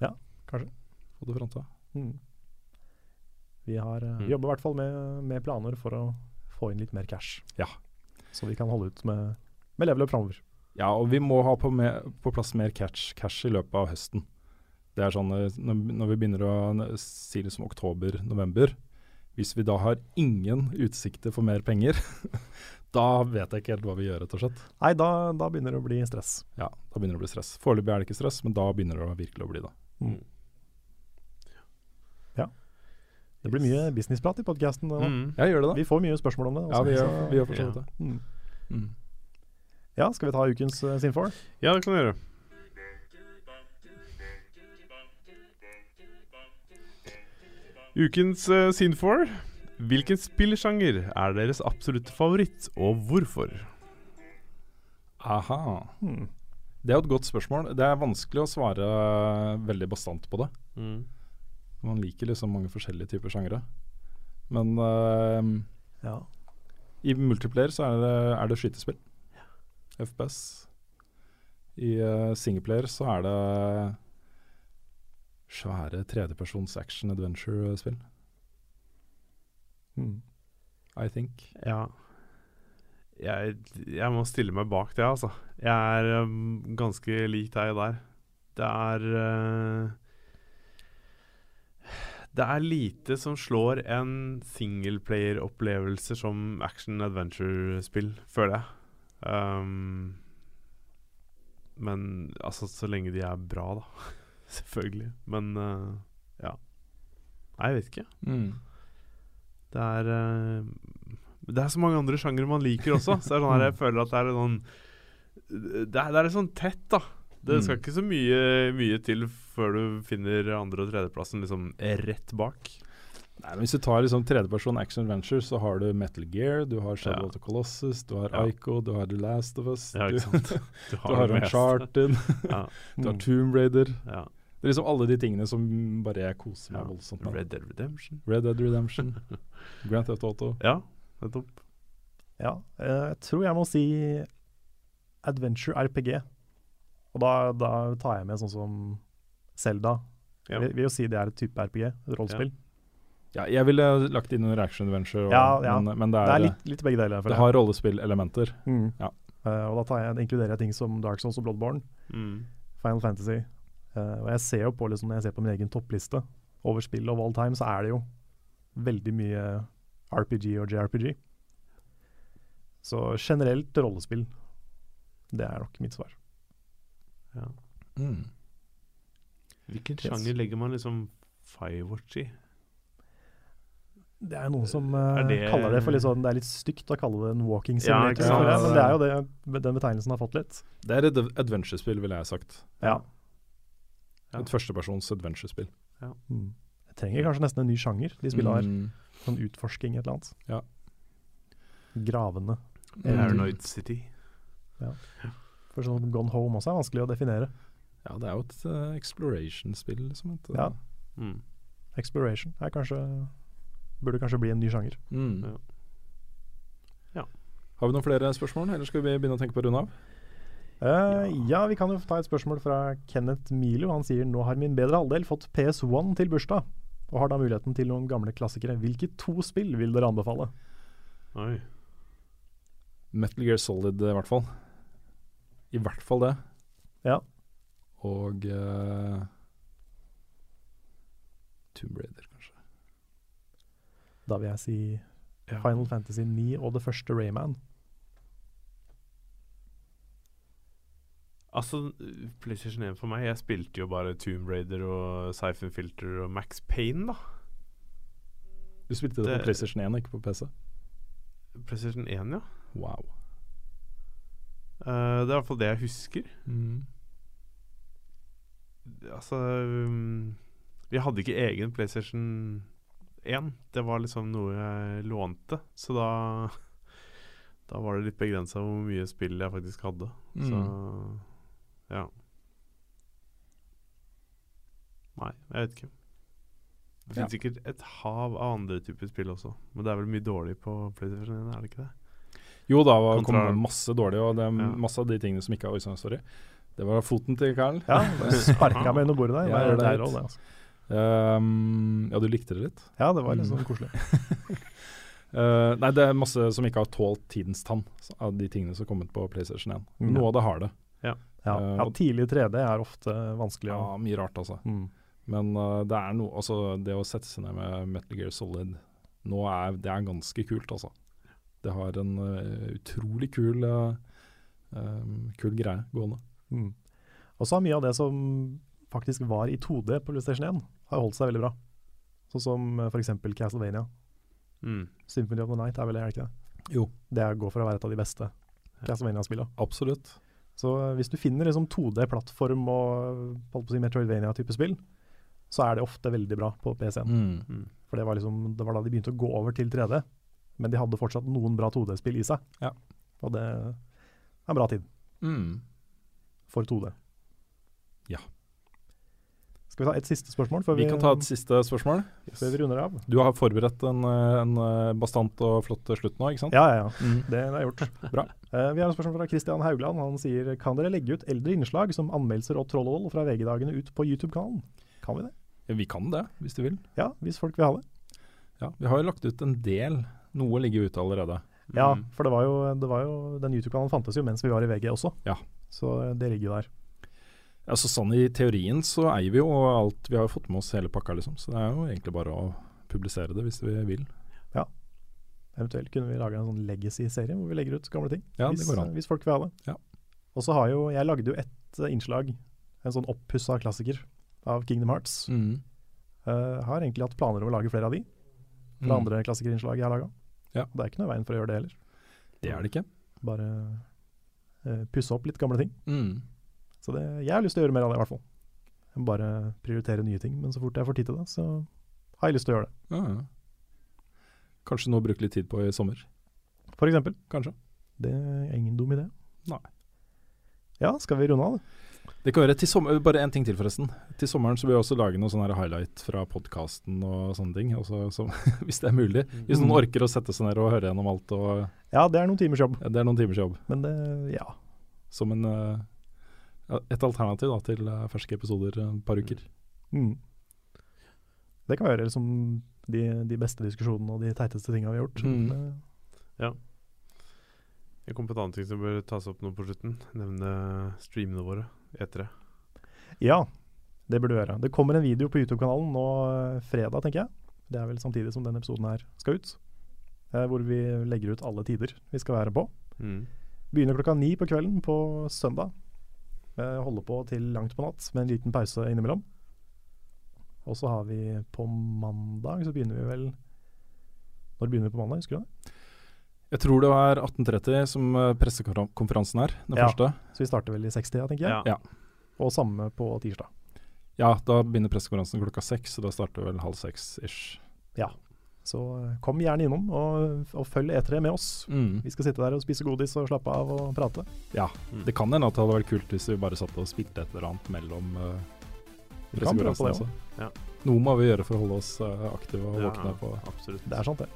Ja, kanskje.
Få det fronta.
Mm. Vi, har, eh,
Mm.
jobber i hvert fall med, med planer for å få inn litt mer cash.
Ja.
Så vi kan holde ut med, med level up framover.
Ja, og vi må ha på, med, på plass mer cash, cash i løpet av høsten. Det er sånn eh, når, når vi begynner å si det som oktober-november Hvis vi da har ingen utsikter for mer penger, da vet jeg ikke helt hva vi gjør, rett og slett.
Nei, da, da begynner det å bli stress.
Ja, da begynner det å bli stress. Foreløpig er det ikke stress, men da begynner det å virkelig å bli det.
Mm. Ja. Det blir mye businessprat i podkasten.
Mm.
Ja, gjør det da.
Vi får mye spørsmål om det.
Ja, vi gjør,
så-
vi gjør for så
ja.
vidt det.
Mm.
Mm.
Ja, skal vi ta ukens uh, Sinfor?
Ja, det kan vi gjøre. Ukens uh, Sinfor Hvilken spillsjanger er deres absolutte favoritt, og hvorfor?
Aha.
Hmm.
Det er jo et godt spørsmål. Det er vanskelig å svare veldig bastant på det. Man liker liksom mange forskjellige typer sjangere. Men uh,
Ja.
i multiplayer så er det, er det skytespill. FPS. I uh, singleplayer så er det svære tredjepersons action adventure-spill.
Mm.
I think.
Ja. Jeg, jeg må stille meg bak det, altså. Jeg er um, ganske lik deg der. Det er uh, Det er lite som slår en singleplayer-opplevelse som action-adventure-spill, føler jeg. Um, men altså, så lenge de er bra, da. Selvfølgelig. Men uh, ja. Nei, jeg vet ikke.
Mm.
Det er uh, Det er så mange andre sjangere man liker også. Så det er sånn her, jeg føler at det er sånn Det er, det er sånn tett, da. Det skal
Mm.
ikke så mye, mye til før du finner andre- og tredjeplassen liksom rett bak.
Nei, men Hvis du tar liksom tredjeperson action adventure, så har du Metal Gear, du har Shadow
Ja.
of the Colossus, du har
Ja.
Ico, du har The Last of Us,
Ja,
du, du har. Uncharted,
Ja,
du har
Hmm.
Tomb Raider.
ja.
Det er liksom alle de tingene som bare jeg koser meg
Ja.
voldsomt med.
Red Dead Redemption.
Red Dead Redemption, Grand Theft Auto.
Ja, nettopp.
Ja, eh, jeg tror jeg må si adventure RPG. Og da, da tar jeg med sånn som Zelda.
Ja.
Jeg vil- vil jo si det er et type RPG, et rollespill.
Ja, jeg ville lagt inn under action adventure, og,
Ja, ja.
Men, men det
Det
er,
er litt, litt begge deler.
det har rollespillelementer.
Mm.
Ja.
Uh, og da tar jeg, inkluderer jeg ting som Dark Souls og Bloodborne,
Mm.
Final Fantasy. Uh, og jeg ser jo på liksom, Når jeg ser på min egen toppliste over spill of all time, så er det jo veldig mye RPG og JRPG. Så generelt rollespill. Det er nok mitt svar.
Ja.
Mm.
Hvilken
Yes.
sjanger legger man liksom Firewatch i?
Det er noen som uh,
Er det-
kaller det for litt sånn Det er litt stygt å kalle det en walking simulator, ja, men det er jo det den betegnelsen har fått litt.
Det er et adventure-spill, ville jeg sagt.
Ja.
Ja.
Et førstepersons adventure-spill.
Mm. Jeg trenger kanskje nesten en ny sjanger, de spillene her.
Mm.
Sånn utforsking, et eller annet.
Ja.
Gravende.
Mm.
Paranoid City.
For sånn Gone Home også er vanskelig å definere.
Ja, det er jo et uh, exploration-spill, liksom. Et,
Ja.
Mm.
Exploration er kanskje Burde kanskje bli en ny sjanger.
Mm.
Ja. Ja.
Har vi noen flere spørsmål, eller skal vi begynne å tenke på å runde av?
Uh, ja. vi kan jo ta et spørsmål fra Kenneth Milo. Han sier nå har min bedre halvdel fått PS1 til bursdag, og har da muligheten til noen gamle klassikere. Hvilke to spill vil dere anbefale?
Oi.
Metal Gear Solid, i hvert fall. I hvert fall det.
Ja.
Og uh, Tomb Raider.
Da vil jeg si
Ja.
Final Fantasy 9 og det første Rayman.
Altså, PlayStation 1 for meg Jeg spilte jo bare Tomb Raider og Siphon Filter og Max Payne, da.
Du spilte det,
Det-
på PlayStation 1, ikke på PC?
PlayStation 1, ja.
Wow.
Uh, det er i hvert fall det jeg husker.
Mm.
Altså um, Vi hadde ikke egen PlayStation 1. Det var liksom noe jeg lånte. Så da Da var det litt begrensa hvor mye spill jeg faktisk hadde. Så
Mm.
ja. Nei, jeg vet ikke. Det
Ja.
finnes sikkert et hav av andre typer spill også. Men det er vel mye dårlig på PlayStation 1, er det ikke det?
Jo da, det kom
Kontra-
det masse dårlig, og det er
Ja.
masse av de tingene som ikke har Oi sann, sorry. Det var foten til Carl.
Ja, Sparka meg under bordet der.
Ja,
det,
gjør
det,
det
er
litt.
det, altså.
Um, ja, du likte det litt?
Ja, det var litt
Mm.
sånn koselig.
Uh, nei, det er masse som ikke har tålt tidens tann, av de tingene som har kommet på PlayStation 1.
Mm.
Noe av det har det.
Ja,
Eh,
ja Tidlig 3D er ofte vanskelig.
Ja, mye rart, altså.
Mm.
Men uh, det er noe Altså, det å sette seg ned med Metal Gear Solid nå er Det er ganske kult, altså. Det har en uh, utrolig kul uh, um, Kul greie gående.
Mm. Og så har mye av det som faktisk var i 2D på PlayStation 1, har holdt seg veldig bra. Sånn som uh, f.eks. Castlevania.
Mm.
Symphony of the Night er vel det, er ikke det?
Jo.
Det er- går for å være et av de beste Castlevania-spillene.
Absolutt.
Så uh, hvis du finner liksom 2D-plattform og holdt på å si Metroidvania-type spill, så er det ofte veldig bra på PC-en.
Mm.
Mm.
For det var, liksom, det var da de begynte å gå over til 3D. Men de hadde fortsatt noen bra 2D-spill i seg.
Ja.
Og det er en bra tid
Mm.
for 2D.
Ja.
Skal vi ta et siste spørsmål
Vi
vi,
kan ta et siste spørsmål.
før vi runder av?
Du har forberedt en, eh, en eh, bastant og flott slutt nå, ikke sant?
Ja, ja, ja.
Mm.
Det, det har jeg gjort.
Bra.
Uh, vi har et spørsmål fra Christian Haugland. Han sier kan dere legge ut eldre innslag som anmeldelser og trollhold fra VG-dagene ut på YouTube-kanalen? Kan vi det?
Ja, Vi kan det, hvis du vil.
Ja, hvis folk vil ha det.
Ja, Vi har jo lagt ut en del. Noe ligger ute allerede.
Ja,
Mm.
for det var jo, det var jo den YouTube-kanalen fantes jo mens vi var i VG også.
Ja.
Så det ligger jo der.
Altså Sånn i teorien så eier vi jo alt. Vi har jo fått med oss hele pakka, liksom. Så det er jo egentlig bare å publisere det hvis vi vil.
Eventuelt kunne vi lage en sånn legacy-serie hvor vi legger ut gamle ting.
Ja,
hvis, hvis folk vil ha det.
Ja.
Og så har jo Jeg lagde jo ett eh, innslag, en sånn oppussa klassiker av Kingdom Hearts.
Mm.
Uh, har egentlig hatt planer om å lage flere av de, fra
Mm.
andre klassikerinnslag jeg har laga.
Ja.
Det er ikke noe veien for å gjøre det heller.
Det er det ikke.
Bare uh, pusse opp litt gamle ting.
Mm.
Så det, jeg har lyst til å gjøre mer av det, i hvert fall. Jeg må bare prioritere nye ting. Men så fort jeg får tid til det, så har jeg lyst til å gjøre det.
Ja, ja. Kanskje noe å bruke litt tid på i sommer.
For eksempel.
Kanskje.
Det er ingen dum idé.
Nei.
Ja, skal vi runde av? da?
Det kan være til sommer, Bare en ting til, forresten. Til sommeren så vil jeg også lage noen sånne highlight fra podkasten og sånne ting. Også, så, hvis det er mulig. Hvis noen orker å sette seg ned og høre gjennom alt. Og,
Ja, det er noen timers jobb.
det er noen timers jobb.
Men det Ja.
Som en, ja, et alternativ da, til eh, ferske episoder eh, et par uker.
Mm. Det kan være liksom de, de beste diskusjonene og de teiteste tinga vi har gjort.
Mm.
Det-
Jeg kom på et annet ting som bør tas opp nå på slutten. Nevne streamene våre. Etere.
Ja, det burde du gjøre. Det kommer en video på YouTube-kanalen nå eh, fredag, tenker jeg. Det er vel samtidig som denne episoden her skal ut. Eh, hvor vi legger ut alle tider vi skal være på.
Mm.
Begynner klokka ni på kvelden på søndag. Eh, holder på til langt på natt med en liten pause innimellom. Og så har vi på mandag, så begynner vi vel Når begynner vi på mandag, husker du det?
Jeg tror det var 1830 som eh, pressekonferansen er, den
Ja.
første.
Så vi starter vel i 60, tenker jeg.
Ja.
Ja.
Og samme på tirsdag.
Ja, da begynner pressekonferansen klokka seks, så da starter vel halv seks ish.
Så eh, kom gjerne innom og, og følg E3 med oss.
Mm.
Vi skal sitte der og spise godis og slappe av og prate.
Ja,
Mm.
det kan hende at det hadde vært kult hvis vi bare satt og spilte et eller annet mellom uh,
Vi kan prøve på det
også.
Ja.
Noe må vi gjøre for å holde oss uh, aktive og
Ja,
våkne på.
Absolutt.
Det er sant, det.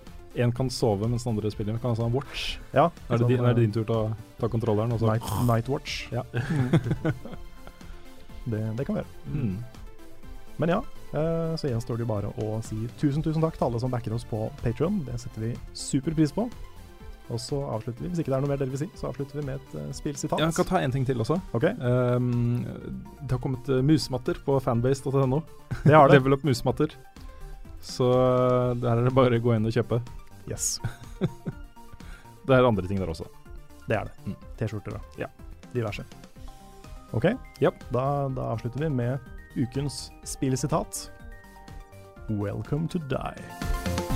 Én kan sove mens den andre spiller. Vi kan altså ha watch.
Ja,
er det, din,
sånn,
din, er det din tur til å ta kontrolleren. Og så.
Night, night Watch.
Ja.
det, det kan vi gjøre.
Mm.
Men ja, eh, så gjenstår det jo bare å si tusen, tusen takk til alle som backer oss på Patreon Det setter vi super pris på. Og så avslutter vi, hvis ikke det er noe mer dere vil si, så avslutter vi med et uh, spillsitat.
Jeg kan ta en ting til også.
Ok,
Um, det har kommet musmatter musematter på fanbase.no.
det har det.
Level up musematter. Så der er det bare å gå inn og kjøpe.
Yes,
Det er andre ting der også.
det er det.
Mm.
T-skjorter, da.
Ja.
Diverse. Ok,
yep.
da, da avslutter vi med ukens spillsitat. Welcome to die.